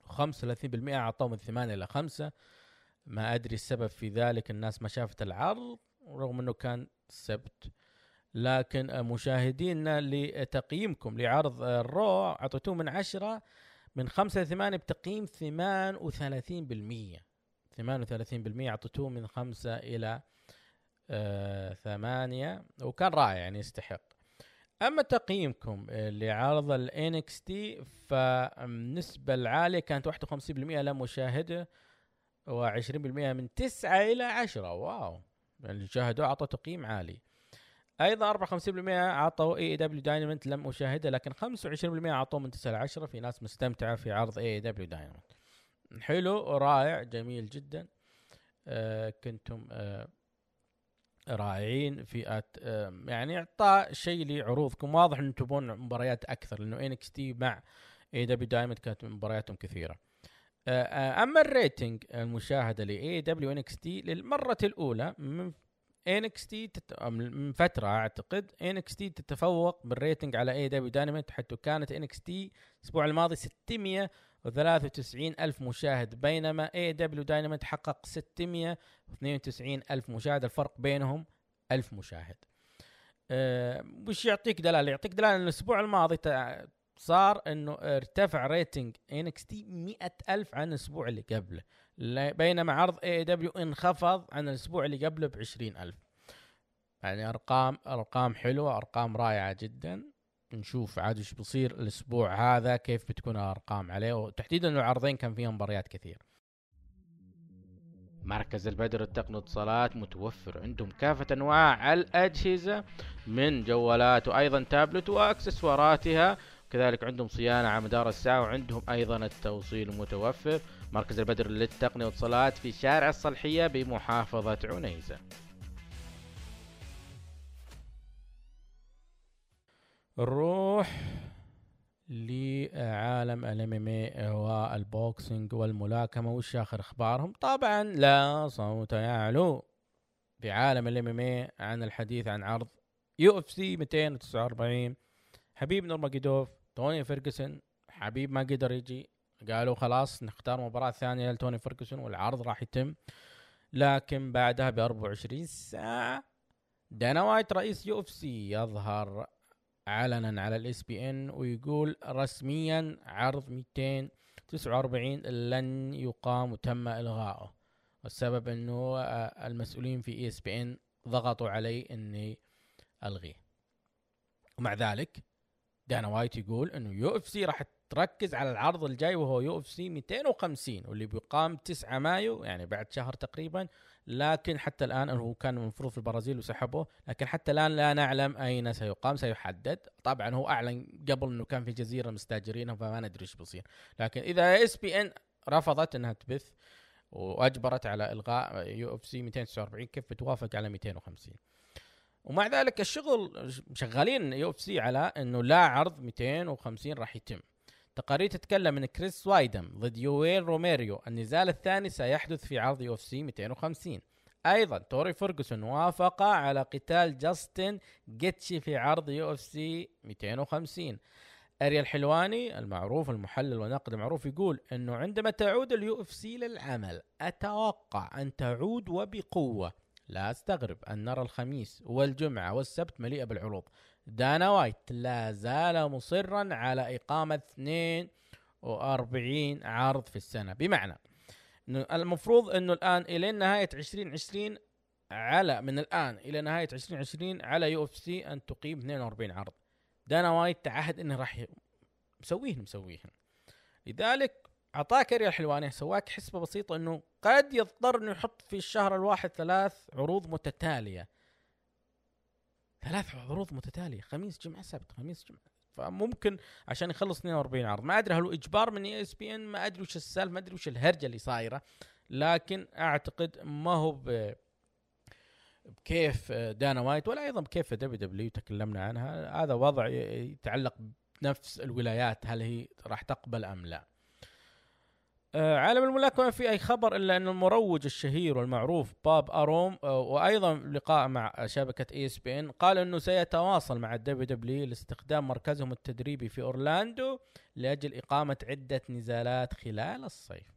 35% اعطوه من 8 إلى 5 ما أدري السبب في ذلك الناس ما شافت العرض رغم إنه كان السبت لكن مشاهدينا لتقييمكم لعرض الرو أعطيتوه من 10 من 5 ل 8 بتقييم 38% 38% أعطيتوه من 5 إلى آه، ثمانية وكان رائع يعني يستحق. أما تقييمكم لعرض ال NXT فالنسبة العالية كانت 51% لمشاهده و20% من 9 إلى 10 wow. اللي شاهدوه اعطوا تقييم عالي. أيضا 54% اعطوا AEW Dynamite لم أشاهده لكن 25% اعطوه من 9 ل 10 في ناس مستمتعة في عرض AEW Dynamite حلو رائع جميل جدا. آه كنتم آه رائعين في. آه يعني اعطى شيء لعروضكم. واضح إن تبون مباريات أكثر لأنه NXT مع AEW Dynamite كانت مبارياتهم كثيرة. آه، آه، أما ال rating المشاهدة ل AEW NXT للمرة الأولى من NXT تت... من فترة أعتقد NXT تتفوق بال rating على AEW Dynamite حيث كانت NXT الأسبوع الماضي 693 ألف مشاهد بينما AEW Dynamite حقق 692 ألف مشاهد الفرق بينهم ألف مشاهد. أه وش يعطيك دلاله يعطيك دلاله إن الأسبوع الماضي تع- صار إنه ارتفع rating NXT 100 ألف عن الأسبوع اللي قبله. بينما عرض AEW انخفض عن الأسبوع اللي قبله ب 20 ألف. يعني أرقام أرقام حلوة أرقام رائعة جدا. نشوف عاد إيش بيصير الأسبوع هذا كيف بتكون الأرقام عليه. وتحديدا انه العرضين كان فيهم مباريات كثير. مركز البدر التقني واتصالات متوفر. عندهم كافة أنواع الأجهزة من جوالات وأيضا تابلت وأكسسواراتها. كذلك عندهم صيانة على مدار الساعة وعندهم أيضا التوصيل متوفر. مركز البدر للتقنية واتصالات في شارع الصلحية بمحافظة عنيزة. نروح لعالم ال MMA وال boxing والملاكمة وش اخر أخبارهم. طبعا لا صوت يعلو في عالم ال MMA عن الحديث عن عرض UFC 249 حبيب نورماجيدوف توني فيرجسون حبيب ما قدر يجي. قالوا خلاص نختار مباراة ثانية لتوني فيرجسون والعرض راح يتم. لكن بعدها ب 24 ساعة دانا وايت رئيس UFC يظهر علنا على ESPN ويقول رسميا عرض 249 لن يقام وتم الغائه والسبب إنه آه، المسؤولين في ESPN ضغطوا علي إني ألغيه. ومع ذلك دانا وايت يقول إنه UFC راح تركز على العرض الجاي وهو UFC 250 واللي بيقام 9 مايو يعني بعد شهر تقريبا. لكن حتى الآن هو كان المفروض في البرازيل وسحبوه لكن حتى الآن لا نعلم أين سيقام سيحدد. طبعا هو أعلن قبل إنه كان في جزيرة مستاجرينها فما ندري إيش بيصير. لكن إذا ESPN رفضت إنها تبث وأجبرت على إلغاء UFC 249 كيف بتوافق على 250 ومع ذلك الشغل شغالين UFC على إنه لا عرض 250 راح يتم. تقارير تتكلم من كريس وايدمان ضد يويل روميريو النزال الثاني سيحدث في عرض UFC 250 أيضا توني فيرجسون وافق على قتال جاستن جيتشي في عرض UFC 250 أريال حلواني المعروف المحلل والناقد المعروف يقول إنه عندما تعود ال UFC للعمل أتوقع أن تعود وبقوة. لا أستغرب أن نرى الخميس والجمعة والسبت مليئة بالعروض. دانا وايت. لا زال مصرا على إقامة 42 عرض في السنة. بمعنى إنه المفروض إنه الآن إلى نهاية 2020 على من الآن إلى نهاية 2020 على UFC أن تقيم 42 عرض. دانا وايت تعهد إنه راح مسويهن مسويهن. لذلك أعطاك اريال حلواني سوى لك حسبة بسيطة إنه قد يضطر إنه يحط في الشهر الواحد ثلاث عروض متتالية. ثلاث عروض متتالية خميس جمعة سبت خميس جمعة. فممكن عشان يخلص 42 عرض. ما أدري هل هو إجبار من ESPN ما أدري وش السالفة ما أدري وش الهرجة اللي صايرة لكن أعتقد ما هو ب بكيف دانا وايت ولا أيضا بكيف WWE تكلمنا عنها. هذا وضع يتعلق بنفس الولايات هل هي راح تقبل أم لا. عالم الملاكمة ما في أي خبر إلا أن المروج الشهير والمعروف بوب أروم آه، وأيضا لقاء مع شبكة ESPN قال أنه سيتواصل مع ال WWE لاستخدام مركزهم التدريبي في أورلاندو لأجل إقامة عدة نزالات خلال الصيف.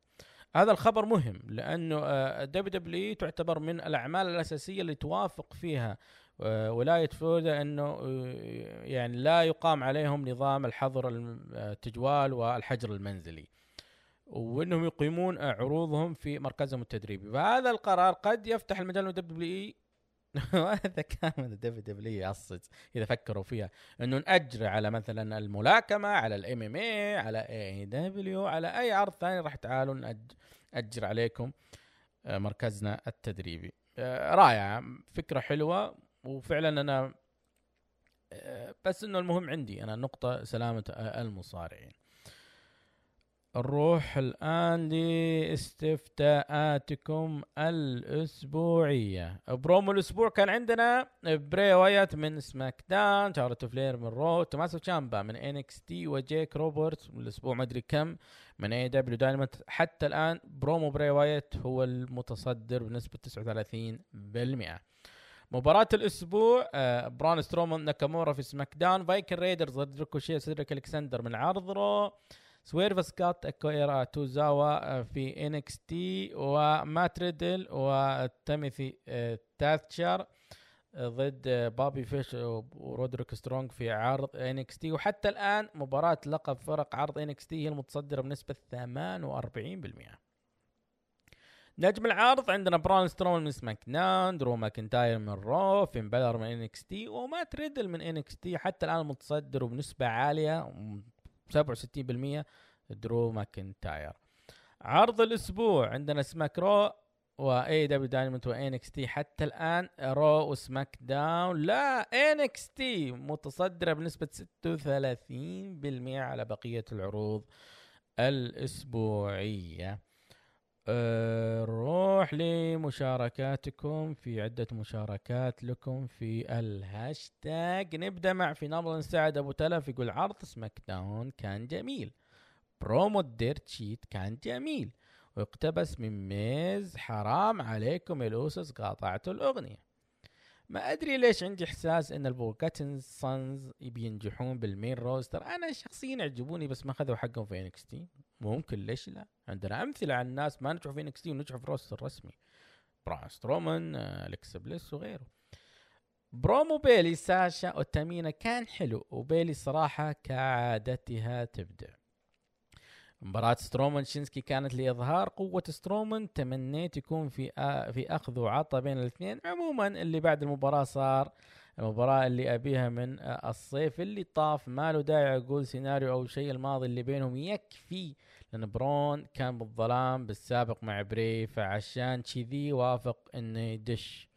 هذا الخبر مهم لأنه ال WWE تعتبر من الأعمال الأساسية اللي توافق فيها آه، ولاية فلوريدا أنه آه، يعني لا يقام عليهم نظام الحظر التجوال والحجر المنزلي. وانهم يقيمون عروضهم في مركزهم التدريبي. فهذا القرار قد يفتح المجال للدبليو وهذا كان من ال WWE يعصج إذا فكروا فيها. إنه نأجر على مثلا الملاكمة على ال MMA على AEW على أي عرض ثاني راح تعالوا نأجر عليكم آه، مركزنا التدريبي. آه، رائعة فكرة حلوة وفعلا أنا آه، بس إنه المهم عندي أنا نقطة سلامة المصارعين. نروح الآن لاستفتاءاتكم الأسبوعية. برومو الأسبوع كان عندنا بري وايت من SmackDown شارلوت فلير من Raw توماسو تشامبا من NXT وجيك روبرتس من الأسبوع ما أدري كم من AEW Dynamite حتى الآن برومو بري وايت هو المتصدر بنسبة 39% مباراة الأسبوع آه بران سترومان ناكامورا في SmackDown Viking Raiders ضد ريكوشي سيدريك ألكسندر من عرض Raw. سويرف سكوت اكويرا توزاوا في NXT ومات ريدل وتيميثي تاتشر ضد بابي فيش ورودريك سترونج في عرض NXT وحتى الان مباراة لقب فرق عرض NXT هي المتصدرة بنسبة 48% نجم العرض عندنا بران سترومان من SmackDown درو ماكنتاير من Raw فين بالور من NXT ومات ريدل من NXT حتى الآن متصدر وبنسبة عالية 67% درو ماكنتاير. عرض الأسبوع عندنا سماك Raw و AEW Dynamite و NXT حتى الآن Raw و SmackDown. لا NXT متصدرة بنسبة 36% على بقية العروض الأسبوعية. نروح لمشاركاتكم في عدة مشاركات لكم في الهاشتاج. نبدأ مع فينال سعد أبو تلف يقول عرض SmackDown كان جميل. promo ال Dirt Sheet كان جميل. واقتبس من ميز. حرام عليكم ال Usos قاطعتوا الأغنية. ما أدري ليش عندي إحساس إن ال Forgotten Sons بينجحون بال main roster. أنا شخصيا يعجبوني بس ما خذوا حقهم في NXT ممكن ليش لا؟ عندنا أمثلة عن الناس ما نجحوا في NXT ونجحوا في ال roster الرسمي. بران سترومان اليكس بليس وغيره. برومو بيلي ساشا وتامينا كان حلو وبيلي صراحة كعادتها تبدع. مباراة سترومان شينسكي كانت لإظهار قوة سترومان تمنيت يكون في. في أخذ وعطى بين الاثنين. عموما اللي بعد المباراة صار المباراة اللي أبيها من آه، الصيف اللي طاف. ما له داعي أقول سيناريو أو شيء. الماضي اللي بينهم يكفي لأن برون كان بالظلام بالسابق مع بري فعشان كذي وافق إنه يدش.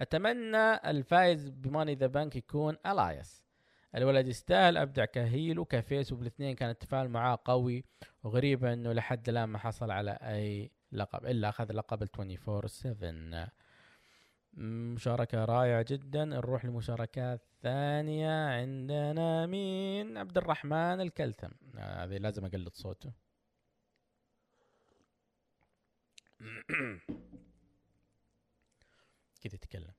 أتمنى الفائز ب Money in the Bank يكون إلايس. الولد يستاهل. أبدع ك heel وك face وبالاثنين كان التفاعل معاه قوي. وغريبة إنه لحد الآن ما حصل على أي لقب إلا أخذ لقب ال 24 7 مشاركة رائعة جدا. نروح لمشاركات ثانية عندنا. مين؟ عبد الرحمن الكلثم. هذه لازم أقلد صوته. كذا يتكلم.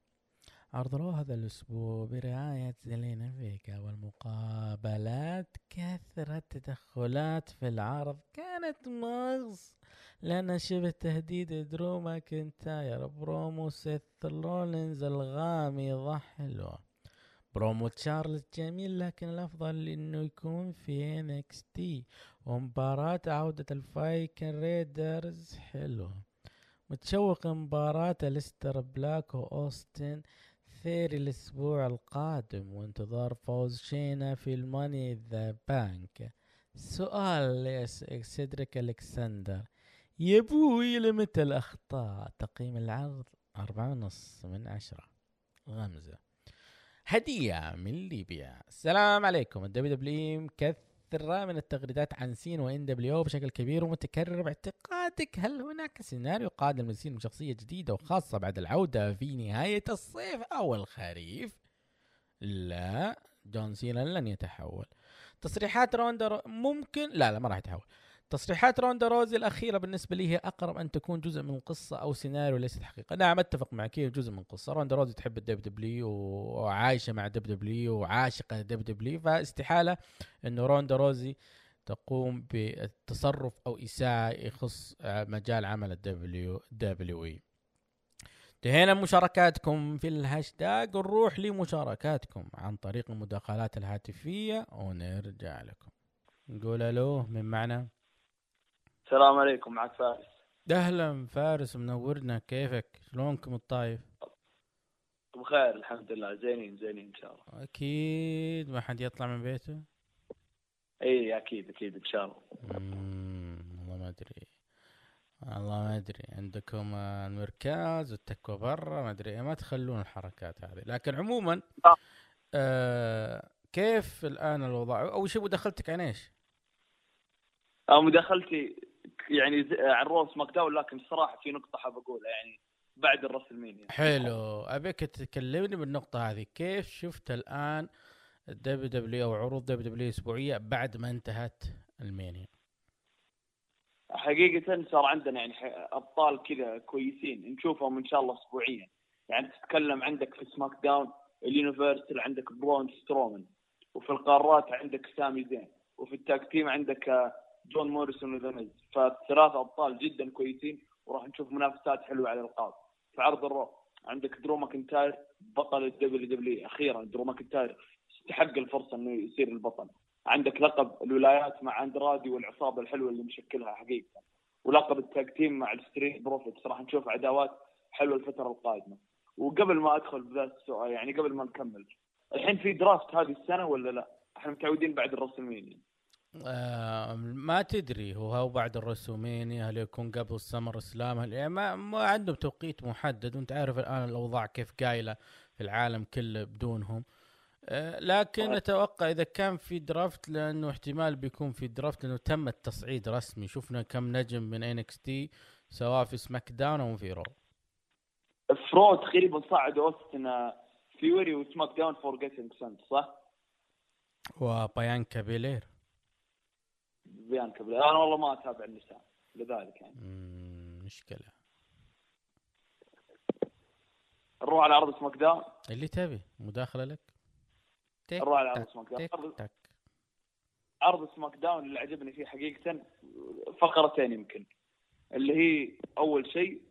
Raw هذا الأسبوع برعاية زيلينا فيكا والمقابلات كثرة تدخلات في العرض كانت مغص. لأن شبه تهديد درو ماكنتاير برومو سيث رولينز الغامضة حلوة برومو تشارلز جميل لكن الأفضل إنه يكون في NXT. ومباراة عودة ال Viking Raiders حلوة. متشوق مباراة أليستر بلاك وأوستن ثيري الأسبوع القادم وانتظار فوز شاينا في ال Money in the Bank. سؤال لسيدريك ألكسندر يبوي لمتى الأخطاء؟ تقييم العرض أربعة ونص من عشرة. غمزة. هدية من ليبيا. السلام عليكم. ال WWE مكثرة من التغريدات عن سينا و nWo بشكل كبير ومتكرر باعتقادك. هل هناك سيناريو قادم لسينا بشخصية جديدة وخاصة بعد العودة في نهاية الصيف أو الخريف؟ لا. جون سينا لن يتحول. تصريحات روندا ممكن لا لا ما راح يتحول. تصريحات روندا روزي الأخيرة بالنسبة لي هي أقرب أن تكون جزء من قصة أو سيناريو ليست حقيقة. نعم أتفق معك هي جزء من قصة. روندا روزي تحب ال WWE وعايشة مع ال WWE وعاشقة ال WWE فاستحالة أنه روندا روزي تقوم بالتصرف أو إساءة يخص مجال عمل ال WWE. انتهينا مشاركاتكم في الهاشتاج. نروح لمشاركاتكم عن طريق المداخلات الهاتفية ونرجع لكم. نقول ألو من معنا؟ السلام عليكم معك فارس. أهلا فارس منورنا كيفك؟ شلونكم الطايف؟ بخير الحمد لله. زينين زينين إن شاء الله. أكيد. ما حد يطلع من بيته؟ إي أكيد أكيد إن شاء الله. والله ما أدري. والله ما أدري. عندكم آه، المركز والتكوى برا ما أدري ما تخلون الحركات هذه. لكن عموما آه. آه كيف الآن الوضع؟ أول شيء مداخلتك عن إيش؟ أو مداخلتي يعني ز- عن روس ماك داون لكن الصراحه في نقطة حاب أقولها يعني بعد ال WrestleMania حلو. أبيك تكلمني بالنقطة هذه. كيف شفت الآن ال WWE أو عروض WWE اسبوعية بعد ما انتهت ألمانيا؟ حقيقة صار عندنا يعني أبطال كذا كويسين نشوفهم إن شاء الله اسبوعيا. يعني تتكلم عندك في SmackDown ال Universal عندك برون سترومان وفي القارات عندك سامي زين وفي ال tag team عندك آه، جون موريسون و The Miz فالثلاث أبطال جدا كويسين وراح نشوف منافسات حلوة على الالقاب في عرض ال Raw عندك درو ماكنتاير بطل ال WWE أخيرا درو ماكنتاير استحق الفرصة إنه يصير البطل. عندك لقب الولايات مع أندرادي والعصابة الحلوة اللي مشكلها حقيقة. ولقب ال tag team مع ال Street Profits. راح نشوف عداوات حلوة الفترة القادمة. وقبل ما أدخل بذا السؤال يعني قبل ما نكمل الحين في draft هذه السنة ولا لا؟ إحنا متعودين بعد ال WrestleMania آه ما تدري هو هو بعد ال WrestleMania هل يكون قبل ال SummerSlam هل يعني ما, ما عندهم توقيت محدد وانت عارف الآن الأوضاع كيف قايلة في العالم كله بدونهم آه لكن. أتوقع إذا كان في draft لأنه احتمال بيكون في draft لأنه تم التصعيد رسمي شفنا كم نجم من NXT سواء في SmackDown أو في Raw ف Raw تقريبا صعد أوستن ثيوري و SmackDown Forgotten Sons صح؟ وبيانكا بيلير بيانكا بلير. أنا والله ما أتابع النساء لذلك يعني. مشكلة. نروح على عرض SmackDown اللي تبي مداخله لك؟ نروح على عرض SmackDown تك عرض- SmackDown اللي عجبني فيه حقيقة فقرتين يمكن. اللي هي أول شيء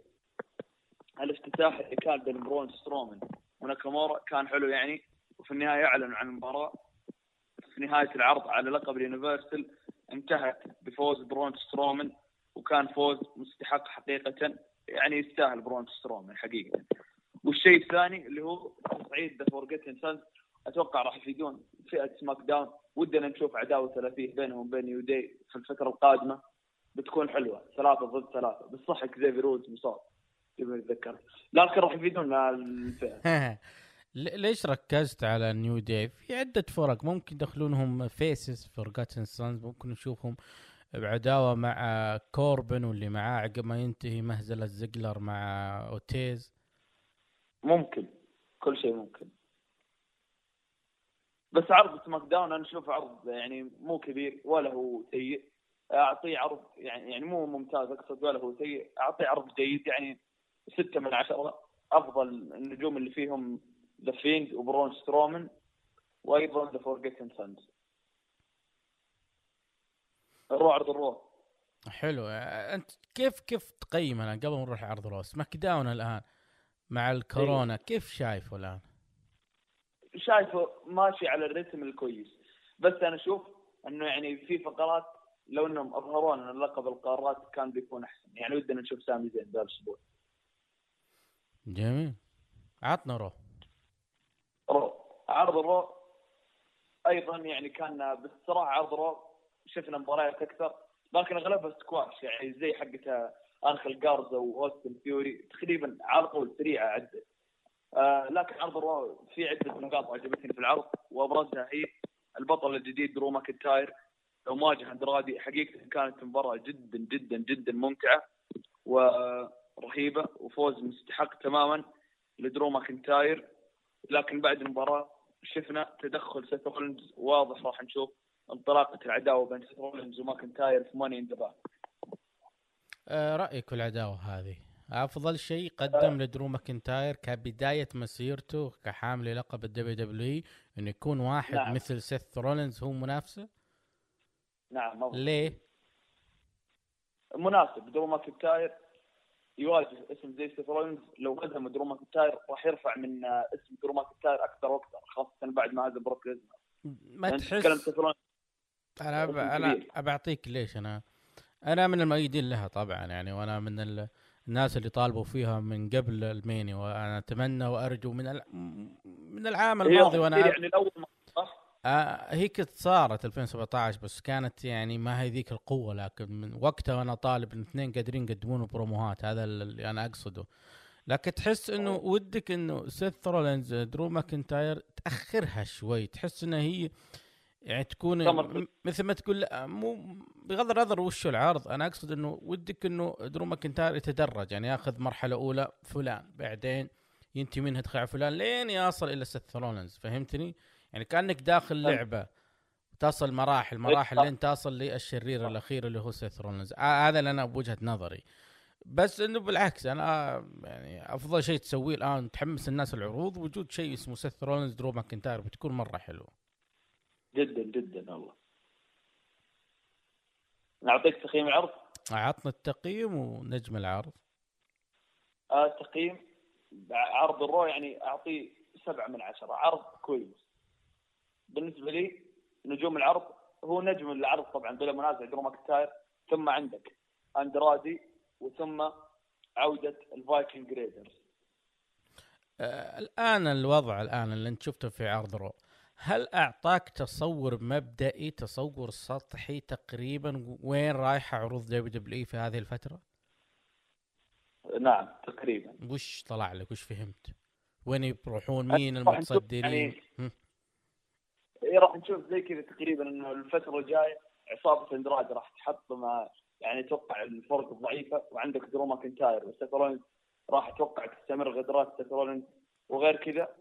الافتتاح اللي كان بين برون سترومان وناكامورا كان حلو يعني. وفي النهاية أعلنوا عن المباراة. في نهاية العرض على لقب ال Universal انتهت بفوز برون سترومان وكان فوز مستحق حقيقة يعني يستاهل برون سترومان حقيقة. والشيء الثاني اللي هو تصعيد The Forgotten Sons أتوقع راح يفيدون فئة SmackDown ودنا نشوف عداوة ثلاثيه بينهم وبين New Day في الفترة القادمة. بتكون حلوة ثلاثة ضد ثلاثة. بالصح اكزيفير وودز مصاب يبغى يتذكر لكن راح يفيدون الفئة. ليش ركزت على New Day في عدة فرق. ممكن يدخلونهم faces Forgotten Sons ممكن نشوفهم بعداوة مع كوربن واللي معاه عقب ما ينتهي مهزلة زيجلر مع اوتيز ممكن. كل شيء ممكن. بس عرض SmackDown أنا اشوفه عرض يعني مو كبير ولا هو سيء. أعطيه عرض يعني يعني مو ممتاز أقصد ولا هو سيء. أعطيه عرض جيد يعني ستة من عشرة. أفضل النجوم اللي فيهم The Fiend وبرون سترومان وأيضا The Forgotten Sons نروح عرض ال Raw. حلو. أنت كيف كيف تقيم الآن؟ قبل ما نروح عرض Raw SmackDown الآن مع الكورونا؟ كيف شايفه الآن؟ شايفه ماشي على الرتم الكويس. بس أنا أشوف إنه يعني في فقرات لو إنهم أظهروا إن لقب القارات كان بيكون أحسن. يعني ودنا نشوف سامي زين ذا الأسبوع. جميل. عطنا Raw Raw. عرض Raw أيضا يعني كان بالصراحه عرض Raw شفنا مباريات أكثر لكن أغلبها سكواش يعني زي حقت انخل جارزا وأوستن ثيوري تقريبا على طول سريعه عدة آه لكن عرض ال Raw في عدة نقاط عجبتني في العرض وأبرزها هي البطل الجديد درو ماكنتاير. ومواجهه أندرادي حقيقة كانت مباراة جدا جدا جدا ممتعة ورهيبة وفوز مستحق تماما لدرو ماكنتاير. لكن بعد المباراة شفنا تدخل سيث رولينز واضح راح نشوف انطلاقة العداوة بين سيث رولينز وماكنتاير في Money in آه رأيك العداوة هذه أفضل شيء قدم لدرو ماكنتاير كبداية مسيرته كحامل لقب ال WWE إنه يكون واحد نعم. مثل سيث رولينز هو منافسه نعم مضبوط. ليه؟ مناسب درو ماكنتاير يواجه اسم زي سيث رولينز لو قدم درو ماكنتاير راح يرفع من آه، اسم درو ماكنتاير أكثر وأكثر خاصة بعد ما هزم بروك ليزنر ما تحس أنا ب... اسم أنا. بعطيك ليش أنا أنا من المؤيدين لها طبعا يعني وأنا من ال... الناس اللي طالبوا فيها من قبل المينيا وأنا أتمنى وأرجو من ال... من العام الماضي وأنا يعني الأول ما؟ آه هي كنت صارت 2017 بس كانت يعني ما هي ذيك القوة لكن من وقتها وأنا طالب ان اثنين قادرين يقدمون بروموهات هذا اللي أنا أقصده لكن تحس إنه ودك إنه سيث رولينز درو ماكنتاير تأخرها شوي تحس إنها هي يعني تكون مثل ما تقول لا مو بغض النظر وش العرض أنا أقصد إنه ودك إنه درو ماكنتاير يتدرج يعني ياخذ مرحلة أولى فلان بعدين ينتهي منها على فلان لين يصل إلى سيث رولينز فهمتني؟ يعني كأنك داخل طيب. لعبة تصل مراحل مراحل لين تصل للشرير الأخير اللي هو سيث رولينز آه هذا اللي أنا بوجهة نظري. بس إنه بالعكس أنا يعني أفضل شيء تسويه الآن تحمس الناس العروض وجود شيء اسمه سيث رولينز درو ماكنتاير بتكون مرة حلوة. جدا جدا والله. نعطيك تقييم العرض؟ عطنا التقييم ونجم العرض. آه تقييم عرض الرو يعني أعطيه سبعة من عشرة عرض كويس. بالنسبة لي نجوم العرض هو نجم العرض طبعا بلا منازع درو ماكنتاير ثم عندك أندرادي وثم عودة الفايكنج ريدرز. آه الآن الوضع الآن اللي أنت شفته في عرض رو هل أعطاك تصور مبدئي تصور سطحي تقريبا وين رايحه عروض دبليو دبليو في هذه الفترة؟ نعم تقريبا. وش طلع لك؟ وش فهمت؟ وين يروحون؟ مين المتصدرين؟ يعني- إيه راح نشوف زي كذا تقريبا إنه الفترة الجاية عصابة اندرادي راح تحط مع يعني أتوقع الفرق ضعيفه وعندك درو ماكنتاير وسيث رولينز راح أتوقع تستمر غدرات سيث رولينز وغير كذا.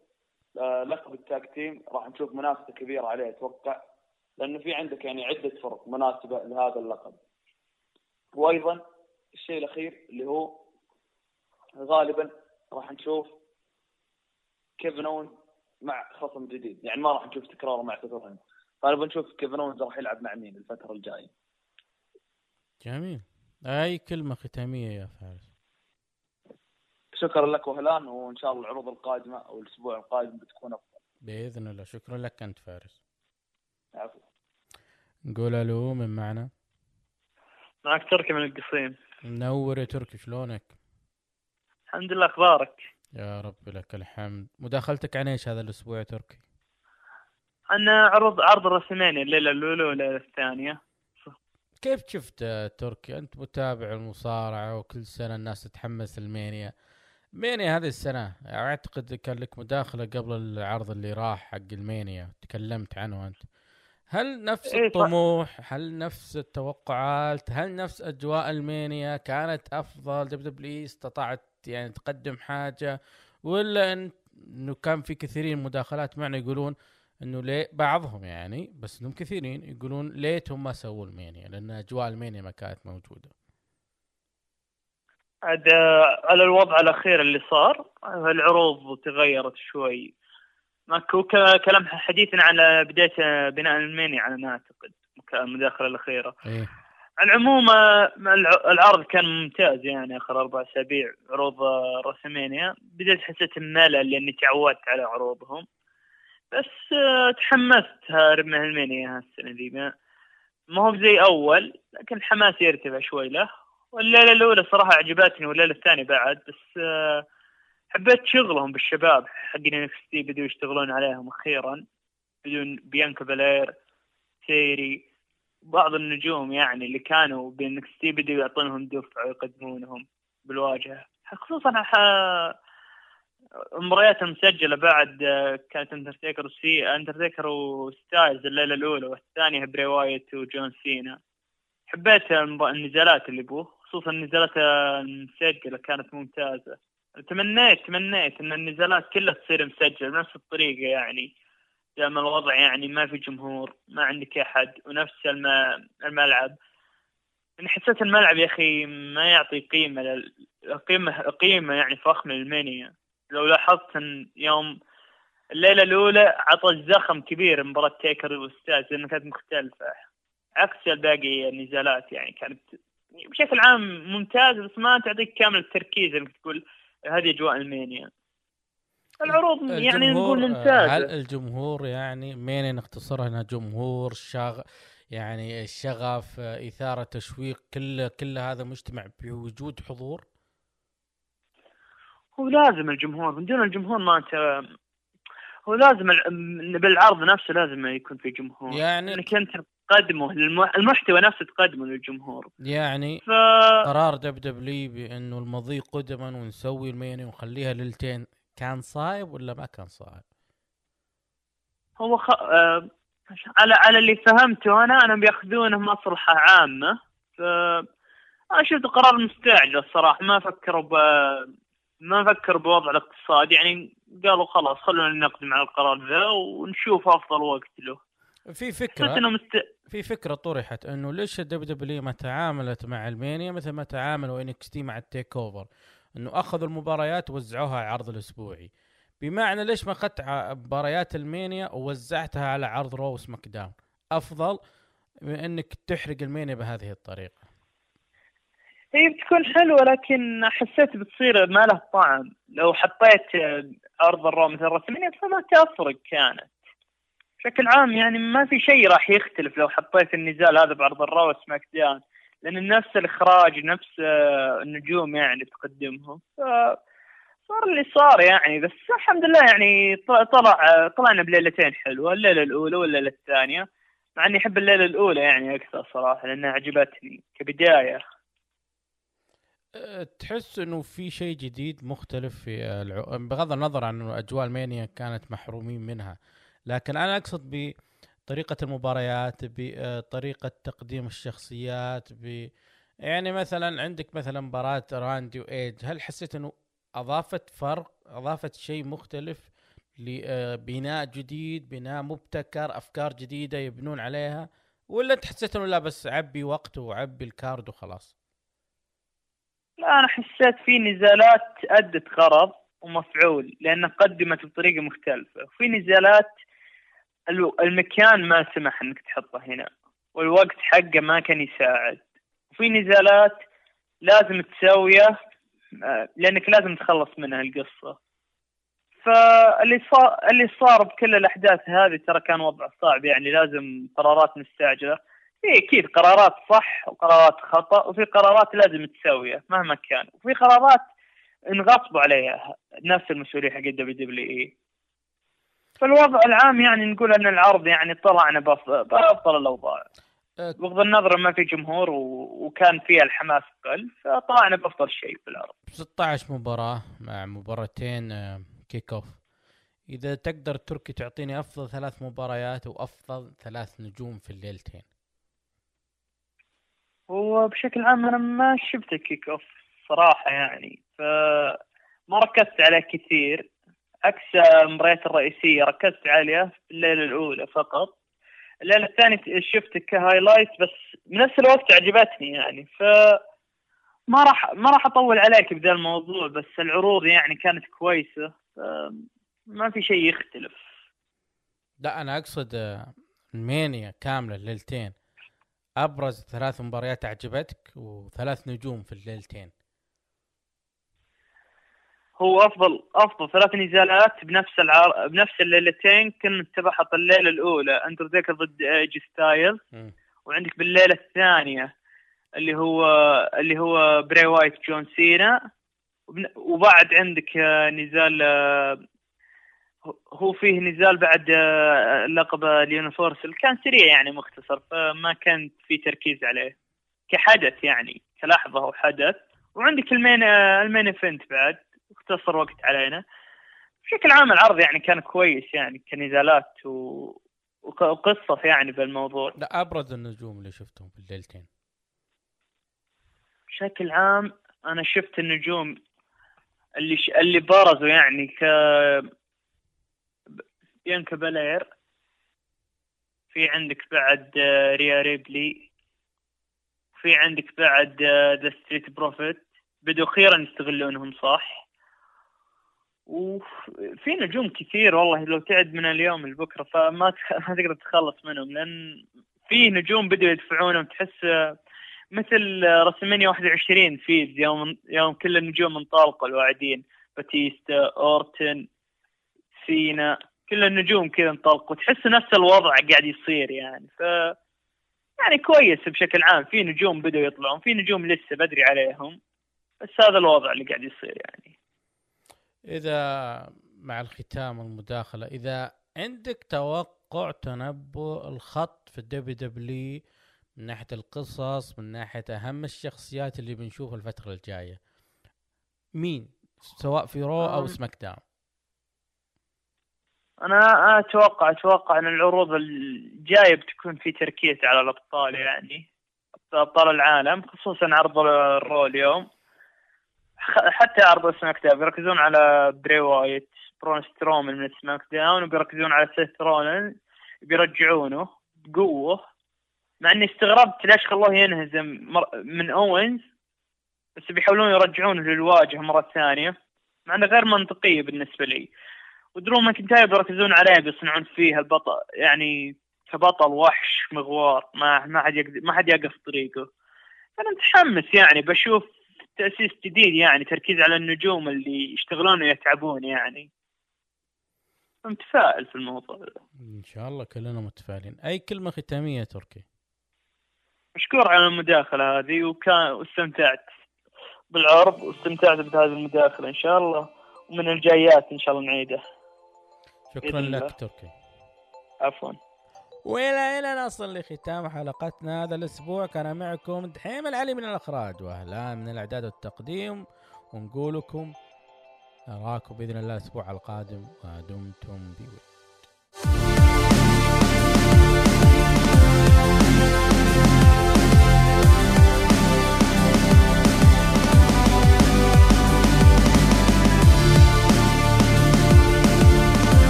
آه، لقب ال tag team راح نشوف منافسة كبيرة عليه أتوقع لأنه في عندك يعني عدة فرق مناسبة لهذا اللقب. وأيضا الشيء الأخير اللي هو غالبا راح نشوف كيفن اونز مع خصم جديد. يعني ما راح نشوف تكرار مع سيث رولينز غالبا نشوف كيفن اونز راح يلعب مع مين الفترة الجاية. جميل. أي كلمة ختامية يا فارس؟ شكرا لك وهلان وإن شاء الله العروض القادمة أو الأسبوع القادم بتكون أفضل. بإذن الله. شكرا لك أنت فارس. عفوا. نقول ألو من معنا؟ معك تركي من القصيم. منور يا تركي شلونك؟ الحمد لله أخبارك؟ يا رب لك الحمد. مداخلتك عن إيش هذا الأسبوع يا تركي؟ أنا عرض عرض الرسمين الليلة الأولى والليلة الثانية. كيف شفت تركي أنت متابع المصارعة وكل سنة الناس تتحمس المانيا مانيا هذه السنة أعتقد كان لك مداخلة قبل العرض اللي راح حق المانيا تكلمت عنه أنت. هل نفس إيه،. الطموح؟ هل نفس التوقعات؟ هل نفس أجواء المانيا كانت أفضل؟ دب دبليو استطاعت يعني تقدم حاجة ولا إن- إنه كان في كثيرين مداخلات معنا يقولون إنه ليه بعضهم يعني بس إنهم كثيرين يقولون ليتهم ما سووا المانيا لأن أجواء المانيا ما كانت موجودة. عاد على الوضع الأخير اللي صار العروض تغيرت شوي. ماكو كلام حديثنا على بداية بناء المانيا على ما أعتقد المداخلة الأخيرة. إيه. على العموم آه، الع- العرض كان ممتاز يعني آخر أربع أسابيع عروض آه، رسمينيا بديت حسيت بملل لأني تعودت على عروضهم. بس آه، تحمست هارب المانيا هالسنة ذي. ما هو زي أول لكن الحماس يرتفع شوي له. والليلة الأولى صراحة عجبتني والليلة الثانية بعد. بس حبيت شغلهم بالشباب حقين انكس بدوا يشتغلون عليهم أخيرا بدون بيانكا بالير تيري بعض النجوم يعني اللي كانوا بانكس تي بدوا يعطونهم دفعه ويقدمونهم بالواجهة. خصوصا مباريات مسجلة بعد آه، كانت اندرتيكر وسي اندرتيكر وستايلز الليلة الأولى والثانية بري وايت وجون سينا حبيت النزالات اللي بوه خصوصا النزالات المسجلة كانت ممتازة. تمنيت تمنيت إن النزالات كلها تصير مسجلة بنفس الطريقة يعني. دام الوضع يعني ما في جمهور ما عندك أحد ونفس الم- الملعب. أنا حسيت الملعب يا أخي ما يعطي قيمة لل... قيمة قيمة يعني فخمه للمانيا لو لاحظت إن يوم الليلة الأولى عطى الزخم كبير مباراة تيكر والأستاذ لأنها كانت مختلفة. عكس الباقي النزالات يعني كانت بشكل عام ممتاز بس ما تعطيك كامل التركيز إنك تقول هذه أجواء المانيا العروض يعني نقول ممتازة. هل الجمهور يعني مين نختصرها انها جمهور شغ يعني الشغف إثارة تشويق كل كل هذا مجتمع بوجود حضور؟ هو لازم الجمهور من دون الجمهور ما انت هو لازم ال- بالعرض نفسه لازم يكون في جمهور. يعني إنك أنت تقدمه للم... المحتوى نفسه تقدمه للجمهور. يعني ف قرار دبليو دبليو بانه المضي قدما ونسوي المينيا ونخليها ليلتين كان صايب ولا ما كان صايب؟ هو خ... آه... على على اللي فهمته أنا أنا بيأخذونه مصلحة عامة. ف أنا شفت قرار مستعجل الصراحة. ما فكروا ب ما فكروا بوضع الاقتصاد. يعني قالوا خلاص خلونا نقدم على القرار ذا ونشوف أفضل وقت له. في فكرة مست... في فكرة طرحت إنه ليش الدبليو دبليو ما تعاملت مع ألمانيا مثل ما تعاملوا انكس تي مع التيك أوفر؟ انه اخذوا المباريات ووزعوها عرض الاسبوعي. بمعنى ليش ما اخذت مباريات المانيا ووزعتها على عرض رو سماك داون افضل من انك تحرق المانيا بهذه الطريقة. هي بتكون حلوة لكن حسيت بتصير ما له طعم. لو حطيت عرض الرو مثل رسمينيا فما تفرق كانت. بشكل عام يعني ما في شيء راح يختلف لو حطيت النزال هذا بعرض الرو سماك داون لأن نفس الإخراج نفس آه، النجوم يعني تقدمهم. صار اللي صار يعني بس الحمد لله يعني طلع طلعنا بليلتين حلوة الليلة الأولى والليلة الثانية. مع إني أحب الليلة الأولى يعني أكثر صراحة لأنها عجبتني كبداية. أه، تحس إنه في شيء جديد مختلف في الع... بغض النظر عن أجواء المانيا كانت محرومين منها. لكن أنا أقصد بطريقه المباريات بطريقه تقديم الشخصيات ب يعني مثلا عندك مثلا مباراة راندي وايج هل حسيت إنه أضافت فرق أضافت شيء مختلف لبناء جديد بناء مبتكر أفكار جديدة يبنون عليها ولا أنت حسيت إنه لا بس عبي وقت وعبي الكارد وخلاص؟ لا أنا حسيت في نزالات أدت غرض ومفعول لأنها قدمت بطريقة مختلفة وفي نزالات المكان ما سمح إنك تحطه هنا. والوقت حقه ما كان يساعد. وفي نزالات لازم تسويه آه، لأنك لازم تخلص منها القصة فاللي صار اللي صار بكل الأحداث هذه ترى كان وضع صعب. يعني لازم قرارات مستعجلة. في أكيد قرارات صح وقرارات خطأ وفي قرارات لازم تسويها مهما كان. وفي قرارات انغصبوا عليها نفس المسؤولية حق الدبليو دبليو اي فالوضع العام يعني نقول أن العرض يعني طلعنا بأفضل الأوضاع. أه، بغض النظر ما في جمهور و... وكان فيها الحماس قل فطلعنا بأفضل شيء في العرض. 16 مباراة مع مباراتين kick off إذا تقدر تركي تعطيني أفضل ثلاث مباريات وأفضل ثلاث نجوم في الليلتين. هو بشكل عام أنا ما شفت ال kick off صراحة يعني فما ركزت عليه كثير. عكس المباريات الرئيسية ركزت عليها في الليلة الأولى فقط. الليلة الثانية شفت ك highlight بس بنفس الوقت عجبتني يعني ف ما راح ما راح أطول عليك بذا الموضوع بس العروض يعني كانت كويسة ما في شيء يختلف. لا أنا أقصد آه، ال Mania كاملة الليلتين. أبرز ثلاث مباريات اعجبتك وثلاث نجوم في الليلتين. هو أفضل أفضل ثلاث نزالات بنفس العر... بنفس الليلتين كنت بحط الليلة الأولى. اندرتيكر ضد اي جي ستايلز مم. وعندك بالليلة الثانية اللي هو اللي هو بري وايت جون سينا وبعد عندك نزال هو فيه نزال بعد لقب ال universal كان سريع يعني مختصر فما كان في تركيز عليه. كحدث يعني كلحظة وحدث وعندك ال main ال main event بعد. اختصر وقت علينا. بشكل عام العرض يعني كان كويس يعني كنزالات و... وق- وقصة يعني بالموضوع. لا أبرز النجوم اللي شفتهم في الليلتين. بشكل عام أنا شفت النجوم اللي ش... اللي برزوا يعني ك بيانكا بالير في عندك بعد آه، ريا ريبلي. في عندك بعد The Street Profits بدوا أخيرا يستغلونهم صح؟ وفي نجوم كثير والله لو تعد من اليوم لبكرة فما. ما تقدر تتخلص منهم لأن في نجوم بدوا يدفعونهم تحس آه، مثل آه، WrestleMania 21 فيز يوم يوم كل النجوم انطلقوا الواعدين باتيستا أورتن سينا كل النجوم كذا انطلقوا تحس نفس الوضع قاعد يصير يعني ف يعني كويس بشكل عام في نجوم بدوا يطلعون في نجوم لسه بدري عليهم بس هذا الوضع اللي قاعد يصير يعني إذا مع الختام المداخله إذا عندك توقع تنبؤ الخط في ال WW من ناحية القصص من ناحية أهم الشخصيات اللي بنشوفها الفترة الجاية مين؟ سواء في Raw أو. SmackDown. أنا أتوقع أتوقع إن العروض الجاية بتكون في تركيز على الأبطال يعني أبطال العالم خصوصا عرض ال Raw اليوم. حتى عرض SmackDown بيركزون على بري وايت برون سترومان من SmackDown وبيركزون على سيث رولن بيرجعونه بقوة. مع إني استغربت ليش خلوه ينهزم من أوينز. بس بيحاولون يرجعونه للواجهة مرة ثانية. مع إنه غير منطقيه بالنسبة لي. ودرو ماكنتاير بيركزون عليه بيصنعون فيه البطل يعني كبطل وحش مغوار ما ما حد ما حد يقف طريقه. أنا متحمس يعني بشوف تأسيس جديد يعني تركيز على النجوم اللي يشتغلون ويتعبون يعني. متفائل في الموضوع. إن شاء الله كلنا متفائلين. أي كلمة ختامية تركي؟ مشكور على المداخلة هذه وكان واستمتعت بالعرض واستمتعت بهذه المداخلة إن شاء الله ومن الجايات إن شاء الله نعيده شكرا. لك تركي. عفوا. وإلى هنا نصل لختام حلقتنا هذا الأسبوع كان معكم دحيم العلي من الأخراج وأهلا من الإعداد والتقديم ونقول لكم نراكم بإذن الله الأسبوع القادم ودمتم بود